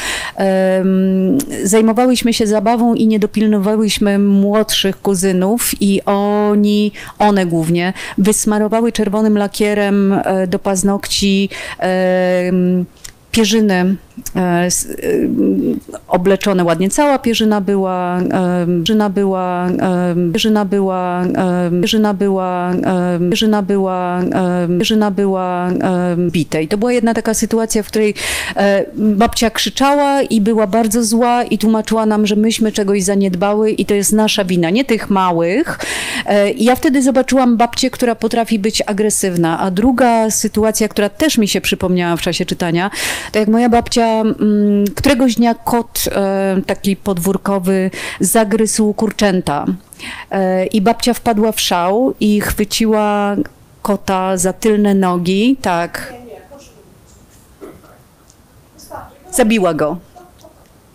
zajmowałyśmy się zabawą i nie dopilnowałyśmy młodszych kuzynów i oni, one głównie, wysmarowały czerwonym lakierem e, do paznokci pierzyny e, e, obleczone ładnie. Cała pierzyna była, em, pierzyna była, pierzyna była, pierzyna była, pierzyna była, pierzyna była em, bitej. To była jedna taka sytuacja, w której e, babcia krzyczała i była bardzo zła i tłumaczyła nam, że myśmy czegoś zaniedbały i to jest nasza wina, nie tych małych. E, I ja wtedy zobaczyłam babcię, która potrafi być agresywna. A druga sytuacja, która też mi się przypomniała w czasie czytania, to jak moja babcia mm, któregoś dnia kot e, taki podwórkowy zagryzł kurczęta. E, I babcia wpadła w szał i chwyciła kota za tylne nogi, tak. Zabiła go.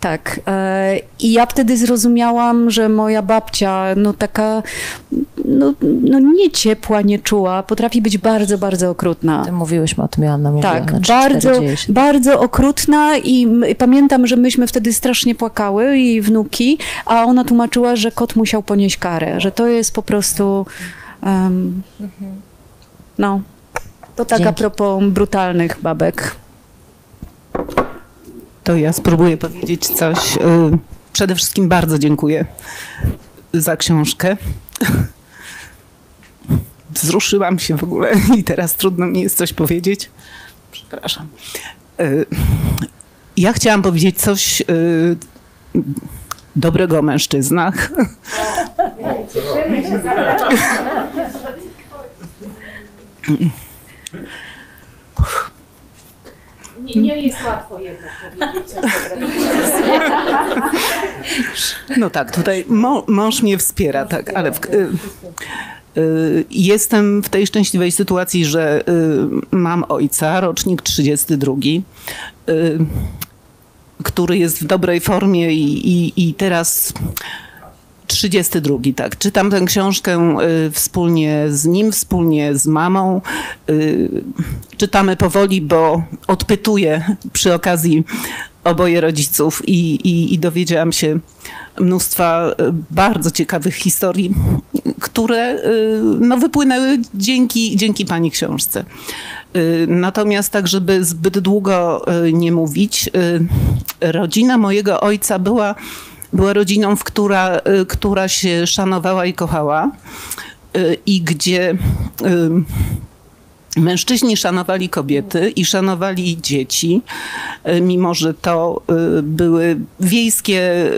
Tak. e, I ja wtedy zrozumiałam, że moja babcia, no taka, no, no nie ciepła, nie czuła, potrafi być bardzo, bardzo okrutna. Ty mówiłyśmy o tym, Joanna mówiła. Tak, bardzo, cztery dzieje się. bardzo okrutna i pamiętam, że myśmy wtedy strasznie płakały, jej wnuki, a ona tłumaczyła, że kot musiał ponieść karę, że to jest po prostu, em, no, to tak a Dzięki. propos brutalnych babek. To ja spróbuję powiedzieć coś. Y, Przede wszystkim bardzo dziękuję za książkę. Wzruszyłam się w ogóle i teraz trudno mi jest coś powiedzieć. Przepraszam. Y, Ja chciałam powiedzieć coś y, dobrego o mężczyznach. Nie, nie jest łatwo jednak powiedzieć coś No tak, tutaj mąż mnie wspiera, tak, ale w, y, y, jestem w tej szczęśliwej sytuacji, że y, mam ojca, rocznik 32, y, który jest w dobrej formie i, i, i teraz 32, tak. Czytam tę książkę y, wspólnie z nim, wspólnie z mamą. Y, czytamy powoli, bo odpytuję przy okazji oboje rodziców i, i, i dowiedziałam się mnóstwa y, bardzo ciekawych historii, które no, wypłynęły dzięki, dzięki pani książce. Natomiast tak, żeby zbyt długo nie mówić, rodzina mojego ojca była, była rodziną, w która, y, która się szanowała i kochała y, i gdzie y, mężczyźni szanowali kobiety i szanowali dzieci, mimo że to były wiejskie,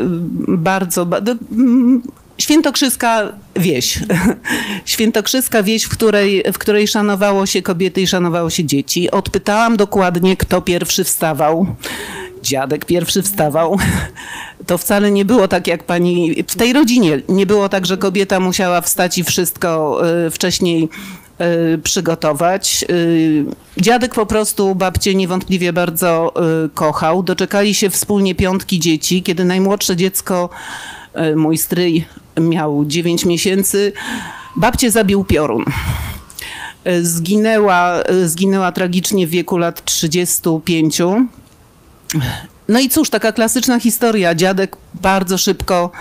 bardzo, mm, Świętokrzyska wieś. Świętokrzyska wieś, w której, w której szanowało się kobiety i szanowało się dzieci. Odpytałam dokładnie, kto pierwszy wstawał. Dziadek pierwszy wstawał. To wcale nie było tak, jak pani. W tej rodzinie nie było tak, że kobieta musiała wstać i wszystko y, wcześniej y, przygotować. Y, Dziadek po prostu babcię niewątpliwie bardzo kochał. Doczekali się wspólnie piątki dzieci, kiedy najmłodsze dziecko, mój stryj, miał 9 miesięcy. Babcię zabił piorun. Zginęła, zginęła tragicznie w wieku lat 35. No i cóż, taka klasyczna historia. Dziadek bardzo szybko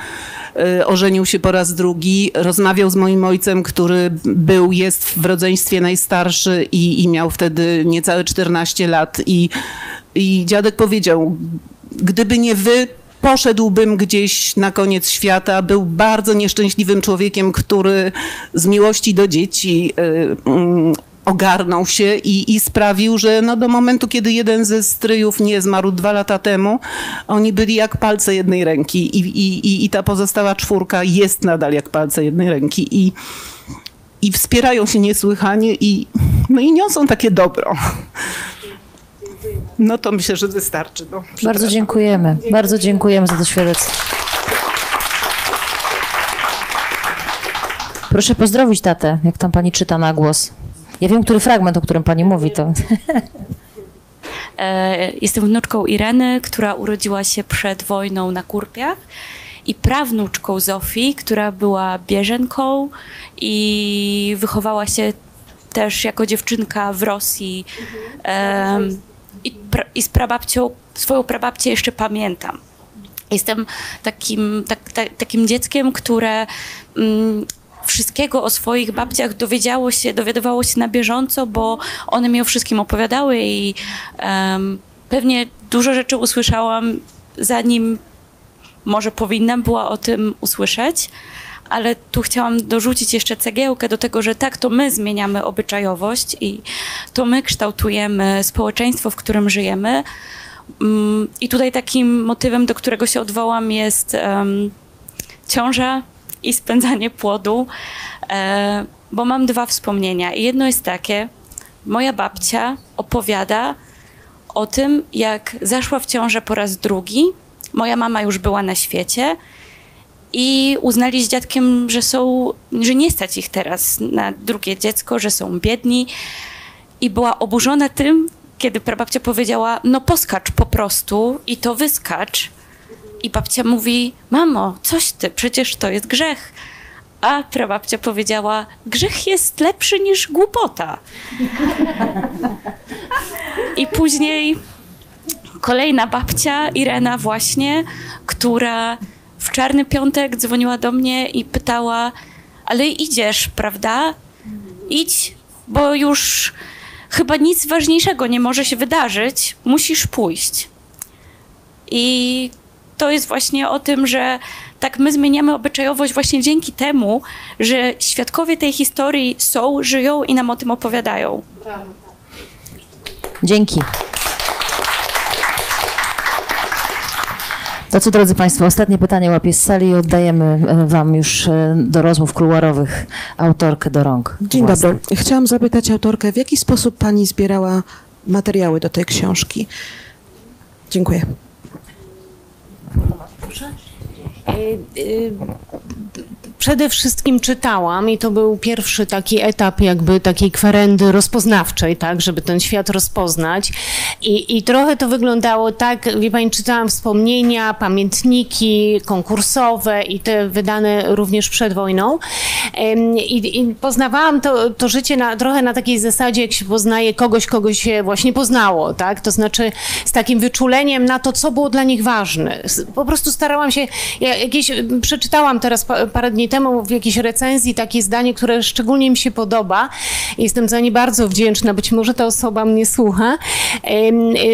y, ożenił się po raz drugi, rozmawiał z moim ojcem, który był, jest w rodzeństwie najstarszy i, i miał wtedy niecałe 14 lat. I, I dziadek powiedział, gdyby nie wy, poszedłbym gdzieś na koniec świata. Był bardzo nieszczęśliwym człowiekiem, który z miłości do dzieci y, mm, ogarnął się i, i sprawił, że no do momentu, kiedy jeden ze stryjów nie zmarł dwa lata temu, oni byli jak palce jednej ręki i, i, i, i ta pozostała czwórka jest nadal jak palce jednej ręki i, i wspierają się niesłychanie i, no i niosą takie dobro. No to myślę, że wystarczy. No, Bardzo dziękujemy. Bardzo dziękujemy za to świadectwo. Proszę pozdrowić tatę, jak tam pani czyta na głos. Ja wiem, który fragment, o którym pani mówi, to E, Jestem wnuczką Ireny, która urodziła się przed wojną na Kurpiach i prawnuczką Zofii, która była bieżenką i wychowała się też jako dziewczynka w Rosji. Em, i, pra, i z prababcią, swoją prababcię jeszcze pamiętam. Jestem takim, tak, tak, takim dzieckiem, które mm, wszystkiego o swoich babciach dowiedziało się, dowiadywało się na bieżąco, bo one mi o wszystkim opowiadały i um, pewnie dużo rzeczy usłyszałam, zanim może powinnam była o tym usłyszeć. Ale tu chciałam dorzucić jeszcze cegiełkę do tego, że tak, to my zmieniamy obyczajowość i to my kształtujemy społeczeństwo, w którym żyjemy. Mm, I tutaj takim motywem, do którego się odwołam, jest um, ciąża i spędzanie płodu, e, bo mam dwa wspomnienia. Jedno jest takie, moja babcia opowiada o tym, jak zaszła w ciążę po raz drugi. Moja mama już była na świecie i uznali z dziadkiem, że są, że nie stać ich teraz na drugie dziecko, że są biedni. I była oburzona tym, kiedy prababcia powiedziała, no poskacz po prostu i to wyskacz. I babcia mówi, mamo, coś ty, przecież to jest grzech. A prababcia powiedziała, grzech jest lepszy niż głupota. I później kolejna babcia, Irena właśnie, która w czarny piątek dzwoniła do mnie i pytała, ale idziesz, prawda? Idź, bo już chyba nic ważniejszego nie może się wydarzyć, musisz pójść. I to jest właśnie o tym, że tak my zmieniamy obyczajowość właśnie dzięki temu, że świadkowie tej historii są, żyją i nam o tym opowiadają. Dzięki. To co, drodzy Państwo, ostatnie pytanie łapię z sali i oddajemy e, Wam już e, do rozmów kuluarowych autorkę do rąk. Dzień własnych. dobry. Chciałam zapytać autorkę, w jaki sposób Pani zbierała materiały do tej książki? Dziękuję. Y, y, Przede wszystkim czytałam i to był pierwszy taki etap jakby takiej kwerendy rozpoznawczej, tak, żeby ten świat rozpoznać. I, I trochę to wyglądało tak, wie pani, czytałam wspomnienia, pamiętniki konkursowe i te wydane również przed wojną. I, i poznawałam to, to życie na, trochę na takiej zasadzie, jak się poznaje kogoś, kogo się właśnie poznało, tak? To znaczy z takim wyczuleniem na to, co było dla nich ważne. Po prostu starałam się, ja jakieś, przeczytałam teraz pa, parę dni temu w jakiejś recenzji takie zdanie, które szczególnie mi się podoba. Jestem za nie bardzo wdzięczna, być może ta osoba mnie słucha,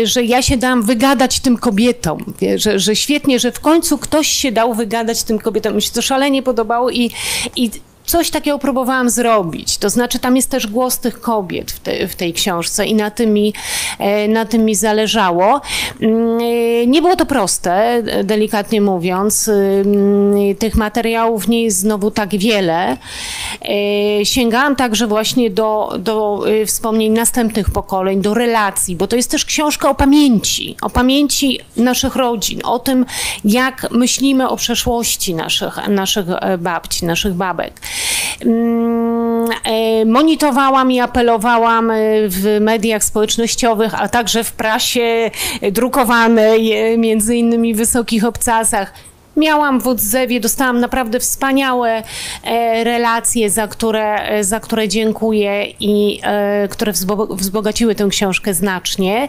że ja się dałam wygadać tym kobietom, że, że świetnie, że w końcu ktoś się dał wygadać tym kobietom. Mi się to szalenie podobało i, i Coś takiego próbowałam zrobić. To znaczy, tam jest też głos tych kobiet w, te, w tej książce i na tym, mi, e, na tym mi zależało. Mm, e, Nie było to proste, e, delikatnie mówiąc. Ym, Tych materiałów nie jest znowu tak wiele. E, Sięgałam także właśnie do, do e, wspomnień następnych pokoleń, do relacji, bo to jest też książka o pamięci, o pamięci naszych rodzin, o tym, jak myślimy o przeszłości naszych, naszych e, babci, naszych babek. Mm, e, Monitorowałam i apelowałam e, w mediach społecznościowych, a także w prasie drukowanej, e, między innymi w wysokich obcasach. Miałam w odzewie, dostałam naprawdę wspaniałe e, relacje, za które, e, za które dziękuję i e, które wzbo- wzbogaciły tę książkę znacznie.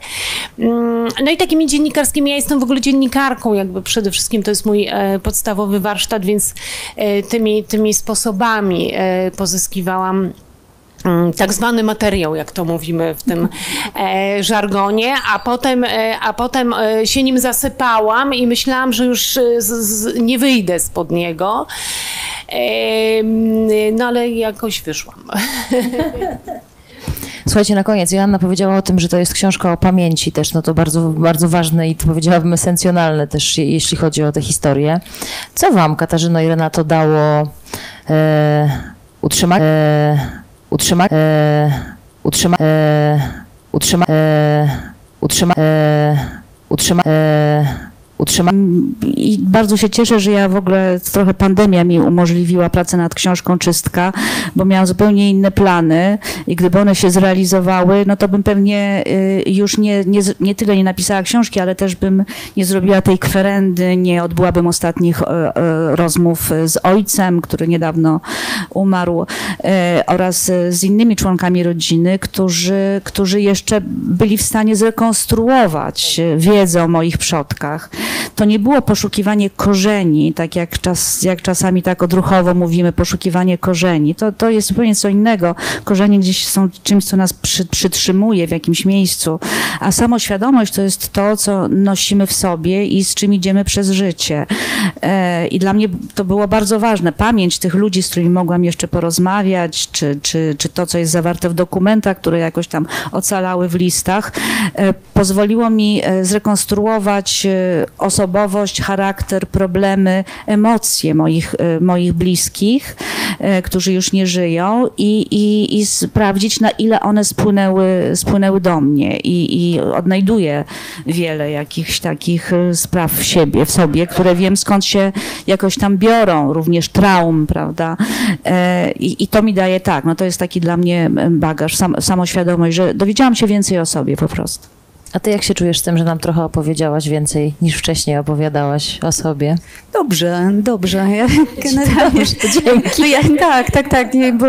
Mm, No i takimi dziennikarskimi, ja jestem w ogóle dziennikarką, jakby przede wszystkim to jest mój podstawowy warsztat, więc tymi, tymi sposobami pozyskiwałam tak zwany materiał, jak to mówimy w tym e, żargonie, a potem, e, a potem e, się nim zasypałam i myślałam, że już z, z, nie wyjdę spod niego. Mm, no ale jakoś wyszłam. Słuchajcie, na koniec Joanna powiedziała o tym, że to jest książka o pamięci też, no to bardzo, bardzo ważne i to powiedziałabym esencjonalne też, je- jeśli chodzi o tę historię. Co wam, Katarzyno i Renato, dało e, utrzymać, e, utrzymać, e, utrzyma, e, utrzyma, e, utrzyma, e, utrzyma, e, utrzymać. I bardzo się cieszę, że ja w ogóle trochę pandemia mi umożliwiła pracę nad książką Czystka, bo miałam zupełnie inne plany i gdyby one się zrealizowały, no to bym pewnie y, już nie, nie, nie tyle nie napisała książki, ale też bym nie zrobiła tej kwerendy, nie odbyłabym ostatnich e, e, rozmów z ojcem, który niedawno umarł, oraz z innymi członkami rodziny, którzy, którzy jeszcze byli w stanie zrekonstruować wiedzę o moich przodkach. To nie było poszukiwanie korzeni, tak jak, czas, jak czasami tak odruchowo mówimy, poszukiwanie korzeni. To, to jest zupełnie co innego. Korzenie gdzieś są czymś, co nas przy, przytrzymuje w jakimś miejscu, a samoświadomość to jest to, co nosimy w sobie i z czym idziemy przez życie. E, I dla mnie to było bardzo ważne. Pamięć tych ludzi, z którymi mogłam jeszcze porozmawiać, czy, czy, czy to, co jest zawarte w dokumentach, które jakoś tam ocalały w listach, e, pozwoliło mi e, zrekonstruować osobowość, charakter, problemy, emocje moich, e, moich bliskich, e, którzy już nie żyją i, i, i sprawdzić, na ile one spłynęły, spłynęły do mnie i, i odnajduję wiele jakichś takich e, spraw w siebie, w sobie, które wiem skąd się jakoś tam biorą, również traum, prawda? I, i to mi daje tak, no to jest taki dla mnie bagaż, sam, samoświadomość, że dowiedziałam się więcej o sobie po prostu. A ty jak się czujesz z tym, że nam trochę opowiedziałaś więcej niż wcześniej opowiadałaś o sobie? Dobrze, dobrze. Ja generalnie, dzięki. No ja, tak, tak, tak, nie, bo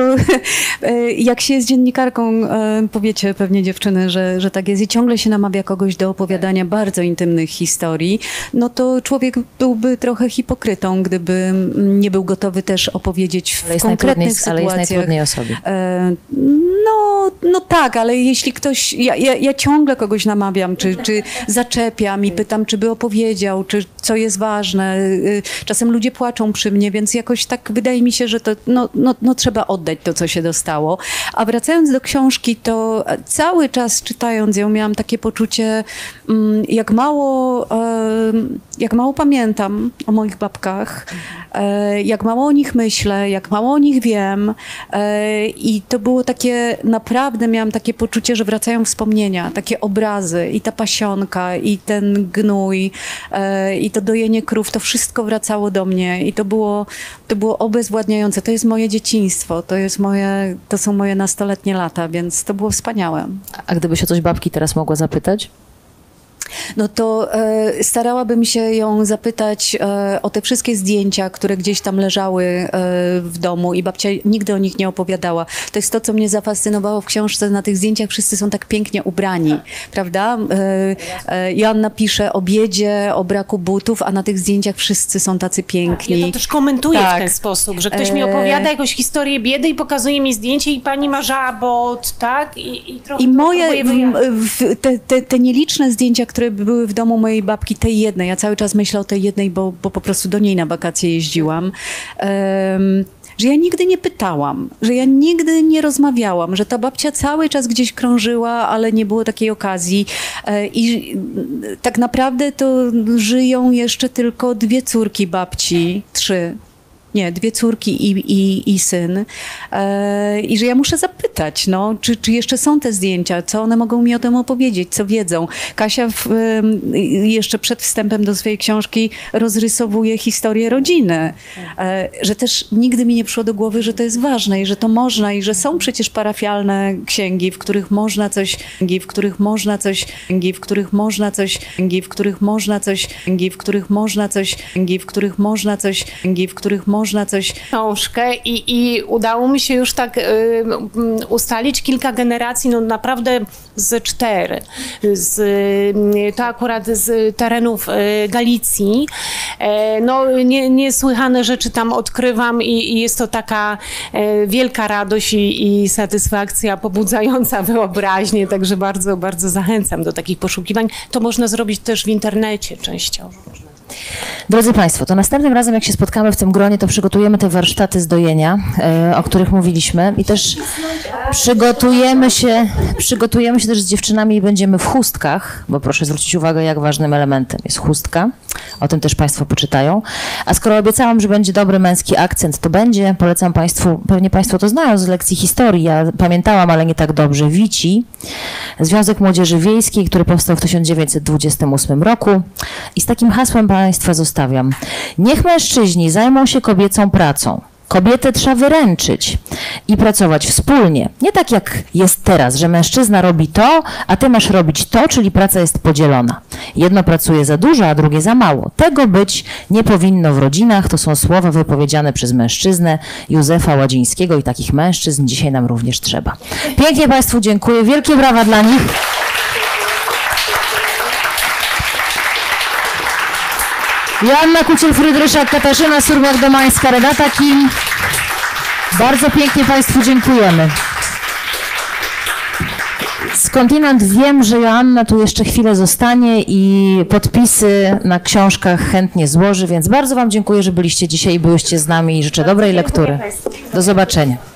e, jak się jest dziennikarką, e, powiecie pewnie dziewczyny, że, że tak jest i ciągle się namawia kogoś do opowiadania bardzo intymnych historii, no to człowiek byłby trochę hipokrytą, gdyby mm, nie był gotowy też opowiedzieć w Ale konkretnych najtrudniej, ale jest sytuacjach. najtrudniej o sobie. E, No, no tak, ale jeśli ktoś, ja, ja, ja ciągle kogoś namawiam, czy, czy zaczepiam i pytam, czy by opowiedział, czy co jest ważne. Y, Czasem ludzie płaczą przy mnie, więc jakoś tak wydaje mi się, że to no, no, no trzeba oddać to, co się dostało. A wracając do książki, to cały czas czytając ją miałam takie poczucie, mm, jak mało, em, jak mało pamiętam o moich babkach, e, jak mało o nich myślę, jak mało o nich wiem. I to było takie, naprawdę miałam takie poczucie, że wracają wspomnienia, takie obrazy i ta pasionka, i ten gnój, e, i to dojenie krów, to wszystko wracało do mnie i to było, to było obezwładniające. To jest moje dzieciństwo, to, jest moje, to są moje nastoletnie lata, więc to było wspaniałe. A gdybyś o coś babki teraz mogła zapytać? No to e, starałabym się ją zapytać e, o te wszystkie zdjęcia, które gdzieś tam leżały e, w domu i babcia nigdy o nich nie opowiadała. To jest to, co mnie zafascynowało w książce. Na tych zdjęciach wszyscy są tak pięknie ubrani, prawda? E, e, Joanna pisze o biedzie, o braku butów, a na tych zdjęciach wszyscy są tacy piękni. Ja to też komentuję w Tak. ten sposób, że ktoś mi E, opowiada jakąś historię biedy i pokazuje mi zdjęcie i pani ma żabot, tak? I, i I moje, w, w, te, te, te nieliczne zdjęcia, które były w domu mojej babki, tej jednej, ja cały czas myślę o tej jednej, bo, bo po prostu do niej na wakacje jeździłam, em, że ja nigdy nie pytałam, że ja nigdy nie rozmawiałam, że ta babcia cały czas gdzieś krążyła, ale nie było takiej okazji. E, I tak naprawdę to żyją jeszcze tylko dwie córki babci, trzy. Nie, dwie córki i, i, i syn. E, I że ja muszę zapytać, no, czy, czy jeszcze są te zdjęcia, co one mogą mi o tym opowiedzieć, co wiedzą. Kasia w, jeszcze przed wstępem do swojej książki rozrysowuje historię rodziny. E, że też nigdy mi nie przyszło do głowy, że to jest ważne i że to można i że są przecież parafialne księgi, w których można coś, w których można coś, w których można coś, w których można coś, w których można coś, w których można coś, w których można coś, książkę i, i udało mi się już tak y, mm, ustalić kilka generacji, no naprawdę z cztery. Z, y, to akurat z terenów y, Galicji. E, no nie, niesłychane rzeczy tam odkrywam i, i jest to taka e, wielka radość i, i satysfakcja pobudzająca wyobraźnię, także bardzo, bardzo zachęcam do takich poszukiwań. To można zrobić też w internecie częściowo. Drodzy Państwo, to następnym razem, jak się spotkamy w tym gronie, to przygotujemy te warsztaty z dojenia, e, o których mówiliśmy i też przygotujemy się, przygotujemy się też z dziewczynami i będziemy w chustkach, bo proszę zwrócić uwagę, jak ważnym elementem jest chustka. O tym też Państwo poczytają. A skoro obiecałam, że będzie dobry męski akcent, to będzie. Polecam Państwu, pewnie Państwo to znają z lekcji historii, ja pamiętałam, ale nie tak dobrze, Wici, Związek Młodzieży Wiejskiej, który powstał w 1928 roku i z takim hasłem Państwa zostawiam. Niech mężczyźni zajmą się kobiecą pracą. Kobietę trzeba wyręczyć i pracować wspólnie. Nie tak jak jest teraz, że mężczyzna robi to, a ty masz robić to, czyli praca jest podzielona. Jedno pracuje za dużo, a drugie za mało. Tego być nie powinno w rodzinach. To są słowa wypowiedziane przez mężczyznę Józefa Ładzińskiego i takich mężczyzn dzisiaj nam również trzeba. Pięknie Państwu dziękuję. Wielkie brawa dla nich. Joanna Kuciel-Frydryszak, Katarzyna Surmiak-Domańska, Renata Kim. Bardzo pięknie Państwu dziękujemy. Skądinąd wiem, że Joanna tu jeszcze chwilę zostanie i podpisy na książkach chętnie złoży, więc bardzo Wam dziękuję, że byliście dzisiaj i byłyście z nami i życzę dobrej lektury. Do zobaczenia.